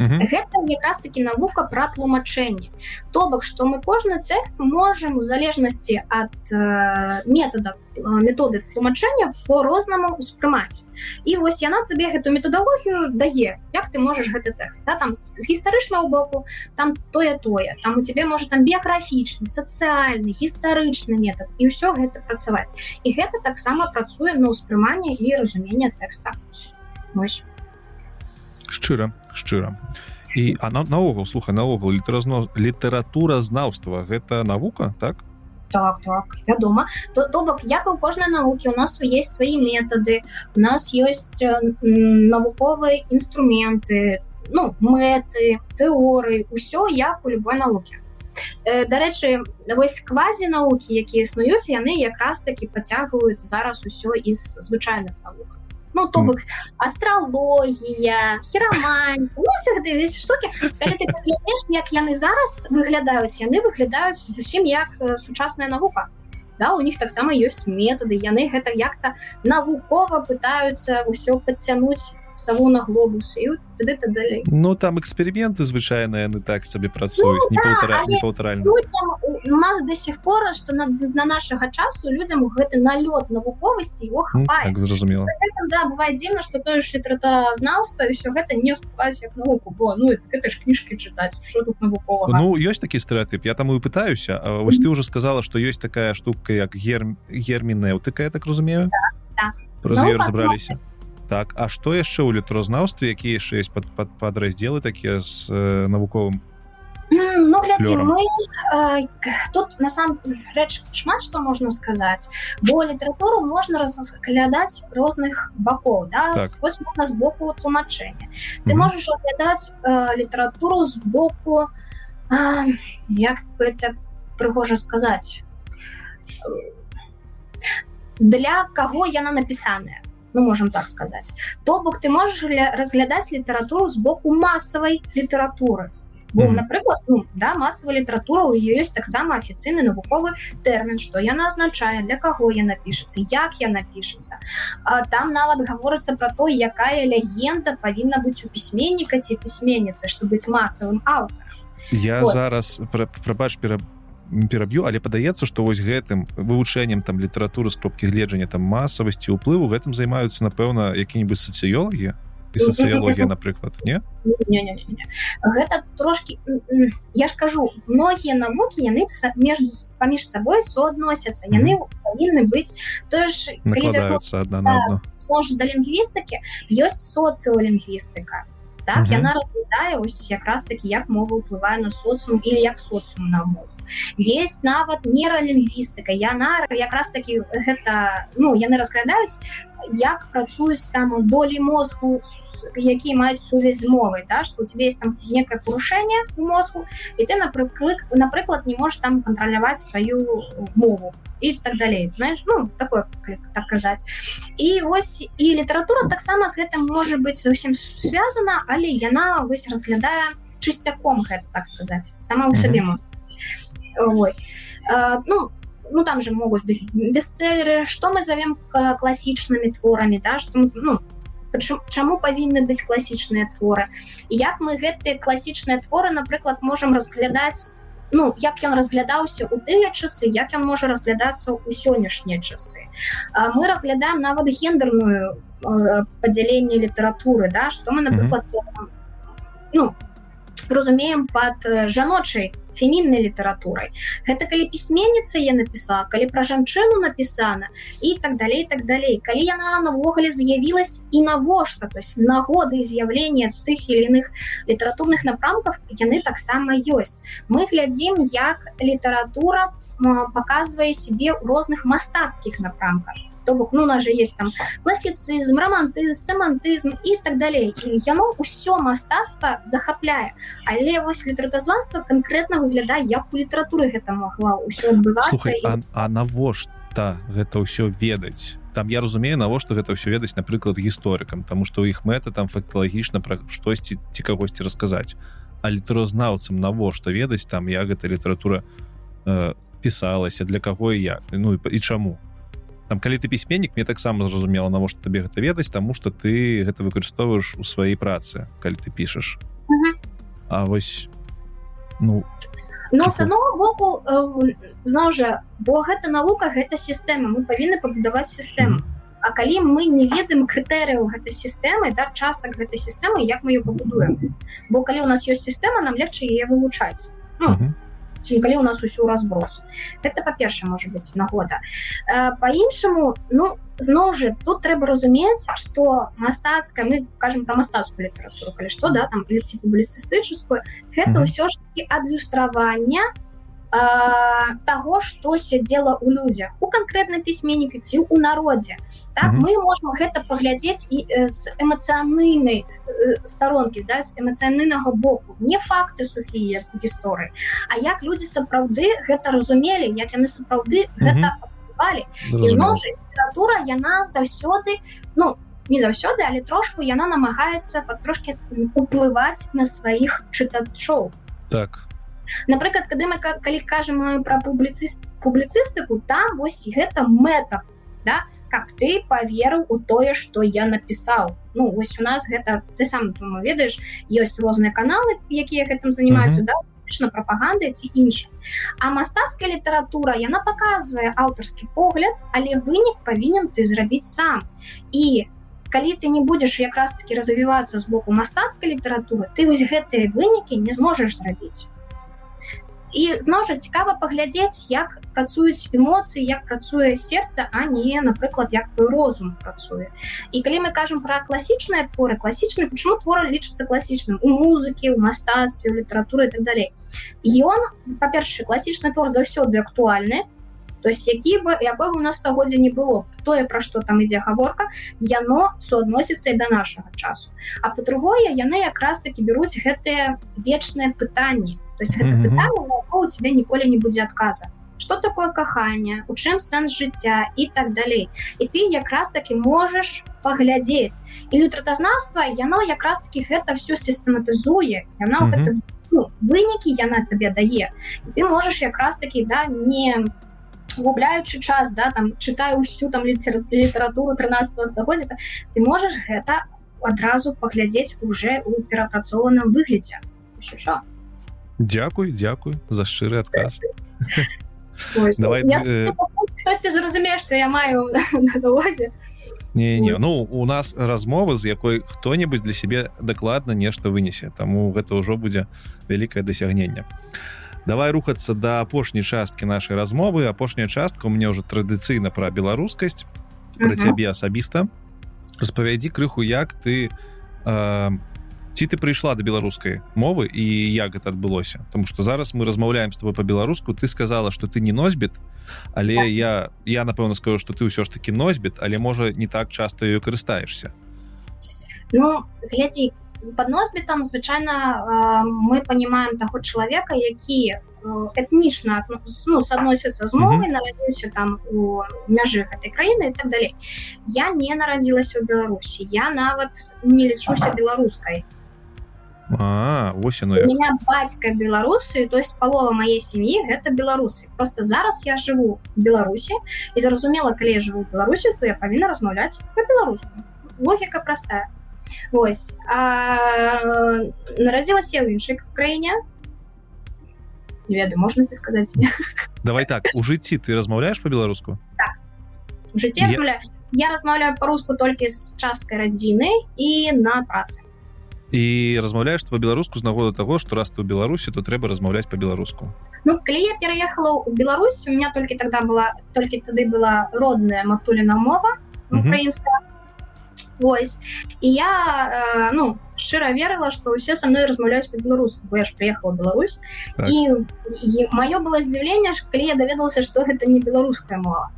герменевтика гэта якраз таки навука пра тлумачэнне. То бок что мы кожны тэкст можем у залежнасці ад э, метода э, методы тлумачэння по-рознаму успрымаць. І вось яна табе гэту метадалогію дае як ты можаш гэты тэкст да, там з гістарычнага боку там тое тое там у тебе можа там біяграфічны сацыяльны гістарычны метод і ўсё гэта працаваць. І гэта таксама працуе на ўспрыманне і разумення тэкста. Вось шчыра шчыра. І она наогул слухай наогул літаразно літаратура знаўства гэта навука так? Так так вядома. То то бок як у кожнай навукі у нас есть свае метады у нас ёсць навуковыя інструменты ну мэты тэорыі ўсё як у любой навукі дарэчы вось квазі навукі якія існуюць яны якраз таки пацягваюць зараз усё из звычайных навук ну то бок астралогія хіраман ну, штуки. Як яны зараз выглядаюць яны выглядаюць зусім як сучасная навука да у них таксама ёсць метады яны гэта як-то навукова пытаются ўсё подцянуть саву на глобус і тады -та далей Ну там эксперыменты звычайныя яны так сабе працуюць ну, не да, не паўтаральна у нас до сих пор что на, на нашага часу людям гэты налёт навуковасці его хапае ну, так, зразумела да, бывает дзіўна что тое ж літратазнаўства і все гэта не уступаюць як навуку бо ну это ж кніжкі чытаць что тут навукова Ну ёсць такі стэеотып я таму і пытаюся вось ты уже сказала что ёсць такая штука як гер гермінеўтыка я так разумею? Да, да. праз ну, разобраліся так а што яшчэ ў літразнаўстве якія яшчэ есть пад, пад падраздзелы такія з э, навуковым Ну, глядзі, мы, э, тут на сам рэч шмат што можна сказаць бо літаратуру можна разглядаць розных бакоў да? так. можна з боку тлумачэння ты mm -hmm. можаш разглядаць э, літаратуру з боку э, як бы это прыгожа сказаць для каго яна напісаная ну можем так сказаць то бок ты можаш разглядаць літаратуру з боку масавай літаратуры бо mm. напрыклад ну, да масавая літаратура у ёсць таксама афіцыйны навуковы тэрмін што яна азначае для каго яна пішацца як яна пішацца там нават гаворыцца про то якая легенда павінна быць у пісьменніка ці пісьменніцы што быць масавым аўтарам я вот. зараз прабач пера пераб'ю але падаецца што вось гэтым вывучэннем там літаратуры з кропкі гледжання там масавасці ўплыву гэтым займаюцца напэўна які-нибудь сацыёлагі? І сацыялогія напрыклад не? Не, не, не, гэта трошки я ж кажу многія навукі яны между паміж сабой суадносяцца. Яны павінны быць то ж накладаюцца адна на одну да лінгвістыкі ёсць соцыолінгвістыка так угу. яна разглядае ось якраз таки як мова ўплывае на соцум или як соцум на мов есть нават нейралінгвістыка яна якраз таки гэта ну яны разглядаюць як працуюць там долі мозгу які маюць сувязь з мовай да что у тебе есть там некое парушэнне у мозгу і ты напрыклад напрыклад не можешь там кантраляваць сваю мову і так далей знаешь ну такое так казаць. І вось і літаратура таксама з гэтым можа быць зусім связана але яна вось разглядае чысцяком гэта так сказаць сама у сабе мозг Вось. ну ну там же могуць быць бестселлеры. Что мы зовем класічнымі творамі да? Что ну чаму павінны быць класічныя творы? Як мы гэтыя класічныя творы напрыклад можемм разглядаць ну як ён разглядаўся у тыя часы як ён можа разглядацца ў сённяшнія часы. А мы разглядаем нават гендерную э, падзяленне літаратуры да? Что мы напрыклад mm -hmm. ну разумеем под жаночай феміннай літаратурай. Гэта калі пісьменніца я напісала калі пра жанчыну напісана і так далей так далей. Калі яна навогуле з'явілась і навошта то есть нагоды з'яўлення тых или іных літаратурных напрамках яны таксама ёсць. Мы глядзім як літаратура показвае сябе ў розных мастацкіх напрамках то бок ну нас же есть там класіцызм романтызм семантызм і так далей і яно ўсё мастацтва захапляе але вось літаратазванства конкретно выглядае як у літаратуры гэта могла ўсё адбывацца і... а, а навошта гэта ўсё ведаць там я разумею навошта гэта ўсё ведаць напрыклад гісторыкам тому что у іх мэта там факталагічна пра штосьці ці кагосьці расказаць а літаразнаўцам навошта ведаць там я гэта літаратура э, пісалася для каго і як? Ну і, і чаму там калі ты пісьменнік мне таксама зразумела навошта табе гэта ведаць тому что ты гэта выкарыстоўваеш у сваёй працы калі ты пішаш А вось ну но с одного боку зноў жа бо гэта навука гэта сістэма мы павінны пабудаваць сістэму А калі мы не ведаем крытэрыяў гэтай сістэмы да частак гэтай сістэмы як мы ее пабудуем бо калі у нас ёсць сістэма нам легче яе вывучаць ну, ці калі у нас усё разброс. Это па-перша можа быць нагода. По-іншаму ну зноў жа тут трэба разумець что мастацкая мы кажем про мастацкую літаратуру калі што да там ці публіцыстычскую гэта ўсё ж таки адлюстравання у того что сядзела у людзях у конкретна пісьменніка ці у народзе так mm -hmm. мы можем гэта паглядзець і з эмацыяныльнай старонкі да з эмацыянальнага боку. Не факты сухія гісторыі А як людзі сапраўды гэта разумелі як яны сапраўды mm -hmm. гэта літаратура яна заўсёды ну не заўсёды але трошку яна намагаецца трошки уплываць на сваіх чытачоў. Так напрыклад кады мы калі кажам пра публіцыст публіцыстыку там вось гэта мэта да? Каб ты поверыў у тое что я напісаў ну вось у нас гэта ты сам ведаеш ёсць розныя каналы якія гэтым занимаются mm -hmm. да? Прапаганда ці інша а мастацкая літаратура яна показвае аўтарскі погляд але вынік павінен ты зрабіць сам. І калі ты не будзеш якраз таки развівацца з боку мастацкай літаратуры ты вось гэтыя вынікі не зможаш зрабіць і зноў жа цікава паглядзець як працуюць эмоцыі як працуе сердце а не напрыклад як твой розум працуе. І калі мы кажам про класічныя творы класічны почему твор лічыцца класічным? У музыкі у мастацтве літаратуры так далей. Ён па-першае класічны твор заўсёды актуальны то есть які бы якой бы у нас стагоддзя не было тое пра што там ідзе гаворка яно суадносіцца і да нашага часу. А по-другое яны якраз таки бяруць гэтыя вечныя пытанні то есть гэта mm -hmm. пытанне, у тебя ніколі не будзе адказа. Што такое каханне, у чым сэнс жыцця і так далей. І ты якраз таки можаш паглядзець. І лютратазнаўства яно якраз таки гэта все сістэматызуе. Яна mm -hmm. гэта, ну, вынікі яна табе дае. І ты можаш якраз таки да не губляючы час да там чытаю ўсю там літаратуру 13 стагоддзя ты можаш гэта адразу паглядзець уже у перапрацоўаным выглядзе. Усё, ўсё. Дякуй дзякуй за шчыры адказ давай хтосьці зразумее што я маю навазе не не ну у нас размова з якой хто-небудзь для сябе дакладна нешта вынесе таму гэта ўжо будзе вялікае дасягненне. Давай рухацца да апошняй часткі нашай размовы. Апошняя частка у мне ўжо традыцыйна пра беларускасць пра цябе асабіста. Распавядзі крыху як ты э, ці ты прыйшла до беларускай мовы і як гэта адбылося Таму что зараз мы размаўляем с тобой по-беларуску ты сказала что ты не носьбіт але так. я я напэўна скажу что ты ўсё ж таки носьбіт але можа не так часто ее карыстаешься. Ну глядзі под носьбітам звычайно мы понимаем таго чалавека які этнічна ну, соотносится з мовай mm -hmm. нарадзіўся там у мяжы гэтай краіны і так далей я не нарадзілася ў беларусі я нават не лічуся беларускай А, вось оно у меня бацька беларусы то есть палова моей сем'і гэта беларусы просто зараз я живу беларусі і зразумела калі я живу беларусі то я павінна размаўляць по-беларуску логіка простая. Вось нарадзілася я ў іншай краіне не ведаю можна ты сказаць давай так у жыцці ты размаўляешь по-беларуску так. жыцці я... я размаўляю по-руску толькі з часткай радзіны і на працы і размаўляеш по-беларуску з нагоду того что раз ты у беларусі то трэба размаўляць по-беларуску Ну калі я пераехала у Беларусь у меня толькі тогда была толькі тады была родная матуліна мова украінская Вось і я э, ну шчыра верыла што ўсе са мной размаўляюць по-беларуску бо я ж приехала Беларусь. Так. і, і маё было здзіўленне калі я даведалася што гэта не беларуская мова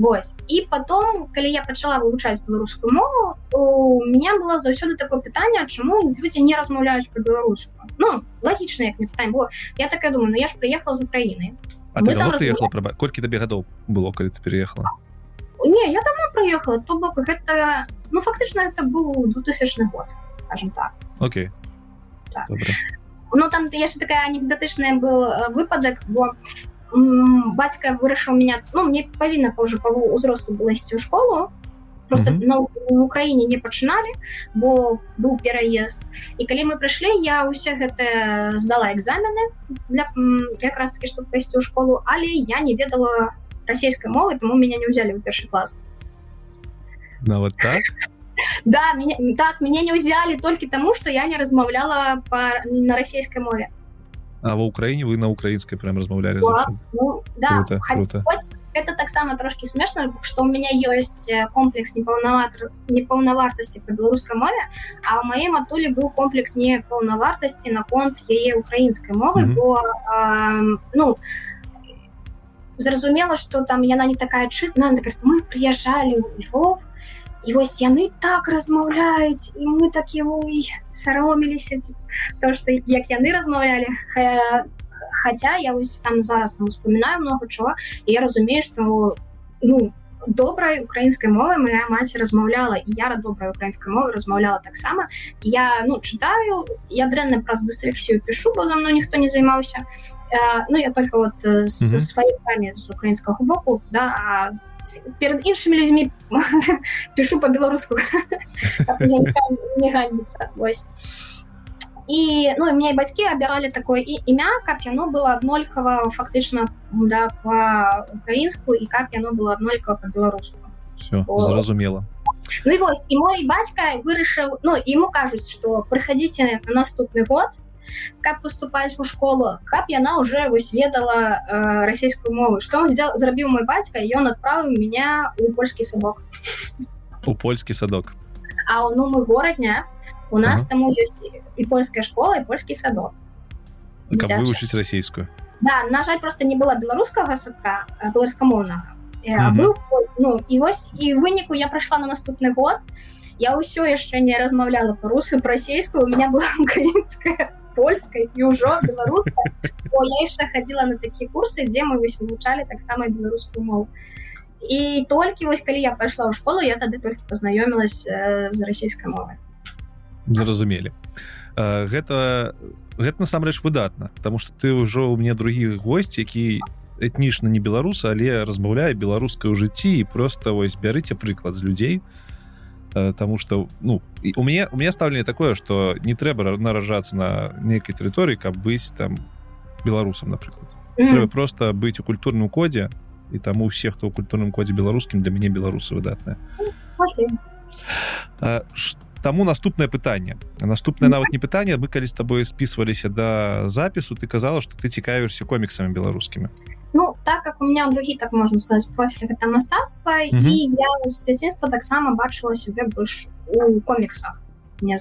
Вось. І потом калі я пачала вывучаць беларускую мову у меня было заўсёды такое пытанне чаму людзі не размаўляюць по-беларуску Ну лагічна як не пытаем бо я так я думаю ну, я ж приехала з Украіны. Размаўля... колькі табе гадоў было калі ты переехала? Не я давно проехала то бок гэта ну фактычна это быў 2000 год скажем так. Окей. Так. ну там ты яшчэ такая анекдотычная был э, выпадак бо бацька вырашыў меня ну мне павінна пожа па узросту было ісці ў школу. Просто mm -hmm. на Украіне не пачыналі бо быў пераезд і калі мы прыйшлі я ўсе гэта здала экзамены для якраз таки чтобы пайсці ў школу але я не ведала расійскай мовы тому меня не ўзялі ў першы клас. Нават так? Да меня так меня не ўзялі толькі таму что я не размаўляла по на расійскай мове А ва ўкраіне вы на украінскай прям размаўлялі ну, да, круто, круто. это таксама трошки смешно что у меня ёсць э, комплекс непаўнаватр непаўнавартасці по беларускай мове а у маей матулі быў комплекс непаўнавартасці наконт яе украінскай мовы mm -hmm. бо э, ну зразумела что там яна не такая чыстная мы приезжали у Львов і вось яны так размаўляюць і мы так его і сароміліся то что як яны размаўлялі хотя я вось там зараз там успоминаю много чого я разумею что ну добрай украінскай мовы моя маці размаўляла і я добрая украінскай мовы размаўляла таксама я ну чытаю я дрэнна праз дысексію пишу бо за мной ніхто не займаўся ну я только вот с mm -hmm. сваімі з украінскага боку да перед іншымі людзьмі пишу по-беларуску не ганится вось і ну і мне бацькі абіралі такое і імя каб яно было аднолькава фактычна да по-украінску і каб яно было аднолькава по-беларуску зразумела Ну і вось і мой бацька вырашыў Ну ему кажуць что прыходите на наступны год каб поступаць у школу? Каб яна уже вось ведала э, расійскую мову? Что зрабіў мой бацька ён адправіў меня у польскі садок. У польскі садок. А ну мы горадня у нас ага. таму ёсць і польская школа і польскі садок. Вывучыць расійскую да на жаль просто не было беларускага садка беларускамоўнага быў ну і вось і выніку я прайшла на наступны год. Я ўсё яшчэ не размаўляла по-русу расійскую у меня была украінская польскай і ўжо беларуска я яшчэ хадзіла на такія курсы дзе мы вось вывучалі таксама беларускую мову. І толькі вось калі я пайшла ў школу я тады толькі пазнаёмілась э, з расійскай мовай зразумелі. Гэта гэта насамрэч выдатна потому что ты ўжо у меня другі госць які этнічна не беларуса але размаўляе беларускай у жыцці і просто вось бярыце прыклад з людзей Таму что ну у мяне у меня стаўленне такое что не трэба наражацца на нейкай тэрыторыі каб быць там беларусам напрыклад mm. просто быць у культурным кодзе і таму усе хто ў культурным кодзе беларускім для мяне беларусы выдатная что Таму наступнае пытанне наступнае нават не пытанне мы калі з табой спісваліся да запісу ты казала что ты цікавішся коміксамі беларускімі Ну так как у меня другі так можна сказать профіль гэта мастацтва mm -hmm. і я з дзяцінства таксама бачыла себе больш у коміксах мне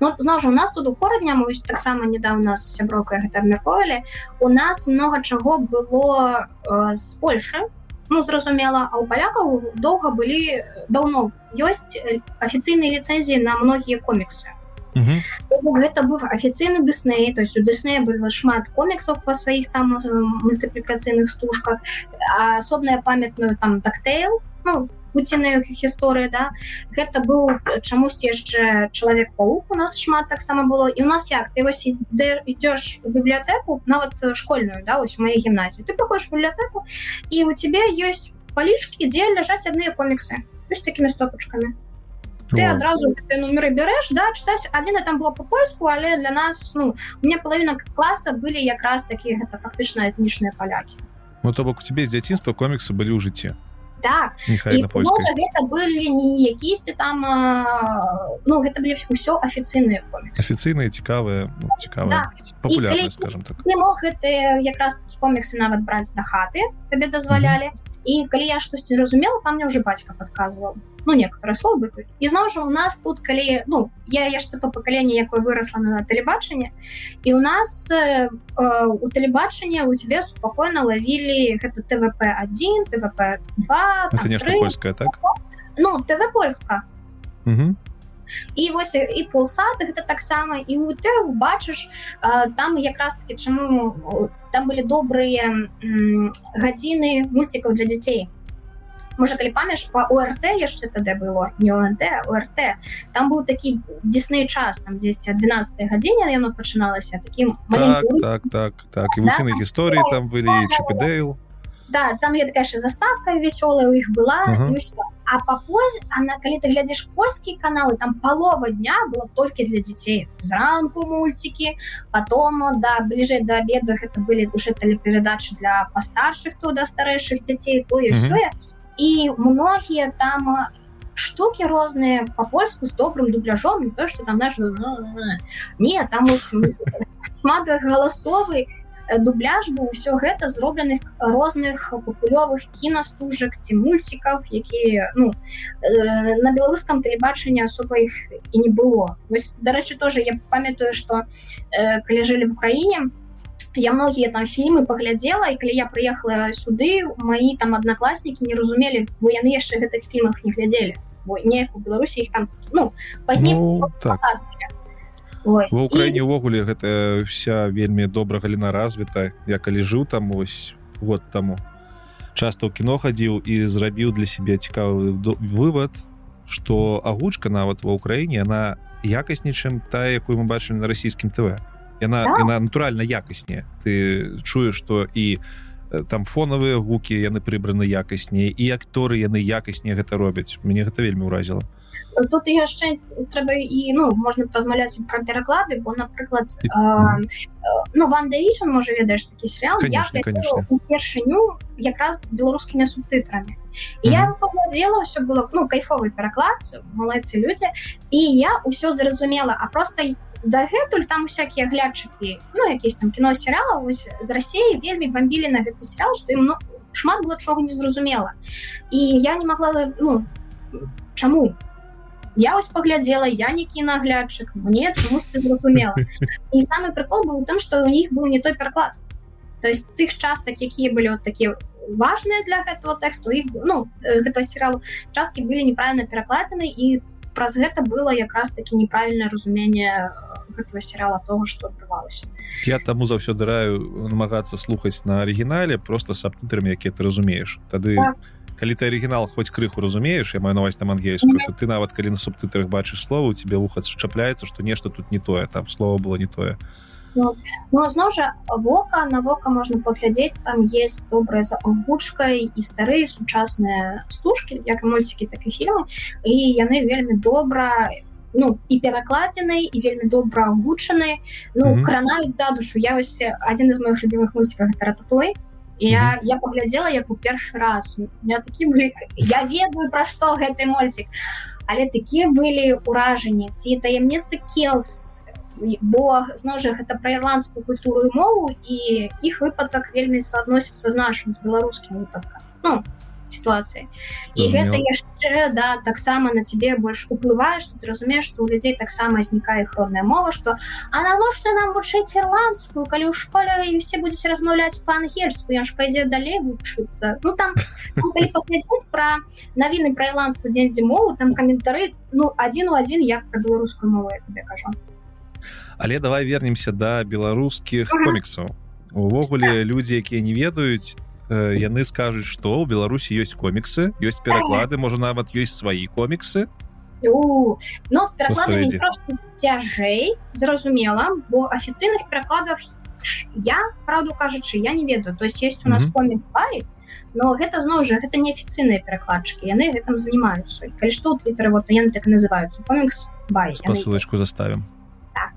ну, зноў жа у нас тут у горадня мы таксама недавно з сяброкай гэта абмярковалі у нас много чаго было э, з Польшы ну зразумела а у палякаў доўга былі даўно ёсць афіцыйныя ліцэнзіі на многія коміксы гэта быў афіцыйны дысней то есть у дыснея было шмат коміксаў па сваіх там мультыплікацыйных стужках асобная памятную там тактейл ну пуціны гісторыі да. Гэта быў чамусьці яшчэ чалавек паук у нас шмат таксама было. І у нас як ты вось ідзеш у бібліятэку нават школьную да вось моей гімназіі ты праходишь бібліятэку і у тебе ёсць палічкі дзе ляжаць адныя коміксы такімі стопачкамі ты адразу нумеры бярэш да чытаць адзіна там было по-польску але для нас ну у меня половина класа былі якраз такі гэта фактычна этнічныя палякі Ну то бок у тебе з дзяцінства коміксы былі ў жыцці так гэта былі не якісьці там ну гэта былі ўсё афіцыйныя афіцыйныя цікавыя ну, цікавыя популярны скажем так. не мог гэты якраз такі коміксы нават браць да хаты табе дазвалялі і калі я штосьці разумела там мне уже бацька подказывал ну некоторые словы і зноў жа у нас тут калі ну я яшчэ то пакаленне якое выросла на тэлебачанне і у нас э, у тэлебачання у тебе спокойно лавілі гэта твп 1 твп 2 это нешта польская так? Ну тв польска і вось і полсад гэта таксама і у ты бачыш там якраз таки чаму там былі добрыя гадзіны мульцікаў для дзяцей можа калі памяш по орт яшчэ тады было не онт орт там быў такі дзісней час там 10 12 гадзіне яно пачыналася таким так, так так так і вуціны да? гісторыі там былі чапедейл да там я такая заставка вясёлая у іх была uh -huh. а папоз она калі ты глядзіш польскія каналы там палова дня было толькі для дзяцей зранку мульцікі потом да бліжэй до обеда гэта былі уже тэлеперадачы для пастаршых то да старэйшых дзяцей тое uh -huh. І многія там штуки розныя по-польску з добрым дубляжом не то что там наш не там шмат галасовы дубляж быў усё гэта зробленых розных папулёвых кінастужак ці мульцікаў якія ну на беларускам тэлебачанні асоба іх і не было. Дарэчы тоже я памятаю что калі жылі в Украіне то я многія там фільмы паглядзела і калі я прыехала сюды мои там аднакласнікі не разумелі бо яны яшчэ гэтых фільмах не глядзелі бо не у беларусі их там ну пазней ну, так. в Украіне увогуле і... гэта вся вельмі добра галіна развіта я калі жыў там ось вот таму. Часто ў кіно хадзіў і зрабіў для сябе цікавы вывод что агучка нават ва ўкраіне она якасней чым та якую мы бачылі на расійскім тв яна да? яна натуральна якаснее ты чуеш что і там фонавыя гукі яны прыбраны якасней і акторы яны якаснее гэта робяць мне гэта вельмі ўразіла тут яшчэ трэба і ну можна размаўляць пра пераклады бо напрыклад э, э, ну вандавічан можа ведаеш такі серыал першыню якраз з беларускімі субтытрамі і я паглядзела ўсё было ну кайфовы пераклад малайцы людзі і я ўсё зразумела а просто я дагэтуль там усякія глядчыкі ну якісь там кіно серыяла вось з рассеі вельмі бомбілі на гэты серыял што ім ну, шмат было чого не зразумела. І я не могла ну чаму? Я ось паглядзела я не кінаглядчык мне чамусьці зразумела. І самы прикол быў у тым што у них быў не той пераклад. То есть тых частак якія былі вот такія важныя для гэтага тэксту іх ну гэтага серыялу часткі былі неправільна перакладзены і праз гэта было якраз таки неправільнае разуменне гэтага серыяла того что адбывалася я таму заўсёды раю намагацца слухаць на арыгінале просто сабтытрамі якія ты разумееш тады так. калі ты арыгінал хоць крыху разумееш я маю новость там ангельскую mm -hmm. ты нават калі на субтытрах бачыш слова у тебе вуха счапляецца что нешта тут не тое там слово было не тое Ну, ну зноў жа вока на вока можна паглядзець там есть добрая за агучкай і старыя сучасныя стужкі як мульцікі так і фільмы. І яны вельмі добра ну і перакладзены і вельмі добра агучаны ну mm -hmm. кранаюць за душу. Я вось адзін з моих любимых мульціках тарататой я mm -hmm. я паглядзела як у першы раз. Я такі былі я ведаю пра што гэты мольцік але такія былі ўражанні. Ці таямніцы келс бо зноў жа гэта пра ірландскую культуру і мову і іх выпадак вельмі суадносіцца з нашим з беларускім выпадкам ну сітуацыі і гэта яшчэ да таксама на тебе больш уплывае што ты разумееш што у людзей таксама знікае іх родная мова што а навошта нам вучыць ірландскую калі ў школе і усе будуць размаўляць па-ангельску я ж пайдзе далей вучыцца ну там пра навіны пра ірландскую дзень дзе мову там каментары ну адзін у адзін як пра беларускую мову я тебе кажу але давай вернемся да беларускіх коміксаў увогуле людзі якія не ведаюць яны скажуць што ў беларусі ёсць коміксы ёсць пераклады можа нават ёсць свае коміксы. Но цяжэй зразумела бо афіцыйных перакладах я правду кажучы я не ведаю. То есть есть у нас комікс пай но гэта зноў жа гэта неафіцыйныя перакладчыкі яны гэтым занимаются калі што ў твиттер вот яны так называются комікс бай посылочку заставим так.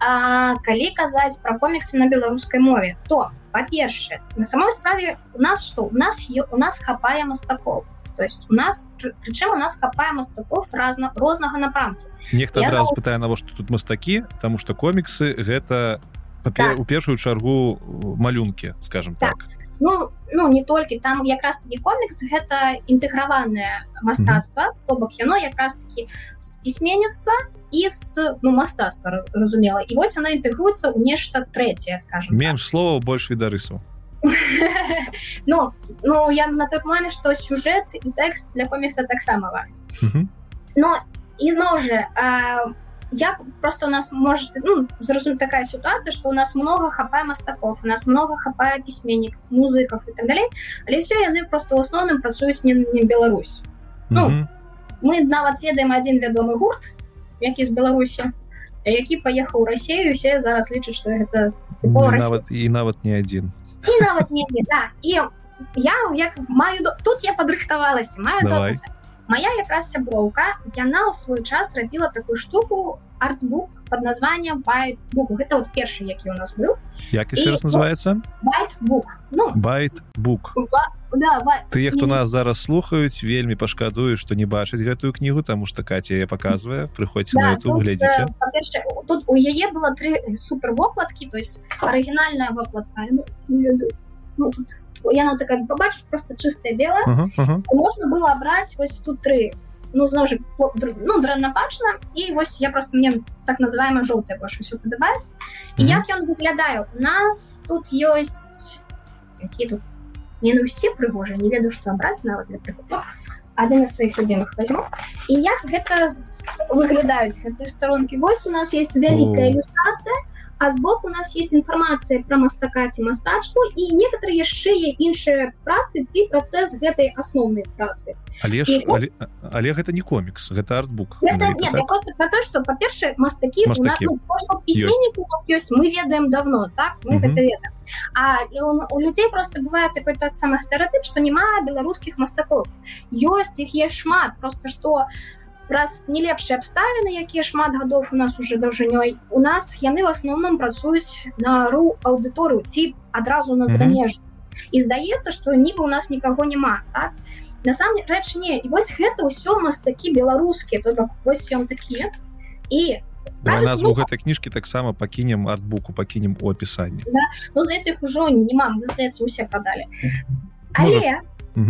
А, калі казаць пра коміксы на беларускай мове то па-першае на самой справе у нас что у нас у нас хапае мастаков то есть у нас прычым у нас хапае мастаков разна рознага напрамку. Нехта адразу пытае навошта тут мастакі? Тому что коміксы гэта так. у першую чаргу малюнкі скажем так, так. Ну, ну не толькі там якраз таки комікс гэта інтэграванае мастацтва mm -hmm. то бок яно якраз таки з пісьменніцтва і з ну мастацтва разумела і вось она інтэгруецца ў нешта трэцяе скажем так. менш так. слова больш відарысу ну ну я на той плане что сюжэт і тэкст для комікса таксама mm -hmm. но і зноў же а, як просто у нас может ну, зразум такая ситуация что у нас много хапае мастаков у нас много хапае пісьменнік музыков и так далей але все яны просто у асноўным працуюць не, не Беларусь ну, mm -hmm. мы нават ведаем один вядомы гурт які з Беларусі які паехаў Россию все зараз лічаць что это нават і нават не один і нават не один да. і я як маю тут я падрыхтавалася маю моя якраз сяброўка яна ў свой час рабіла такую штуку артбук под названием байтбук гэта вот першы які у нас быў як еще раз называется? Байтбук ну, байтбук да, ты хто нас зараз слухаюць вельмі пашкадую что не бачыць гэтую кнігу тому что катя я показывае прыходзьце да, на эту глядзіце э, тут у яе было три супер вокладкі то есть оригінальная вокладка. Ну, ну, тут яна такая побачыць просто чыстая белая uh -huh, uh -huh. можна было браць вось тут три. Ну зноў жа ну дрэннабачна і вось я просто мне так называемая жоўтая больш усё падабаецца і mm -hmm. як ён выглядае у нас тут ёсць які тут не на ўсе прыгожыя не ведаю што абраць нават для прыклад адзін з сваіх любимых возьму. І як гэта выглядаюць гэтыя старонкі вось у нас есть вялікая ілюстрацыя а збоку у нас есть інфармацыя пра мастака ці мастачку і некаторыя яшчэ іншыя працы ці працэс гэтай асноўнай працы. Але ж, але, але гэта не комікс гэта артбук. Так? просто про то что па-першае мастакі, мастакі. Ну, пісьменнікі ёсць мы ведаем давно так? Мы гэта ведаем. А у людзей просто бывае такой тот самых стэеатып што няма беларускіх мастакоў ёсць іх є шмат просто что праз не лепшыя абставіны якія шмат гадоў у нас уже даўжынёй. У нас яны в асноўным працуюць на ру аўдыторыю ці адразу на замеж mm -hmm. і здаецца что нібы у нас нікаго няма так? На самом рэч не і вось гэта ўсё мастакі беларускія только вось ён такія і назву гэтай кніжкі таксама пакінем артбуку пакінем у апісанні. Да? ну, здаецца ўжо не мам здаецца усе прадалі. Але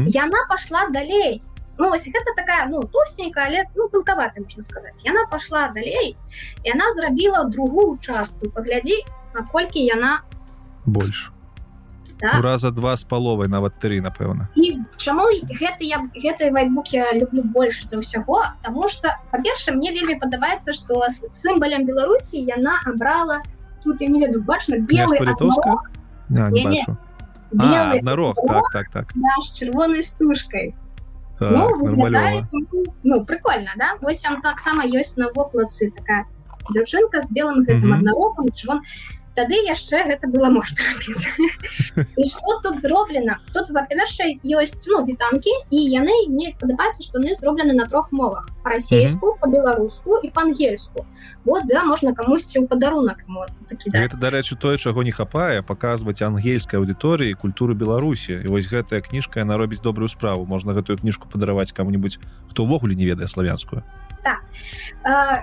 яна пашла далей ну гэта такая ну тостенькая але ну тонкавата можна сказаць яна пашла далей і она зрабіла другую частку паглядзі наколькі яна больш да? раза два з паловай нават тры напэўна і чаму гэта я гэтай вайбук я люблю больш за ўсяго тому что па-перша мне вельмі падабаецца што сімбалем беларусі яна абрала тут я не веду бачна белый літовска нарог так так так. наш чырвонай стужкой так, ну, выглядае, ну прикольно да? Вось он таксама ёсць на вокладцы такая. Дзяўчынка з белым гэтым аднарогам чырвон тады яшчэ гэта было можна і что тут зроблена? Тут во-першае ёсць ну вітанкі і яны мне падабаецца што яны зроблены на трох мовах. Расейску по-беларуску і па-ангельску. Вот да можна камусьці ў падарунак это дарэчы тое чаго не хапае паказваць ангельскай аўдыторыі культуру беларусі. І вось гэтая кніжка яна робіць добрую справу. Можна гэтую кніжку падараваць кому-нибудь хто ўвогуле не ведае славянскую. Так.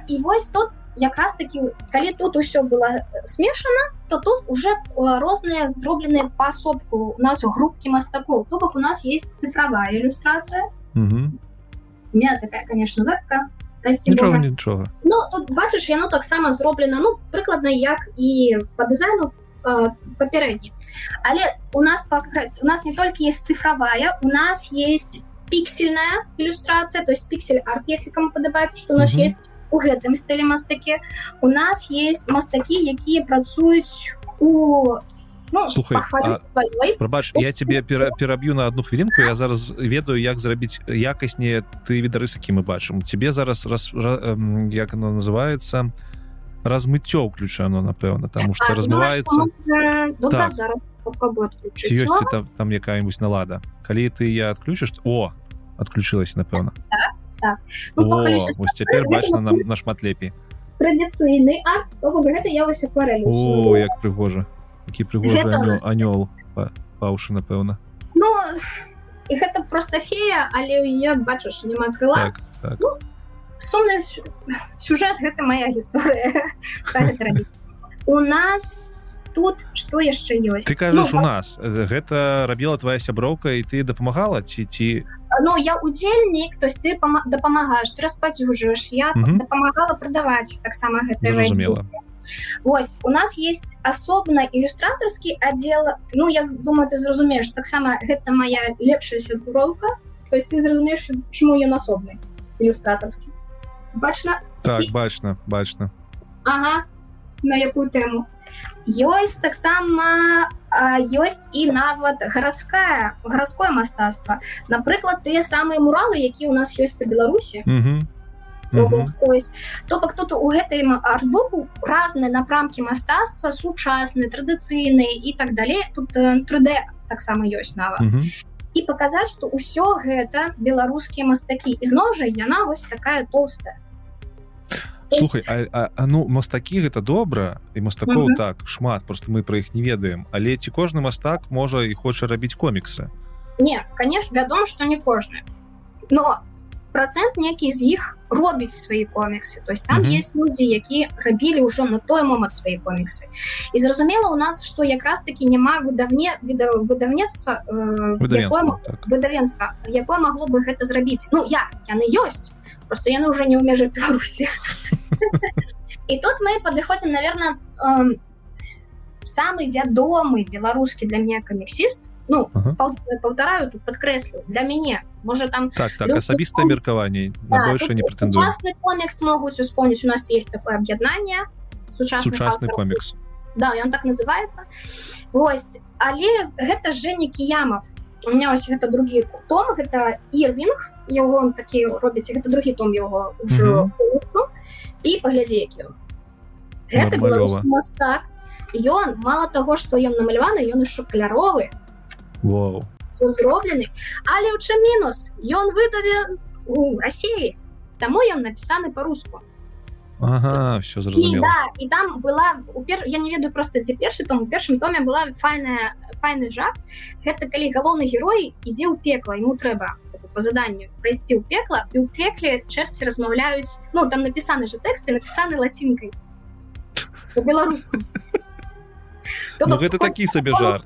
І вось тут якраз таки калі тут усё было смешана то тут уже розныя зробленыя паасобку у нас у групкі мастакоў то бок у нас есть цифровая ілюстрацыя меня такая конечно вебка. Нічога нічога Ну тут бачыш яно таксама зроблена ну прыкладна як і по дызайну папярэдні але у нас у нас не толькі есть цифровая у нас есть пиксельная ілюстрацыя то есть пиксель арт если кому падабаецца что у нас есть у гэтым стылі мастакі у нас есть мастакі якія працуюць у Ну, слухай прабач я тебе пераб'ю на одну хвілінку я зараз ведаю як зрабіць якаснее ты відарысакі мы бачым тебе зараз раз, раз як оно называется размыццё включано напэўна тому что размываецца так. ці ёсць там, там якая-нибудь налада калі ты я отключишь о отключилась напэўна так? Так. ну, О, ось цяпер бачна нам нашмат лепей традыцыйны арт гэта я вось О, як прыгожа які прыгожы анёл паўшы напэўна Ну і гэта просто фея але я бачыш няма крыла так, так. Ну, сумны сюжэт гэта моя гісторыя у нас тут что яшчэ ёсць? Ты кажаш ну, у нас. Гэта рабіла твоя сяброўка і ты дапамагала ці ці? Ну я удзельнік то есть ты дапамагаешь ты распадзюжаешь я дапамагала прадаваць таксама гэта разумела Вось у нас есть асобна ілюстратарскі аддел Ну я думаю ты зразумееш таксама гэта моя лепшая сяброўка. То есть ты зразумееш чаму ён асобны ілюстратарскі. Бачна? Так бачна бачна. Ага. На якую тэму ёсць таксама ёсць і нават гарадская гарадское мастацтва. Напрыклад тыя самыя муралы якія у нас ёсць па беларусі. То есть то бок тут у гэтай артбуку разныя напрамкі мастацтва сучасныя традыцыйныя і так далей. Тут 3d таксама ёсць нават. І паказаць што ўсё гэта беларускія мастакі. Ізноў жа яна вось такая толстая слухай а, а, а ну мастакі гэта добра і мастакоў так шмат просто мы про іх не ведаем. Але ці кожны мастак можа і хоча рабіць коміксы не конечно вядома что не кожны но процент некі з іх робіць свае коміксы то есть там mm -hmm. есть людзі якія рабілі ўжо на той момант свае коміксы і зразумела у нас что якраз таки няма выдавне віда выдавніцтва выдавенства якое магло бы гэта зрабіць ну як? Яны ёсць просто яны уже не ў межах беларусі і тут мы падыходзім наверное самый вядомы беларускі для меня каміксіст ну паўтараю тут подкрэслю для мяне можа там так так асабістае меркаванне на больше не претендую. комікс могуць успомніць у нас есть такое аб'яднанне сучасны комікс да ён так называется. Вось але гэта Жені кіямов у меня ось гэта другі том гэта ірвинг яго он такі робіць гэта другі том яго ўжо і паглядзі які ён гэта мастак ён мало того что ён намаляваны ён яшчэ каляровы зроблены але ў чым мінус. Ён выдаве у Росіі таму ён напісаны по-руску Ага, все зразумела. І, да, і там была пер... я не ведаю просто дзе першы том у першым томе была файная файны жах. Гэта калі галоўны герой ідзе ў пекла ему трэба по заданню прайсці ў пекла і ў пекле чэрці размаўляюць ну там напісаны же тэксты напісаны лацінкай беларуску ну, гэта такі сабе жарт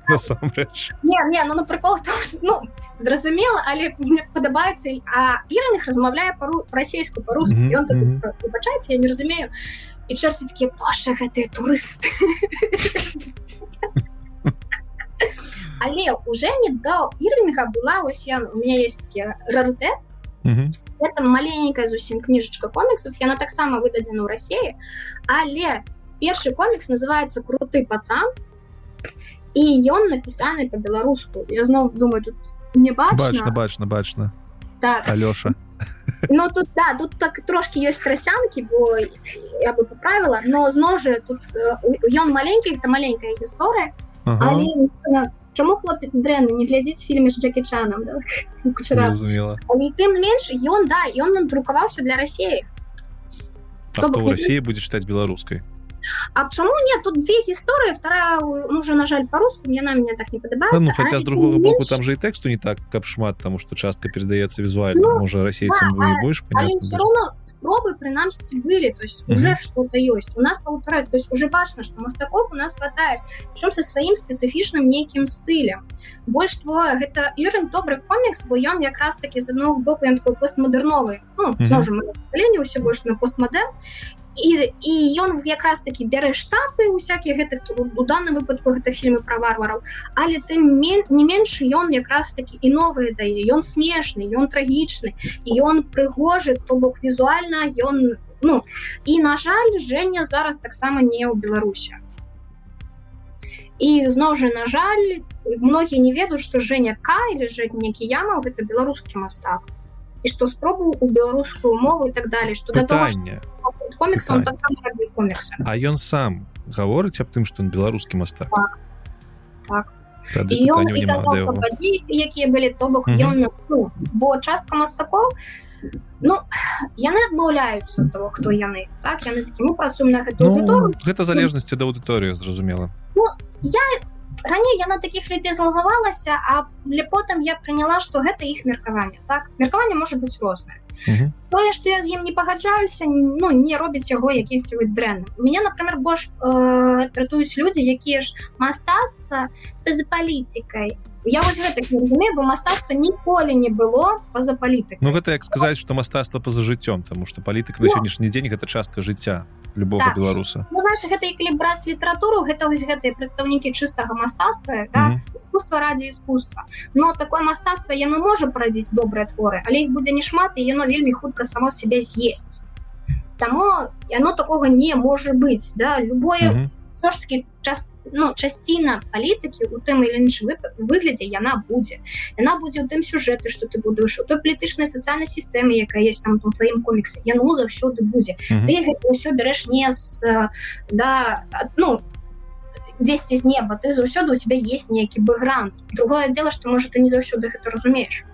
не, не, ну, ну, прикол ну, зразумела але мне падабаецца а пірных размаўляе па-расейску па-руску mm -hmm, mm -hmm. бачаце я не разумею і чэрці такія паша гэтыя турысты але уже не даў ірвінга была ось я у меня есть рарытэт это маленькая зусім кніжачка коміксов яна таксама выдадзена ў рассіі але першы комікс называется круты пацан і ён напісаны по-беларуску я зноў думаю тут не бачна бачна бачна бачна так. Алёша. Ну тут да тут так трошки ёсць трасянкі бо я бы поправіла но зноў жа тут ён маленькі это маленькая гісторыя ага. Чаму хлопец дрэнны не глядзіць фільме з Джекі Чанам да? тым менш ён да ён надрукаваўся для рассеі России будзе чытаць беларускай А почему нет? Тут две истории, вторая ну, уже, на жаль, по-русски, мне она мне так не подобается. Ну, хотя, с другого боку, меньше... там же и тексту не так, как шмат, потому что часто передается визуально. Ну, Может, российцам да, вы будешь понятно? А все равно спробы при нас были, то есть угу. уже что-то есть. У нас получается, то есть уже важно, что мастаков у нас хватает, причем со своим специфичным неким стилем. Больше того, это Юрин добрый комикс, бо он как раз таки, с одного боку, он такой постмодерновый, ну, угу. тоже мы поколение, все больше на постмодерн, і і ён якраз таки бярэ штампы усякіх гэтых у данным выпадку гэта фільмы про варвараў але ты не менш ён якраз таки і новые дае. Ён смешны ён трагічны і ён прыгожы то бок візуальна ён ну і на жаль Женя зараз таксама не ў беларусе і зноў жа на жаль многія не ведаюць что Женя к или жа некі яма гэта беларускі мастак і што спробу у беларускую мову і так далее что да того, комікс А ён сам гаворыць аб тым што ён беларускі мастак так. Так. якія былі то бок ён ну, бо частка мастакоў ну яны адмаўляюцца того хто яны так? Яны такі мы працуем на гэту ну, гэта залежнасці да аўдыторыі зразумела. Ну, я раней яна таких людзей злазавалася а потым я прыняла что гэта іх меркаванне так? Меркаванне можа быть рознае тое что я з ім не пагаджаюся ну не робіць яго якімсьці дрэнным меня например больш э, тратуюць людзі якія ж мастацтва з палітикай я вось гэта разумею бо мастацтва ніколі не было па-за палітык Ну гэта як сказаць что мастацтва па-за жыццём тому что палітык на сённяшні дзень гэта частка жыцця любого так. беларуса ну, знаешь, гэта калі браць літаратуру гэта вось гэтыя прадстаўнікі чыстага мастацтва да? mm -hmm. искусства ради искусства но такое мастацтва яно можа парадзіць добрыя творы але іх будзе немат і яно вельмі хутка само себе з'есть Таму яно такого не можа быць да любое mm -hmm все ж таки час ну часціна палітыкі у тым или іншым выглядзе яна будзе яна будзе у тым сюжэты что ты будуеш у той палітычнай сацыяльнай сістэме якая есть там у тваім коміксе яно заўсёды будзе mm -hmm. ты ўсё бярэш не з да ну дзесьці з неба ты заўсёды у тебя есть нейкі бэкграунд. Другое дело что можа ты не заўсёды гэта разумееш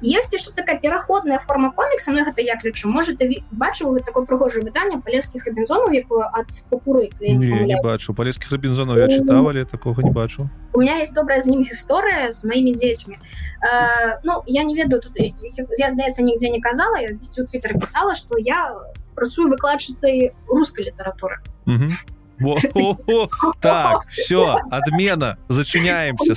есть что такая пераходная форма комікса Ну гэта як лічу может ты бачыў такое прыгожае выданне палескіх рабінзонаў якую ад папуры не, не бачу. Палескіх рабінзонаў я чытавалі такого не бачу. У меня есть добрая з ім гісторыя з маімі дзецьмі э, Ну я не ведаю тут я здаецца нігдзе не казала я дзесьці у твиттер писала что я працую выкладчыцай рускай літаратуры так все адмена зачыняемся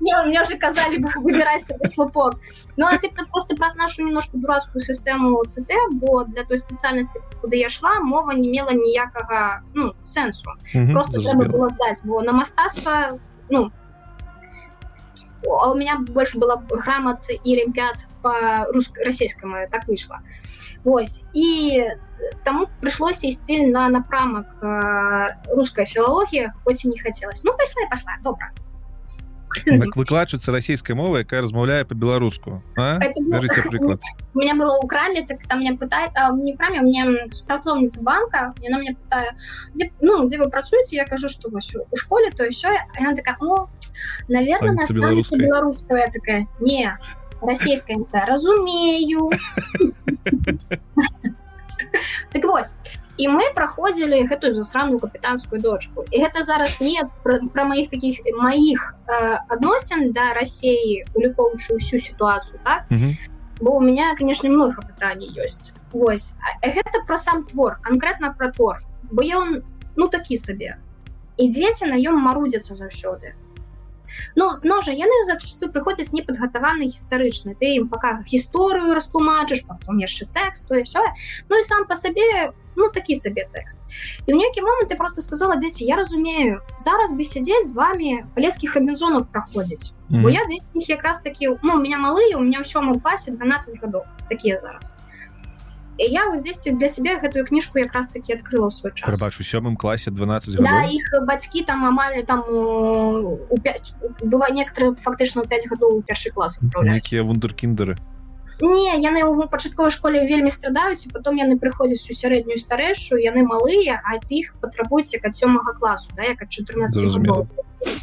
мне уже казалі выбирайся слупок. Ну а ты просто праз нашу немножко дурацкую сістэму цт бо для той спецыяльнасці куды я шла мова не мела ніякага ну сэнсу просто трэба было здаць бо на мастацтва ну у меня больше было грамат і олимпиад по русско расійскому так выйшла Вось і таму прыйшлося ісці на напрамак руская філалогія хоць і не хацелось ну пайшла пошла добра выкладчыцца расійскай мовы якая размаўляе по-беларуску прыклад у меня было ў краме так там мне пытает не краме мне спрацоўніца банка яна мне пытаю дзе, ну дзе вы працуеце я кажу что вось у школе то ўсё она такая о наверное беларуская такая не расійская разумею так вось і мы праходзілі гэтую засраную капітанскую дочку. І гэта зараз не пра, пра маіх каких маіх э, адносін да рассеі улікоўчу ўсю сітуацыю так? бо у меня конечно много пытаний ёсць. Вось. Гэта про сам твор конкретно про твор. Бо ён ну такі сабе. І дзеці на ём марудзяцца заўсёды Ну зноў жа яны зачасту прыходзяць непадгатаваны гістарычны ты ім пока гісторыю растлумачыш потом яшчэ тэкст то все Ну і сам по сабе ну такі сабе тэкст і ў нейкі момант ты просто сказала дзеці я разумею зараз бы сядзець з вами палескіх рамбінзонов праходзіць mm -hmm. бо я дзесь іх якраз такі ну у меня малыя у меня ўсё мой класе 12 гадоў такія зараз і я вот здесь для сябе гэтую кніжку якраз таки открыла свой час. Бачу сёмым класе 12 да, іх бацькі там амаль там у 5 была некоторые фактычна 5 гадоў у першы клас якія вундеркіндеры не яны ў пачатковай школе вельмі страдаюць і потом яны прыходзяць у сярэднюю старэйшую яны малыя а ты іх патрабуюць як ад сёмага класу да як ад 14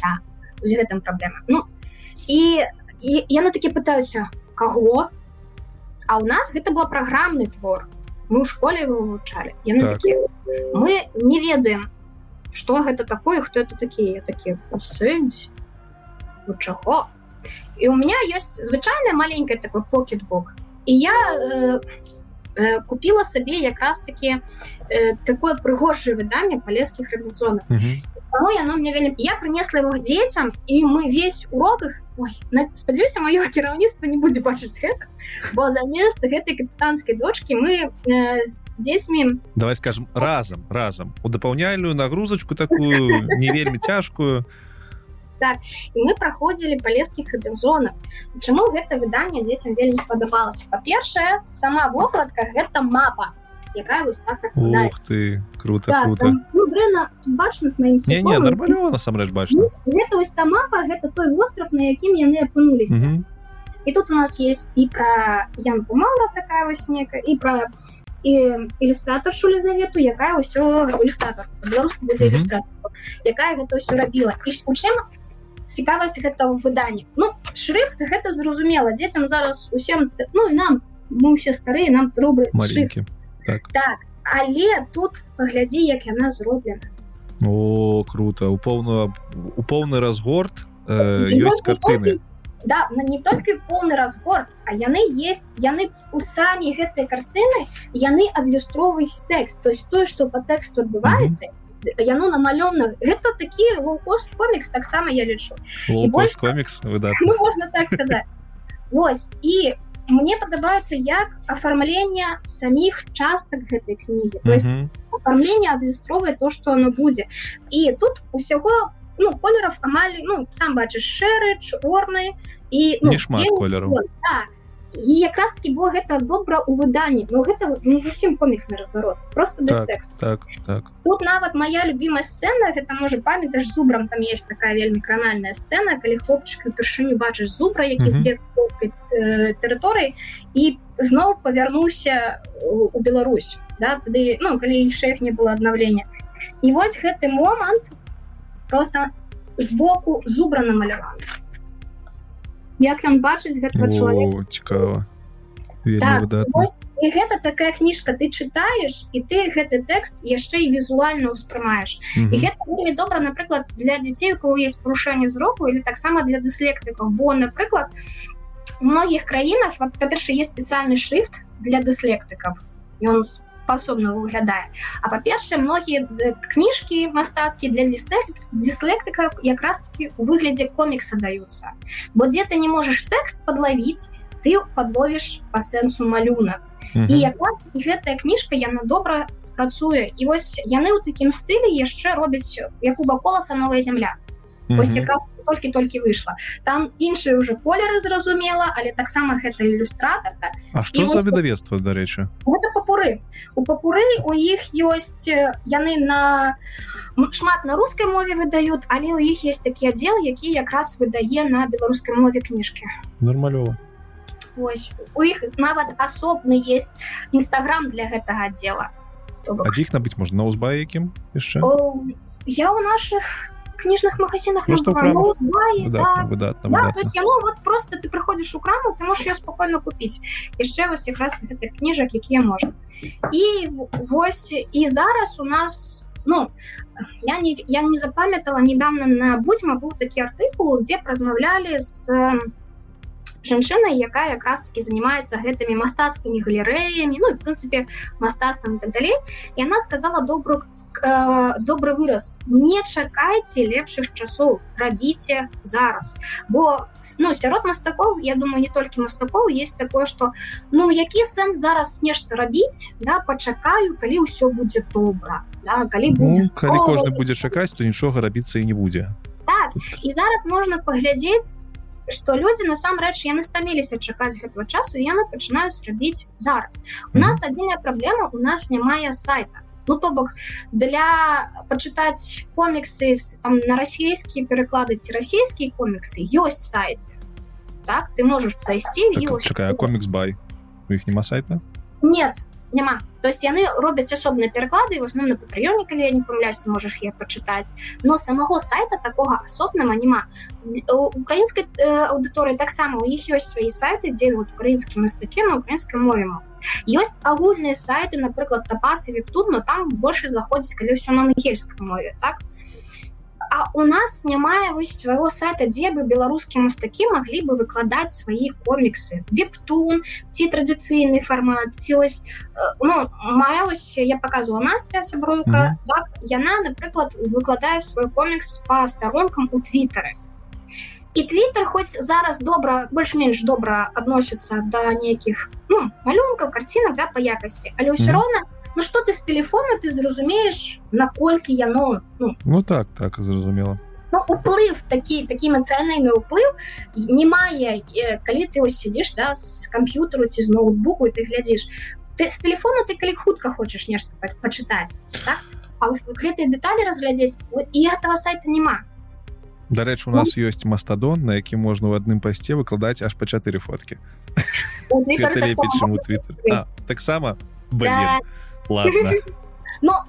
да, гэтым праблема ну і, і яны такі пытаюцца каго А ў нас гэта была праграмны твор. Мы ў школе вывучалі. Яны так. такі мы не ведаем, што гэта такое, хто это такія такія сэнс чаго. І у меня ёсць звычайная маленькая такой покетбок. І я э, купила сабе якраз таки э, такое прыгожае выданне палескіх рэвалюцыонах. Mm -hmm. яно мне вельмі я прынесла его дзецям і мы весь уроках спадзяюся маё кіраўніцтва не будзе бачыць гэта бо замест гэтай капітанскай дочки мы э, з дзецьмі давай скажем разам разам у дапаўняльную нагрузачку такую не вельмі цяжкую так і мы праходзілі палескіх эпізонах чаму гэта выданне дзецям вельмі спадабалася па-першае сама вокладка гэта мапа якая вось так Ух ты круто да, круто. там, ну, дрена, бачна с маім не, не, нормально насамрэч бачна гэта вось там мапа гэта той востров на якім яны апынуліся mm -hmm. і тут у нас есть і пра янку маура такая вось нека і пра і ілюстратор шулезавету якая ўсё ілюстратор беларуску будзе mm -hmm. ілюстратор якая гэта ўсё рабіла і у чым цікавасць гэтага выдання ну шрифт гэта зразумела. Дзецям зараз усім ну і нам мы ўсе старыя нам маленькі. Так. так але тут паглядзі як яна зроблена. О круто. У поўную у поўны разгорт э, ёсць картыны. да на не толькі поўны разгорт а яны есть яны у самі гэтай картыны яны адлюстроўваюць тэкст. То есть тое что по тэксту адбываецца mm -hmm. Яно намалёна гэта такі лоукост комікс таксама я лічу больш комікс выда ну, можна так сказать. Вось і мне падабаецца як афармленне саміх частак гэтай кнігі то есть афармленне адлюстроўвае то что оно будзе і тут усяго ну колеров амаль ну сам бачыш шэры чорны і ну, шмат колеру. так і якраз таки было гэта добра ў выданні. Но гэта ну, зусім коміксны разварот просто так, так, так. тут нават моя любимая сцена гэта можа памятаеш зубрам там есть такая вельмі кранальная сцена калі хлопчык упершыню бачыш зубра які збег э, тэрыторыі і зноў павярнуўся у Беларусь да тады ну калі шеф не было аднаўлення. І вось гэты момант просто збоку зубра намаляваны як ён бачыць гэтага чалавека? цікава. Так, ось, і гэта такая кніжка. Ты чытаеш і ты гэты тэкст яшчэ і візуальна ўспрымаеш. Mm -hmm. і гэта вельмі добра напрыклад для дзяцей у кого есть парушэнне зроку или таксама для дыслектыкаў. Бо напрыклад у многіх краінах па-перша есть спецыяльны шрифт для дыслектыкаў ён спасобна выглядае а па-першае многія кніжкі мастацкія для лісты дыслектыкаў якраз таки у выглядзе комікса даюцца бо дзе ты не можаш тэкст подлавіць ты подловіш па сэнсу малюнак і якраз гэтая кніжка яна добра спрацуе і вось яны ў такім стылі яшчэ робяць як у баколаса новая зямля ось якраз толькі-толькі выйшла там іншыя уже колеры зразумела але таксама гэта ілюстратарка А что за выдавецтва дарэчы гэта папуры. У папуры у іх ёсць яны на шмат на рускай мове выдаюць але у іх есть такі аддзел які якраз выдае на беларускай мове кніжкі нормалёва Ось, у іх нават асобны есть нстаграм для гэтага аддзела іх набыць можна на ўзба якім яшчэ я у наших кніжных магазинах вот просто ты прыходзіш у краму ты можешь ее спокойно купіць яшчэ вось якраз гэтых кніжак якія можа і вось і зараз у нас ну я не я не запамятала недавно на будзьма быў такі артыкул дзе празмаўлялі з жанчына якая якраз таки занимается гэтымі мастацкімі галерэямі ну і прынцыпе мастацтвам так далей. І она сказала добру э, добры выраз. Не чакайце лепшых часоў рабіце зараз бо ну сярод мастакоў я думаю не толькі мастакоў есть такое что ну які сэнс зараз нешта рабіць да пачакаю калі ўсё будзе добра да, калі будзе ну, калі кожны будзе чакаць то нічога рабіцца і не будзе. Так і зараз можна паглядзець что людзі насамрэч яны стаміліся чакаць гэтага часу яны пачынаюць рабіць зараз у нас адзіная праблема у нас не мае сайта. Ну то бок для пачытаць коміксы там на расійскія пераклады ці расійскія коміксы ёсць сайты. Так ты можешь зайсці так, чакая комікс бай? У іх няма сайта? Нет няма то есть яны робяць асобныя пераклады в основном на патрыёне калі я не памыляюсь ты можаш я пачытаць но самого сайта такога асобнага няма украінскай э, аўдыторыі таксама у іх ёсць свае сайты дзе вот украінскі мастакі на украінскай мове ёсць агульныя сайты напрыклад тапасы вектур но там больше заходзіць калі ўсё на ангельскай мове так? то А у нас нямае вось свайго сайта дзе бы беларускія мастакі маглі бы выкладаць свае коміксы вептун ці традыцыйны фармат ці ось ну, мая ось я показывала Настя сяброўка mm -hmm. так, яна напрыклад выкладае свой комікс по старонкам у твиттары і твиттер хоць зараз добра больш-менш добра адносіцца да нейкіх ну, малюнкаў карцінак да па якасці але ўсё mm -hmm. роўна Ну что ты з телефона ты зразумееш наколькі яно ну, ну так так зразумела Ну, уплыв такі такі эмацыянальны ўплыў не мае калі ты ось сядзіш да з камп'ютару ці з ноутбуку ты глядзіш ты з телефона ты калі хутка хочаш нешта пачытаць так? гэтыя дэталі разглядзець і этого сайта няма Дарэч у нас ну, ёсць мастадон на які можна ў адным пасце выкладаць аж па чатыры фоткі таксама так ладно. Но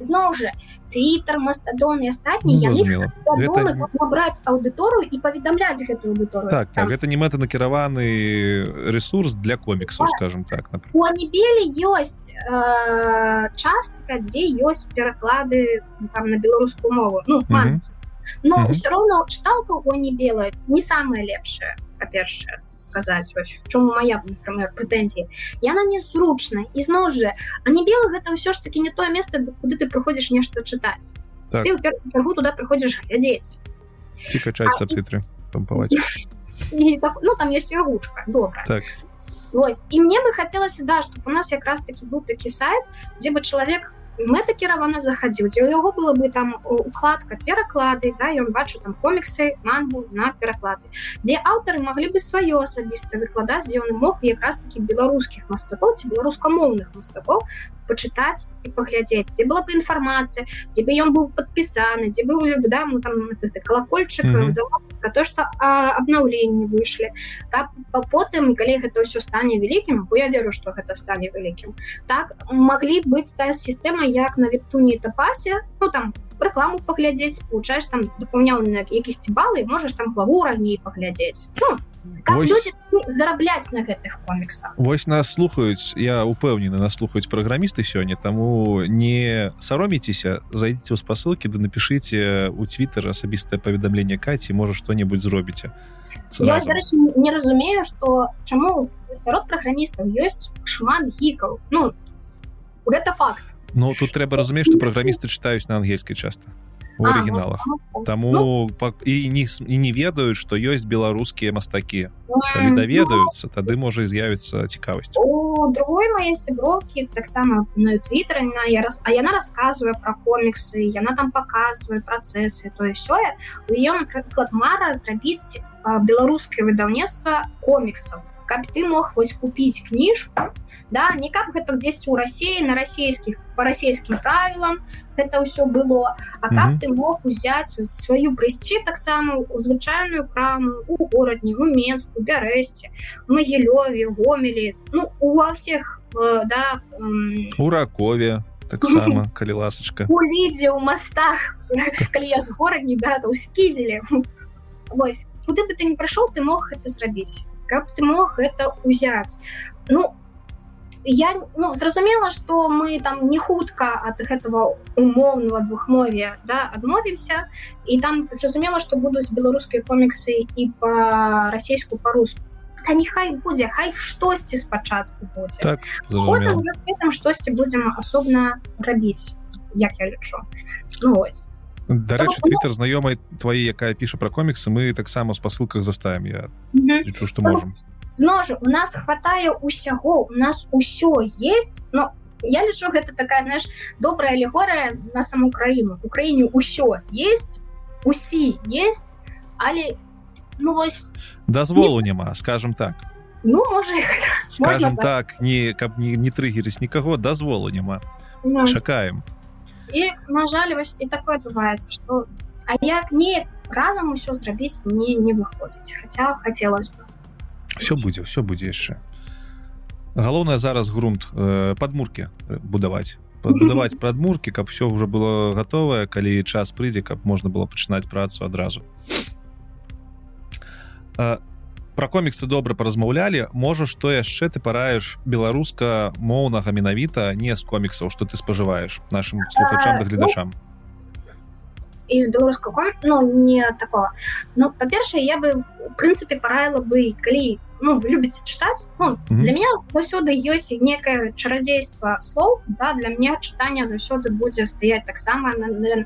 зноў жа твиттер мастадон і астатні ну, набраць аўдыторыю і паведамляць гэтую аўдыторыю так, так гэта не мэта накіраваны ресурс для коміксаў скажем так небелі ёсць э, частка дзе ёсць пераклады там на беларускую мову ну но ўсё роўно чыталка у не белая не самая лепшая па-першае сказаць чому моя например прэтэнзіі яна незручна і зноў жа а не белых гэта ўсё ж таки не тое место куды ты прыходзіш нешта чытаць так. ты ў першую чаргу туда прыходзіш глядзець ці качаць сабтытры так, ну там есть гучка добра так. Вось. і мне бы хацелася да чтобы у нас якраз таки быў такі сайт дзе бы чалавек мэта кіравана захадзіў дзе у яго было бы там укладка пераклады да ён бачу там коміксы мангу на пераклады дзе аўтары маглі бы сваё асабіста выкладаць дзе ён мог якраз такі беларускіх мастакоў ці беларускамоўных мастакоў пачытаць і паглядзець дзе была бы інфармацыя дзе бы ён быў падпісаны дзе быў да мы там колокольчык mm -hmm. про то что абнаўленні выйшлі каб потым калі гэта ўсё стане вялікім бо я веру что гэта стане вялікім так маглі быць тая сістэма як на вектуні тапасе ну там рэкламу паглядзець получаешь там дапаўняў на якісьці балы можаш там главу раней паглядзець ну, Вось... зарабляць на гэтых коміксах Вось нас слухаюць я упэўнены нас слухаюць праграмісты сёння таму не сароміцеся зайдзеце ў спасылкі да напішыце у твиттер асабістае паведамленне каці можа што-небудзь зробіце не разумею что чаму сярод праграмістаў ёсць шмат гікаў ну гэта факт. Ну тут трэба разумець што праграмісты чытаюць на ангельскай часта у арыгіналах Таму ну, і не, і не ведаюць што ёсць беларускія мастакі калі даведаюцца тады можа з'явіцца цікавасць у другой мае сяброўкі таксама на твиттер на я раз а яна рассказывае про коміксы яна там показывае працэсы тое сёе у ее напрыклад мара зрабіць беларускае выдаўніцтва коміксаў каб ты мог вось купіць кніжку да не каб гэта дзесьці ў рассіі на расійскіх по расійскім правілам гэта ўсё было. А каб mm -hmm. ты мог узяць сваю прыйсці таксама у звычайную краму у горадні у менску бярэсце магілёве гомелі ну ува всех э, да э, у ракове таксама калі ласачка у лідзе ў мастах калі я з горадні да то скідзелі Вось куды бы ты не прайшоў ты мог это зрабіць каб ты мог гэта узяць ну я ну, зразумела что мы там не хутка от гэтага умоўного двухмовия да адмовімся і там зразумела что будуць беларускія коміксы і по расійску по-руску та нехай будзе хай штосьці спачатку будзе. Так за светом штосьці будзем асобна рабіць як я лічу. Ну, ось. Дарэчы твиттер знаёмай твоей якая піша про коміксы мы таксама в спасылках заставим я лічу что можем зножу у нас хватае усяго у нас усё есть но я лічу гэта такая знаешь добрая алегорыя на саму краіну. Украіне ўсё есть усі есть але ну вось дазволу не... няма скажем так. Ну можа скажем так. не каб не, не трыгерыць нікаго дазволу няма. Ну, чакаем. І на жаль вось і такое адбываецца что а як не разам усё зрабіць не не выходзіць. Хотя хотелось бы все будзе все будзе яшчэ галоўнае зараз грунт э, падмурки будаваць. Будаваць прадмурки каб все уже было готовае калі час прыйдзе каб можна было пачынаць працу адразу. Про коміксы добра паразмаўлялі. Можа што яшчэ ты параеш беларуска моўнага менавіта не з коміксаў что ты спажываеш нашим слухачам да гледачам из беларускага ну не такого но па-першае я бы в прынцыпе параіла бы калі ну, вы любите читать ну, mm -hmm. для меня заўсёды ёсць некое чарадзейство слов да для меня чытанне заўсёды будзе стаять таксама на, на,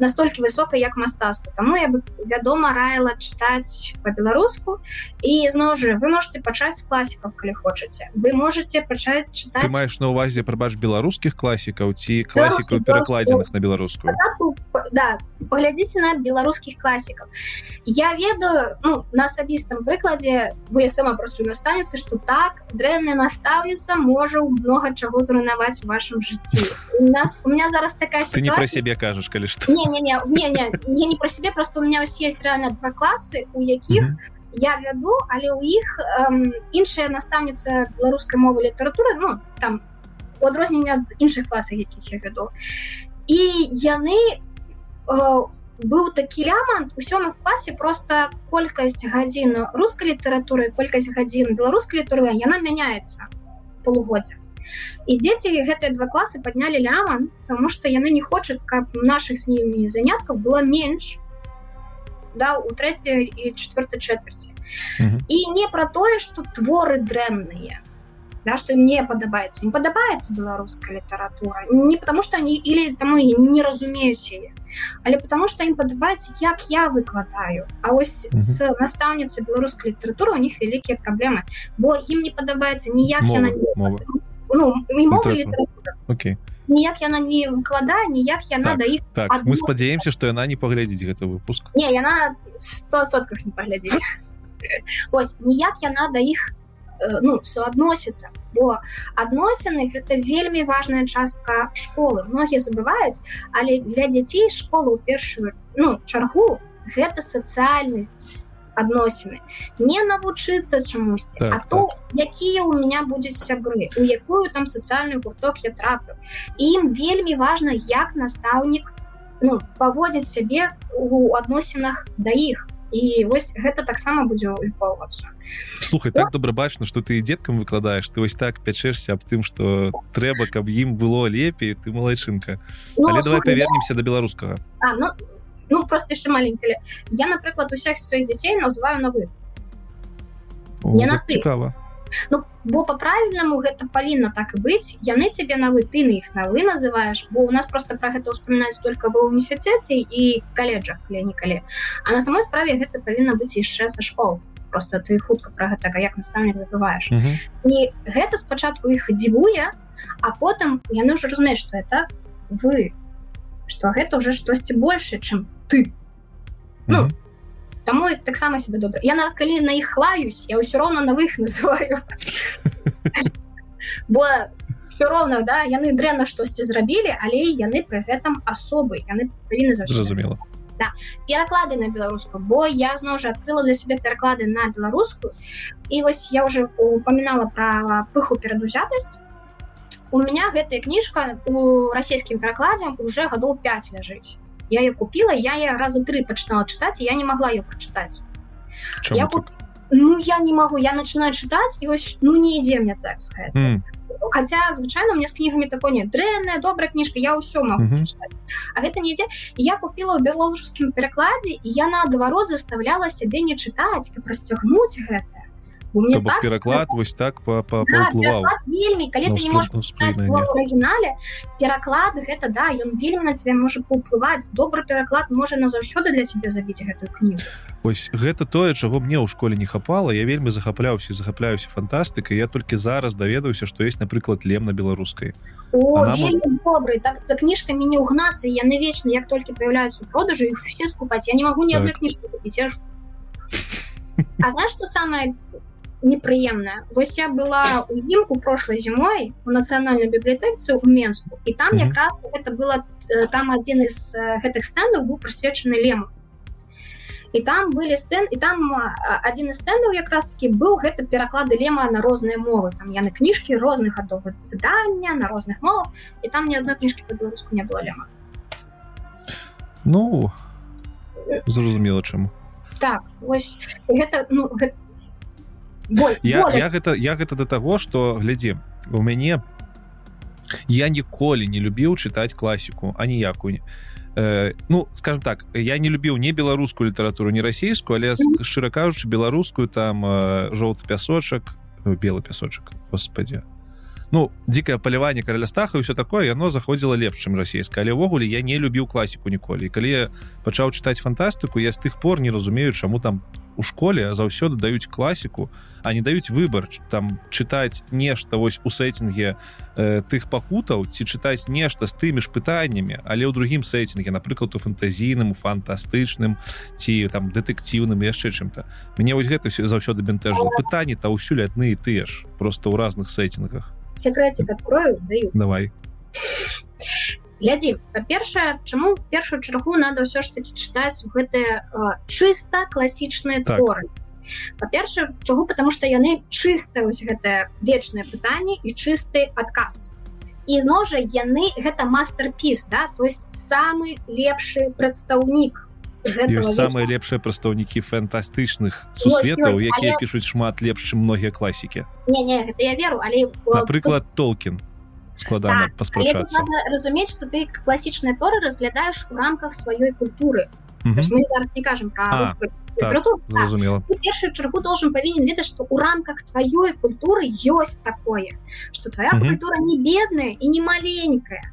настолькі высока як мастацтва. Таму я бы вядома раіла чытаць по-беларуску і зноў жа вы можете пачаць з класікаў калі хочаце. Вы можете пачаць чытаць ты маеш на увазе прабач беларускіх класікаў ці класікаў перакладзеных на беларускую? Да паглядзіце на беларускіх класікаў. Я ведаю ну, на асабістым прыкладзе вы сама працую наставніцы что так дрэнная наставніца можа много чаго зруйнаваць у вашем жыцці. У нас у меня зараз такая ситуация... ты не про сябе кажаш калі что не, не, не, не, не, про себе просто у меня ось есть реально два класы у якіх mm -hmm. я вяду але у іх эм, іншая настаўніца беларускай мовы літаратуры ну там у адрознення ад іншых класаў якіх я вяду і яны у э, быў такі лямант у сёмых класе просто колькасць гадзін рускай літаратуры колькасць гадзін беларускай літаратуры яна мяняецца полугоддзя і дзеці гэтыя два класы паднялі ляман тому что яны не хочуць каб наших з німі заняткаў было менш да у трэцяй і четвертой чвэрці і не пра тое что творы дрэнныя да, что мне падабаецца не падабаецца беларуская літаратура не потому что они или таму не разумеюць яе але потому что ім падабаецца як я выкладаю А ось mm -hmm. с настаўніцы беларускай літаратуры у них вялікія праблемы бо ім не падабаецца ніяк мова, яна мова. Ну, okay. ніяк яна не выкладае ніяк яна так, да іх так, мы спадзяемся что яна не паглядзіць гэты выпуск. Не яна 100сотках не паглядзіць ось ніяк яна да іх Э, ну суадносіцца бо адносіны гэта вельмі важная частка школы. Многія забываюць але для дзяцей школы ў першую ну чаргу гэта сацыяльны адносіны. Не навучыцца чамусьці так, а то так. якія у меня будуць сябры у якую там сацыяльны гурток я траплю. Ім вельмі важна як настаўнік ну паводзіць сябе у адносінах да іх. І вось гэта таксама будзе улікоўвацца слухай так добра бачна что ты деткам выкладаеш. Ты вось так пячэшся аб тым что трэба каб ім было лепей ты малайчынка. Ну, але давай вернемся я... до беларускага. Ну, ну просто яшчэ маленькалі я напрыклад усіх сваіх дзяцей называю на вы не на ты цікава Ну, бо по-правільнаму гэта павінна так і быць. Яны цябе на вы ты на іх на вы называешь бо у нас просто про гэта ўспамінаюць только ва універсітэце і каледжах калі а на самой справе гэта павінна быць яшчэ са школ. Просто ты хутка про гэтага як настаўнік забываешь mm -hmm. і гэта спачатку іх дзівуе а потым яны ўжо разумеюць что это вы что гэта уже штосьці больше чым ты. Ну mm -hmm. Таму таксама себе добра. Я нават калі на іх хлаюсь я ўсё роўна на вых называю. Бо все роўна да яны дрэнна штосьці зрабілі але яны пры гэтым асобы яны павінны зразумела да. пераклады на беларускую бо я зноў жа адкрыла для сябе пераклады на беларускую і вось я уже упамінала про пыху перадузятасць у меня гэтая кніжка у расійскім перакладзе уже гадоў 5 ляжыць я ее купила я я раза три пачынала чытаць я не могла ее прочытаць я куп... ну я не могу я начинаю чытаць і вось ну не ідзе мне тэкст mm. хотя звычайно мне з кнігамі такой не дрэнная добрая кніжка я ўсё могу mm -hmm. а гэта не ідзе я купила ў беларускім перакладзе і я наадварот заставляла сябе не чытаць каб расцягнуць гэта мне так пераклад вось так па, па, да, вельмі калі ты не можешь арыгінале пераклад гэта да ён вельмі на тебе можа паўплываць добры пераклад можа назаўсёды для тебе забіць гэтую кнігу ось гэта тое чаго мне ў школе не хапала я вельмі захапляўся захапляюся фантастыкай я толькі зараз даведаўся што есть напрыклад лем на беларускай. Добрый так за кніжкамі не ўгнацца яны вечна як толькі появляюцца продажу их все скупаць я не могу ни одной так. кніжкі купіць я ж А знаешь, что самое непрыемная вось я была узімку прошлой зімой у нацыянальнай бібліятэцы ў менску і там mm -hmm. якраз это было там адзін из гэтых стэндаў быў прысвечаны лему і там былі стэн і там адзін з стэндаў якраз таки быў гэта пераклады лема на розныя мовы. Там яны кніжкі розных гадоў выдання на розных мовах і там ні адной кніжкі по-беларуску не было лема ну зразумела чаму так вось гэта ну гэта я, я гэта я гэта да таго что глядзі у мяне я ніколі не любіў чытаць класіку а ніякую э, ну скажем так я не любіў не беларускую літаратуру не расійскую але шчыра кажучы беларускую там э, жоўты пясочак белы пясочак господи ну дзікае паляванне караля стаха ўсё такое яно заходзіла лепш чым расійска але ўвогуле я не любіў класіку ніколі калі я пачаў чытаць фантастыку я з тых пор не разумею чаму там у школе заўсёды даюць класіку а не даюць выбор там чытаць нешта вось у сеттинге э, тых пакутаў ці чытаць нешта з тымі ж пытаннямі але ў другім сеттинге напрыклад у фантазійным фантастычным ці там дэтэктыўным яшчэ чым-то мне вось гэта все заўсёды бянтэжла пытанні та ўсюль адны і тыя ж просто ў разных сеттингах секретик открою даю. Давай. Глядзі па-першае чаму першую чаргу надо ўсё ж таки чытаць гэтыя э, чыста класічныя так. творы? Па-першае чаго потому что яны чыстыя вось гэтае вечнае пытанне і чысты адказ і зноў жа яны гэта мастер-піс да то есть самы лепшы прадстаўнік самыя лепшыя прадстаўнікі фантастычных сусветаў якія але... пішуць шмат лепш чым многія класікі не, не, я веру але напрыклад толкін складана так, паспрачацца разумець что ты класічныя творы разглядаеш у рамках сваёй культуры. Мы зараз не кажем про зразумела першую чаргу должен павінен ведаць что у рамках твоёй культуры ёсць такое что твоя культура не бедная і не маленькая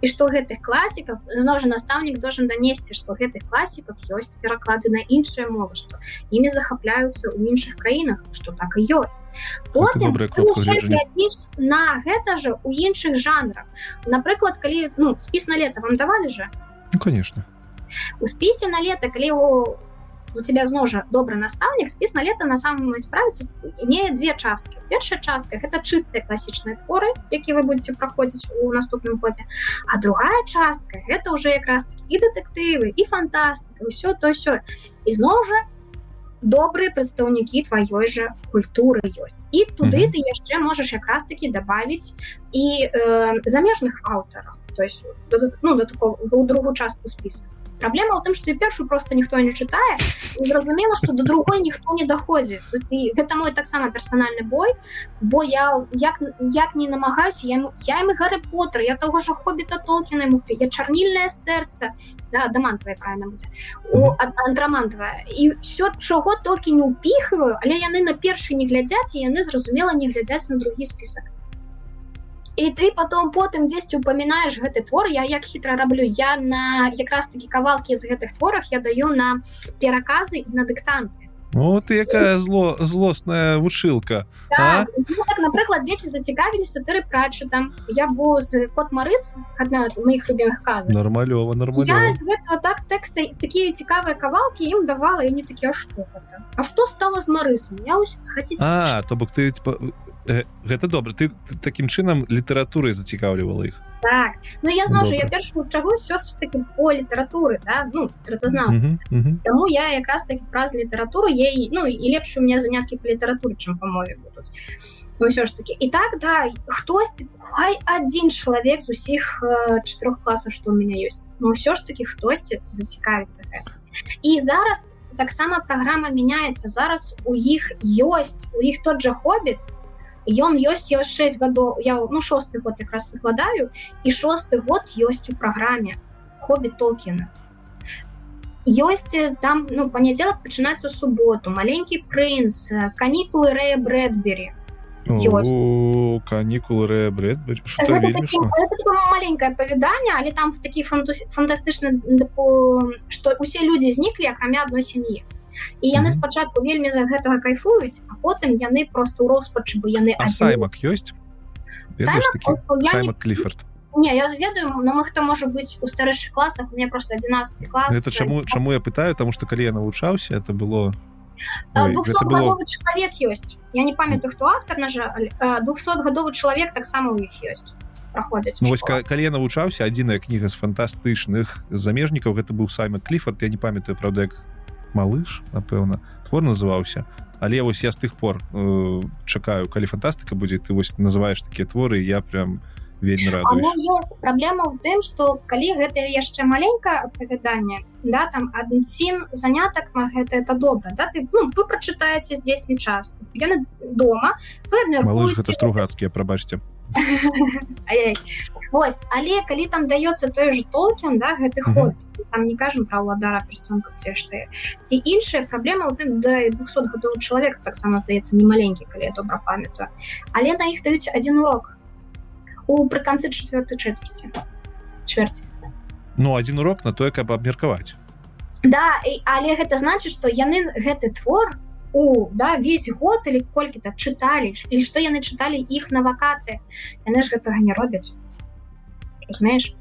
і что гэтых класікаў зноў жа настаўнік должен данесці что гэтых класікаў ёсць пераклады на іншыя мовы что імі захапляюцца ў іншых краінах что так і ёсць. Потым на гэта же у іншых жанрах. Напрыклад калі ну спіс на лета вам давалі же ну, конечно. У спісе на лета калі у у тебя зноў жа добры настаўнік спіс на лета на самом справе имея две часткі першая частка гэта чыстыя класічныя творы які вы будете праходзіць у наступным годзе а другая частка гэта уже якраз і дэтэктывы і фантастыка ўсё то все ізноў жа добрыя прадстаўнікі тваёй жа культуры ёсць і туды mm -hmm. ты яшчэ можаш якраз таки добавить і э, замежных аўтараў то есть ну да такого в другую частку спіса Праблема ў тым, што і першую просто ніхто не чытае. зразумела, што да другой ніхто не даходзіць. гэта мой таксама персанальны бой, бо я як, як не намагаюся я, я ім гары потр, я таго ж хобіта толкіна мупе, я чарнільнае сэрца да, дамантвае правильно будзе андрамантавая і все чаго толькі не ўпіхваю, але яны на першы не глядзяць і яны зразумела не глядзяць на другі спісак і ты потом потым дзесьці упамінаеш гэты твор. Я як хітра раблю я на якраз такі кавалкі з гэтых творах я даю на пераказы на дыктанты. Ну ты якая зло злосная вучылка так, ну, так, напрыклад дзеці зацікавіліся тыры прачу там. Я бу з кот марыс адна моих любимых каз нормалёва нормалёва. Гэтага так тэксты такія цікавыя кавалкі ім давала і не такія што А што стало з марысам? Я хацець то бок ты гэта добра. Ты, ты таким чынам літаратурай зацікаўлівала іх? Так. Ну я зноў я першую все ж таки по літаратуры да? ну тратазнаўства. Таму я якраз таки праз літаратуру ей ну і лепш у меня заняткі по літаратуры чым по мове будуць. Ўсё ж таки і так да хтось хай адзін чалавек з усіх э, чатырох класаў что у меня ёсць. Но ўсё ж таки хтосьці зацікавіцца і зараз таксама праграма мяняецца. Зараз у іх ёсць у іх тот жа хобіт ён ёсць ёсць 6 гадоў я ну шосты год якраз выкладаю і шосты год ёсць у праграме хобі толкіна ёсць там ну панядзелак пачынаецца ў суботу маленькі прынц канікулы рэя брэдбері канікулы рэя маленькое павяданне але там такі фантастычны што усе людзі зніклі акрамя адной сям'і і яны спачатку вельмі за гэтага кайфуюць а потым яны просто ў роспачы бо яны саймак ёсць? Кліфорд Не, я ведаю но мы хто можа быць у старэйшых класах мне просто 11 клас это чаму чаму я пытаю? Тому что калі я навучаўся это было было... чалавек ёсць. Я не памятаю хто автор на жаль 200гадовы чалавек таксама у іх ёсць праходзяць ну, вось калі я навучаўся адзіная кніга з фантастычных замежнікаў гэта быў саймы кліфорд я не памятаю правда як малыш напэўна твор называўся. Але вось я з тых пор э, чакаю калі фантастыка будзе ты вось называешь такія творы я прям вельмі радуюсь. праблема ў тым что калі гэта яшчэ маленькае апавяданне да там адзін занятак на гэта это добра да ты ну, вы прачытаеце з дзецьмі частку яны дома гэта стругацкія прабачце. Вось але калі там даецца той же толкен да гэты ход там не кажам пра ўладара персонка ці што ці іншая праблема ў тым да 200 гадоў чалавек таксама здаецца не маленькі калі я добра памятаю. Але на іх даюць адзін урок. У прыканцы четвертой четверти. Чвэрці ну один урок на тое каб абмеркаваць да і, але гэта значыць что яны гэты твор у да весь год или колькі-то чыталі і што яны чыталі іх на вакацыі яны ж гэтага не робяць разумееш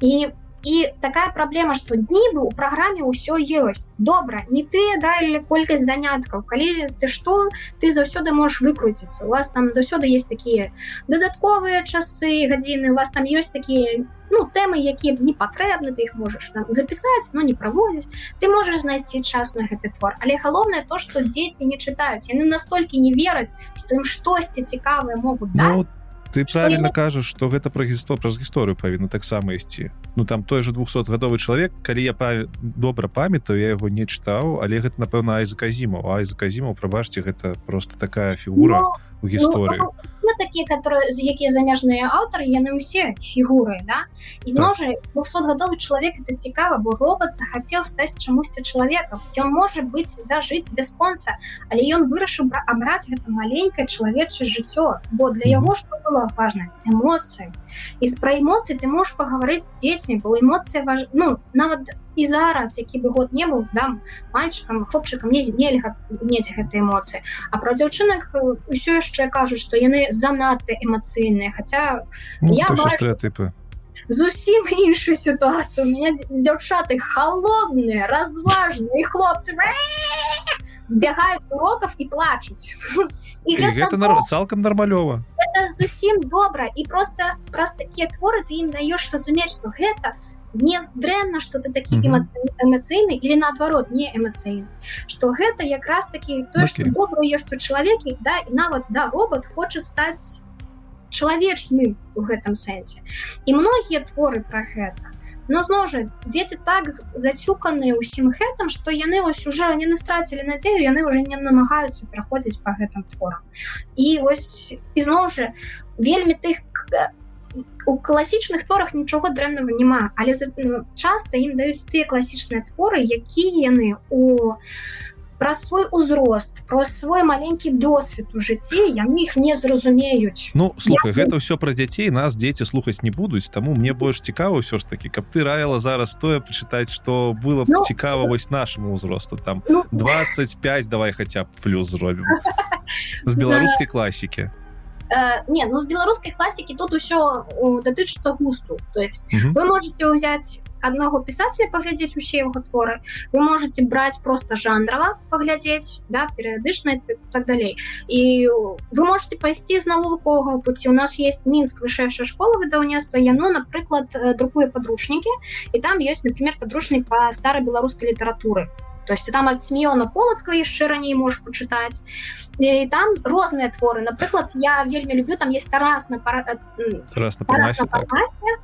і і такая праблема што нібы у праграме ўсё ёсць добра не ты далі колькасць заняткаў калі ты што ты заўсёды можешь выкруціцца у вас там заўсёды есть такія дадатковыя часы гадзіны у вас там ёсць такія ну тэмы якія не патрэбны ты іх можаш там запісаць но не праводзіць ты можаш знайсці час на гэты твор але галоўнае то што дзеці не чытаюць яны настолькі не вераць што ім штосьці цікавыя могуць даць ну, ты правильно кажаш что гэта пра гісто праз гісторыю павінна таксама ісці ну там той же 200гадовы чалавек калі я па добра памятаю я яго не чытаў але гэта напэўна айзаказімаў айзаказімаў прабачце гэта просто такая фігура но... У гісторыі ну, ну, такія которые з якія замежныя аўтары яны ўсе фігуры да? І зноў жа 200гадовы чалавек это цікава бо робот захацеў стаць чамусьці чалавекам ён можа быць да жыць без конца але ён вырашыў абраць гэта маленькае чалавечае жыццё бо для яго што было важна эмоцыі і з пра эмоцыі ты можаш пагаварыць з дзецьмі бо эмоцыя важ... ну нават у і зараз які бы год не быў дам мальчыкам хлопчыкам не нельга мець гэтай эмоцыі. А про дзяўчынак ўсё яшчэ кажуць што яны занадта эмацыйныя хаця ну, я стэеатыпы. зусім іншую сітуацыю. У меня дзяўчаты холодныя разважныя хлопцы збягаюць уроков і плачуць. І гэта нар... цалкам нармалёва зусім добра. І просто праз такія творы ты ім даеш разумець што гэта не дрэнна что ты такі эмацыйны или наадварот не эмацыйны. Что гэта якраз таки то что добра ёсць у чалавеке да і нават да робот хоча стаць чалавечным у гэтым сэнсе. І многія творы про гэта. Но зноў жа дзеці так зацюканыя ўсім гэтым что яны вось уже не настрацілі надзею яны уже не намагаюцца праходзіць по гэтым творам. І вось ізноў жа вельмі тых как у класічных творах нічога дрэннага няма але ну, часта ім даюць тыя класічныя творы якія яны у пра свой узрост про свой маленькі досвед у жыцці яны іх не зразумеюць. Ну слухай Я... гэта ўсё пра дзяцей нас дзеці слухаць не будуць таму мне больш цікава ўсё ж таки каб ты раіла зараз тое пачытаць што было б ну, цікава вось нашаму ўзросту там ну... 25 давай хаця б плюс зробім. З беларускай класікі Э, не ну з беларускай класікі тут усё датычыцца густу. То есть mm -hmm. вы можете ўзяць аднаго пісателя паглядзець усе яго творы вы можете браць просто жанрава паглядзець да перыядычна так далей і вы можете пайсці з навуковага пуці у нас есть мінск вышэйшая школа выдаўніцтва яно напрыклад э, друкуе падручнікі і там ёсць например падручнік по старой беларускай літаратуры то есть там ад смеёна полацква яшчэ раней можешь почытаць і там розныя творы. Напрыклад я вельмі люблю там есть тарас на пара... тарас на парасе, так.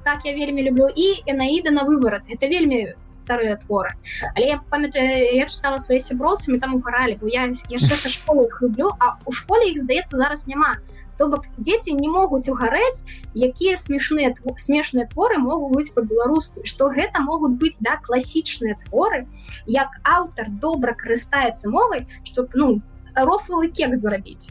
так я вельмі люблю і энаіда на выварат это вельмі старыя творы. Але я памятаю я чытала свае сяброўцамі там угаралі бо я яшчэ са школы люблю а у школе іх здаецца зараз няма то бок дзеці не могуць угарэць якія смешныя смешныя творы могуць быць по-беларуску што гэта могуць быць да класічныя творы як аўтар добра карыстаецца мовай чтоб ну рофлы кек зарабіць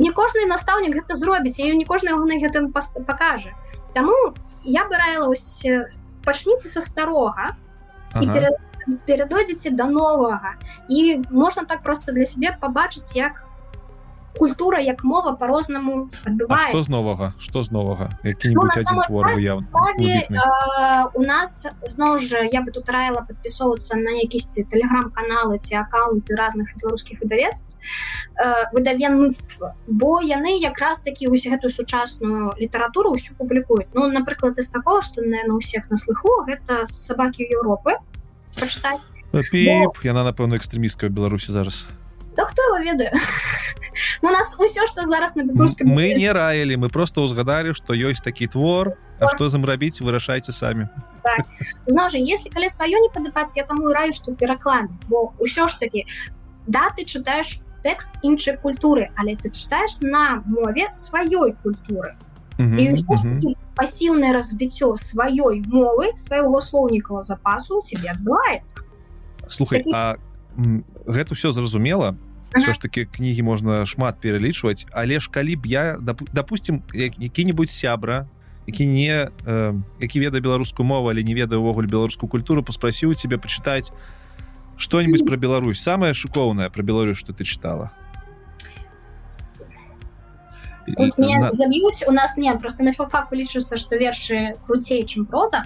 не кожны настаўнік гэта зробіць я не кожны яго на гэтым пакажа. Таму я бы раіла пачніце са старога ага. і перад перадойдзеце да новага. І можна так просто для сябе пабачыць як культура як мова по-рознаму адбывае что з новага что з новага які-нибудь ну, один твор выяў у нас зноў жа я бы тут раіла подпісоўвацца на якісьці телеграм-каналы ці аккаунты разных беларускіх выдавецтв выдавенства бо яны якраз такі вось гэтую сучасную літаратуру ўсю публікуюць ну напрыклад из такого что наверное у всех на слыху гэта сабакі Еўропы пачытаць Піп, Бо... яна напэўна экстрэмісткая беларусі зараз Да хто его ведае у нас усё что зараз на беларускай мы не раілі мы просто ўзгадалі что ёсць такі твор А что зам рабіць вырашайце самі так. зноў жа если калі сваё не падабаць я таму раю что пераклад бо ўсё ж таки да ты чытаеш тэкст іншай культуры але ты чытаеш на мове сваёй культуры. Пасіўнае развіццё сваёй мовы свайго слоўнікава запасу тебе адбываецца слухай Такі... а гэта ўсё зразумела все ж таки кнігі можна шмат пералічваць але ж калі б я допустим які-нибудь сябра які не э, які ведае беларускую мову але не ведае увогуле беларускую культуру паспрасіў тебе пачытаць что-нибудь про Беларусь. Самое шыкоўнае про Беларусь что ты чытала на... заб'юць у нас не просто на филфаку лічуцца что вершы круцей чым проза.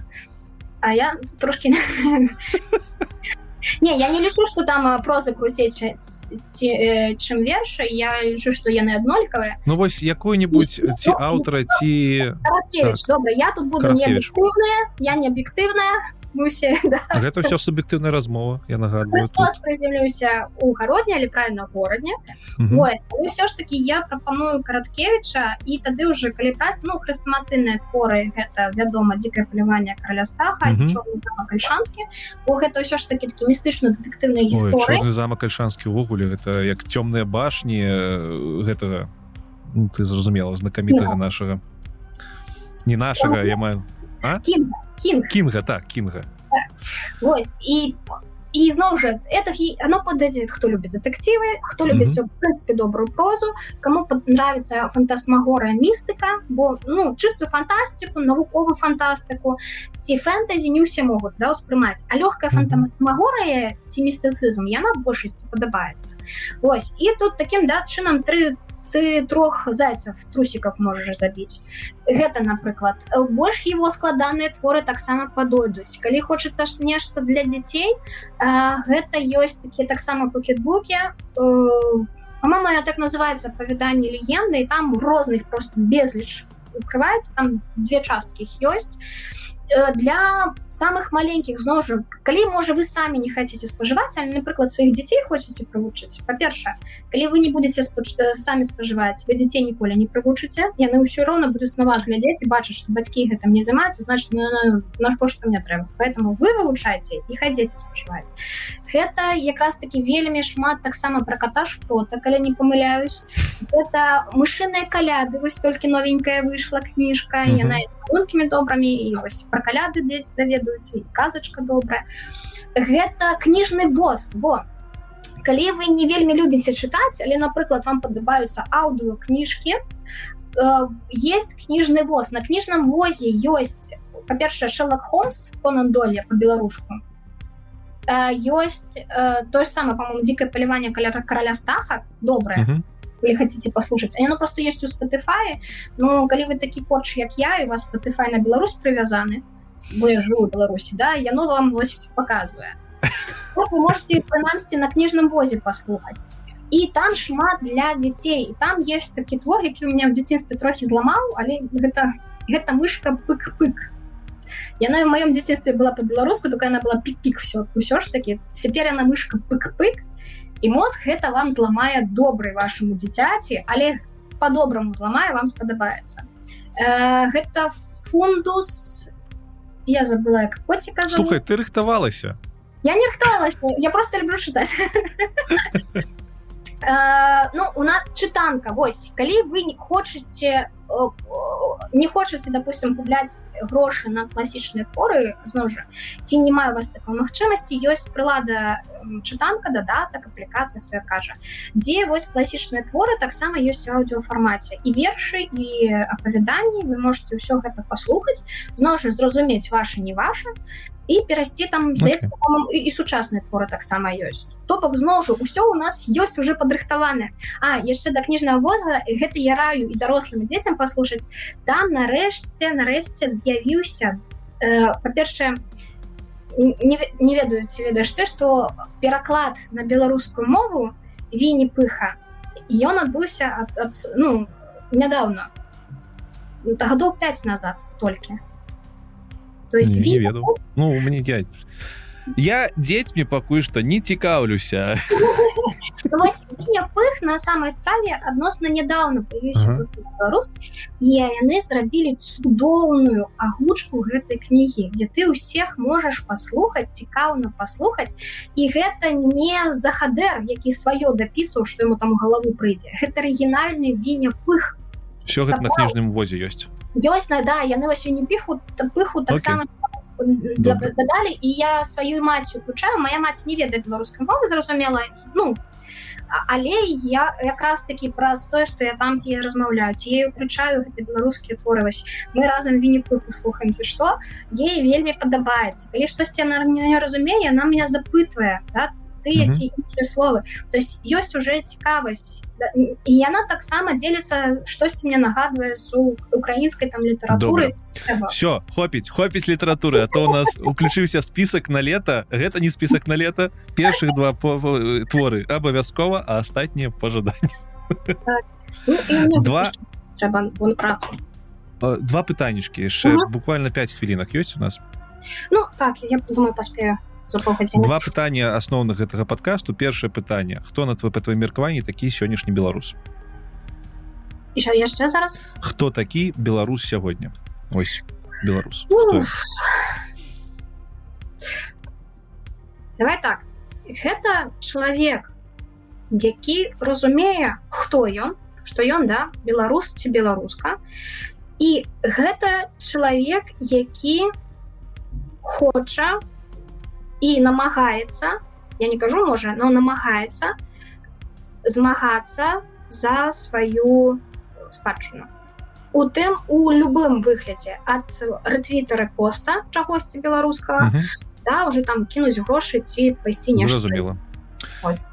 А я трошки не я не лічу что там проза круцей чым верша я лічу что яны аднолькавыя Ну вось якой-нибудь ці аўтара ці добра я тут буду не я не аб'ектыўная усе да. гэта все суб'ектыўная размова я нагадую прыземлюся у гародня але правильно горадня ўсё ж таки я прапаную караткевича і тады уже калі праць ну хрыстаматынныя творы гэта вядома дзікае паляванне караля стаха кальшанскі бо гэта ўсё ж таки такі містычна дэтэктыўныя гісторыі замак кальшанскі увогуле гэта як цёмныя башні гэтага ты зразумела знакамітага нашага не нашага я маю Кінга. Кінг. Кінга, так, Кінга. Вось, і, і зноў жа, это оно подойдет, хто любіць дэтэктывы, хто любіць, mm -hmm. в прынцыпе, добрую прозу, кому нравится фантасмагора містыка, бо, ну, чыстую фантастику, навуковую фантастыку, ці фэнтэзі не ўсе могуць, да, успрымаць. А лёгкая mm -hmm. фантасмагора ці містыцызм, яна большасці падабаецца. Вось, і тут таким, да, чынам тры ты трох зайцев трусиков можешь забіць гэта напрыклад больш его складаныя творы таксама падойдуць калі хочется ж нешта для дзяцей гэта ёсць такія таксама пакетбуки по-моему я так называется апавяданне легенды і там розных просто безліч укрываецца там две часткі ёсць Э, для самых маленькіх зноў жа калі можа вы самі не хаце спажываць але напрыклад сваіх дзяцей хочаце прывучыць па-перша калі вы не будете спач... Э, самі спажываць вы дзяцей ніколі не прывучыце яны ўсё роўна будуць на вас глядзець і бачыць што бацькі гэтым не займаюцца значит ну, наш кошт мне трэба поэтому вы вывучаеце і хадзеце спажываць гэта якраз таки вельмі шмат таксама пра катаж фото калі не памыляюсь это мышыная каляды вось толькі новенькая выйшла кніжка яна гонкімі добрамі і вось про каляды дзесь даведаюцца і казачка добрая. Гэта кніжны босс бо калі вы не вельмі любіце чытаць але напрыклад вам падабаюцца аўдыо кніжкі э, есть кніжны воз на кніжным возе ёсць па-першае шелак холмс понан доле по-беларуску э, ёсць э, то ж самае по-моему дзікае паліванне каля караля стаха добрае. Mm -hmm вы хотите послушать. Оно просто есть у Spotify но калі вы такі корч як я у вас Spotify на Беларусь привязаны. Вы живу Беларусі да яно вам вось показывае вы можете прынамсці на кніжным возе послухаць і там шмат для дзяцей і там есть такі твор які у меня в дзяцінстве трохі зламаў але гэта гэта мышка пык-пык. Яна в маём дзяцінстве была по-беларуску только она была пик-пик все ўсё ж таки цяпер яна мышка пык-пык і мозг гэта вам зламае добры вашаму дзіцяці але по-добраму зламае вам спадабаецца э, гэта фундус я забыла як коціка слухай ты рыхтавалася? Я не рыхтавалася я просто люблю чытаць Э, ну у нас чытанка вось калі вы не хочаце не хочаце допустим купляць грошы на класічныя творы зноў жа ці не маю вас такой магчымасці ёсць прылада чытанка дадатак аплікацыя хто я кажа дзе вось класічныя творы таксама ёсць аўдыофармаце і вершы і апавяданні вы можете ўсё гэта паслухаць зноў жа зразумець ваша не ваша і перайсці там здаецца okay. і, і сучасныя творы таксама ёсць то бок зноў жа ўсё у нас ёсць уже падрыхтаваны А яшчэ да кніжнага воза гэта я раю і дарослым дзецям паслушаць там нарэшце нарэшце з'явіўся э, па-першае не, не ведаю ці ведаеш ты што пераклад на беларускую мову віні пыха ён адбыўся ад, ад ну нядаўна гадоў 5 назад толькі то есть не, не веду. Ну мне дядь. Я дзецьмі пакуль што не цікаўлюся пых на самой справе адносна нядаўна беларус і яны зрабілі цудоўную агучку гэтай кнігі дзе ты ўсех можаш паслухаць цікаўна паслухаць і гэта не захадэр які сваё дапісаў што ему там галаву прыйдзе гэта арыгінальны віня пых все гэта на кніжным возе ёсць ёсць да яны вось не піху пыху таксама дадалі і я сваю маці уключаю моя маці не ведае беларускай мовы зразумела ну але я якраз таки праз тое что я там з ей размаўляю я уключаю гэты беларускія творы вось мы разам віні пыху слухаемся что ей вельмі падабаецца калі штосьці она не разумее она меня запытвае да, тыя ці іншыя словы то есть ёсць уже цікавасць і яна таксама дзеліцца штосьці мне нагадвае су украінскай там літаратуры. Все хопіць хопіць літаратуры а то у нас уключыўся список на лета гэта не список на лета першых два творы абавязкова а астатнія пожаданні так. ну, два. два пытанішкі яшчэ. Буквально 5 хвілінах ёсць у нас? Ну так я думаю паспею два пытання асноўных гэтага подкасту першае пытанне хто на твой па твоім меркаванні такі сённяшні беларус яшчэ зараз. Хто такі беларус сягоння ось беларус давай так. Гэта чалавек які разумее хто ён што ён да беларус ці беларуска. І гэта чалавек які хоча і намагаецца я не кажу можа но намагаецца змагацца за сваю спадчыну у тым у любым выглядзе ад рэтвітары поста чагосьці беларускага uh -huh. да уже там кінуць грошы ці пайсці не зразумела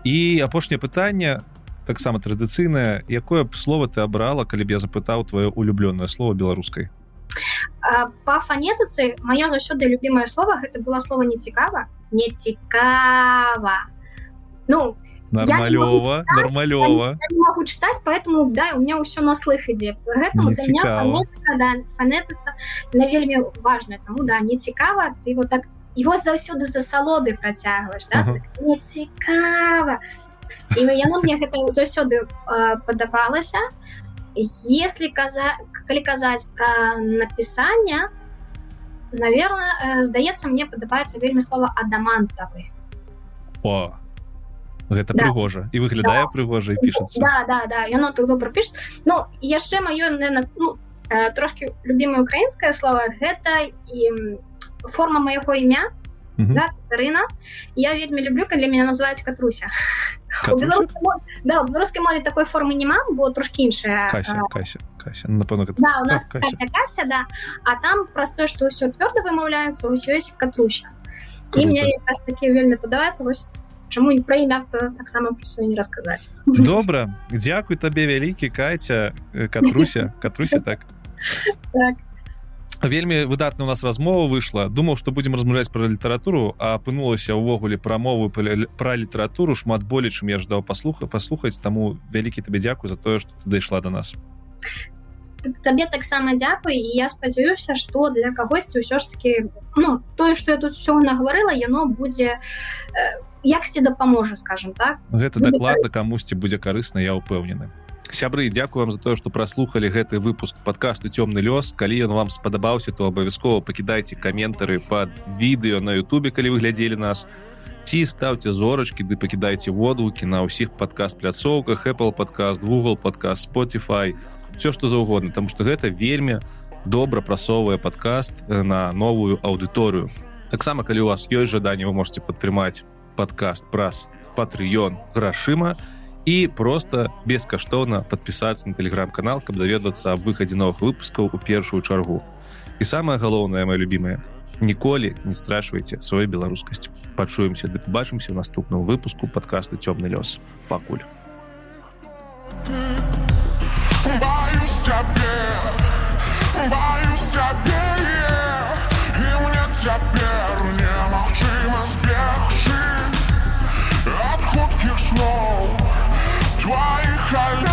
і апошняе пытанне таксама традыцыйнае якое б слово ты абрала калі б я запытаў твоё улюблёнае слово беларускай по фанетыцы маё заўсёды любимае слово гэта было слово не цікава не цікава ну нормалёва нормалёва могу чытаць поэтому да у меня ўсё на слых ідзе фанетыца на вельмі важная. Таму да не цікава ты вот так его заўсёды за салоды працягваеш да? -huh. так, цікава і яно мне гэта заўсёды э, падабалася. Если каза калі казаць про напісання то наверное э, здаецца мне падабаецца вельмі слова адамантавы о гэта да. прыгожа і выглядае да. прыгожа пішацца да, да, да. яно так добра піш Ну яшчэ маё ну, э, трошки любимое украінскае слово гэта і форма майго імя да, Каtarina. я вельмі люблю калі меня называюць катруся. Да беларускай мове такой формы няма бо трошки іншая напэўна да, у нас а, кася. Кася, да. А там праз тое што ўсё цвёрда вымаўляецца ўсё ёсць катруся. І мне такі вельмі падаваецца вось чаму не пра імя таксама пра не расказаць добра дзякуй табе вялікі каця катруся. Катруся так. Так вельмі выдатна у нас размова выйшла. Думаў што будзем размаўляць пра літаратуру а апынулася ўвогуле прамову пра літаратуру шмат болей чым я ждаў паслуха паслухаць. Таму вялікі табе дзякуй за тое што ты дайшла до нас. Табе таксама дзякуй і я спадзяюся што для кагосьці ўсё ж таки ну тое што я тут все нагаварыла яно будзе яксьці дапаможа скажем так. Гэта дакладна камусьці будзе карысна я ўпэўнены сябры дзякую вам за тое што праслухалі гэты выпуск падкасту цёмны лёс калі ён вам спадабаўся то абавязкова пакідайце каментары под відэо на Ютубе калі вы глядзелі нас. Ці ставце зорачкі ды пакідайце водгукі на ўсіх падкаст пляцоўках apple подкаст google подкаст spotify все что заўгодна там что гэта вельмі добра прасоввае подкаст на новую аўдыторыю. Таксама калі у вас ёсць жаданне вы можете падтрымаць подкаст праз патрыён грашыма. і і проста бескаштоўна падпісацца на тэлеграм-канал, каб даведвацца аб выхадзе новых выпускаў у першую чаргу. І самае галоўнае мае любімае. Ніколі не страшвайце сваю беларускасць. Пачуемся ды пабачымся ў наступным выпуску падкасту цёмны лёс. Пакуль. Боюсь тебе, боюсь тебе, и мне теперь Why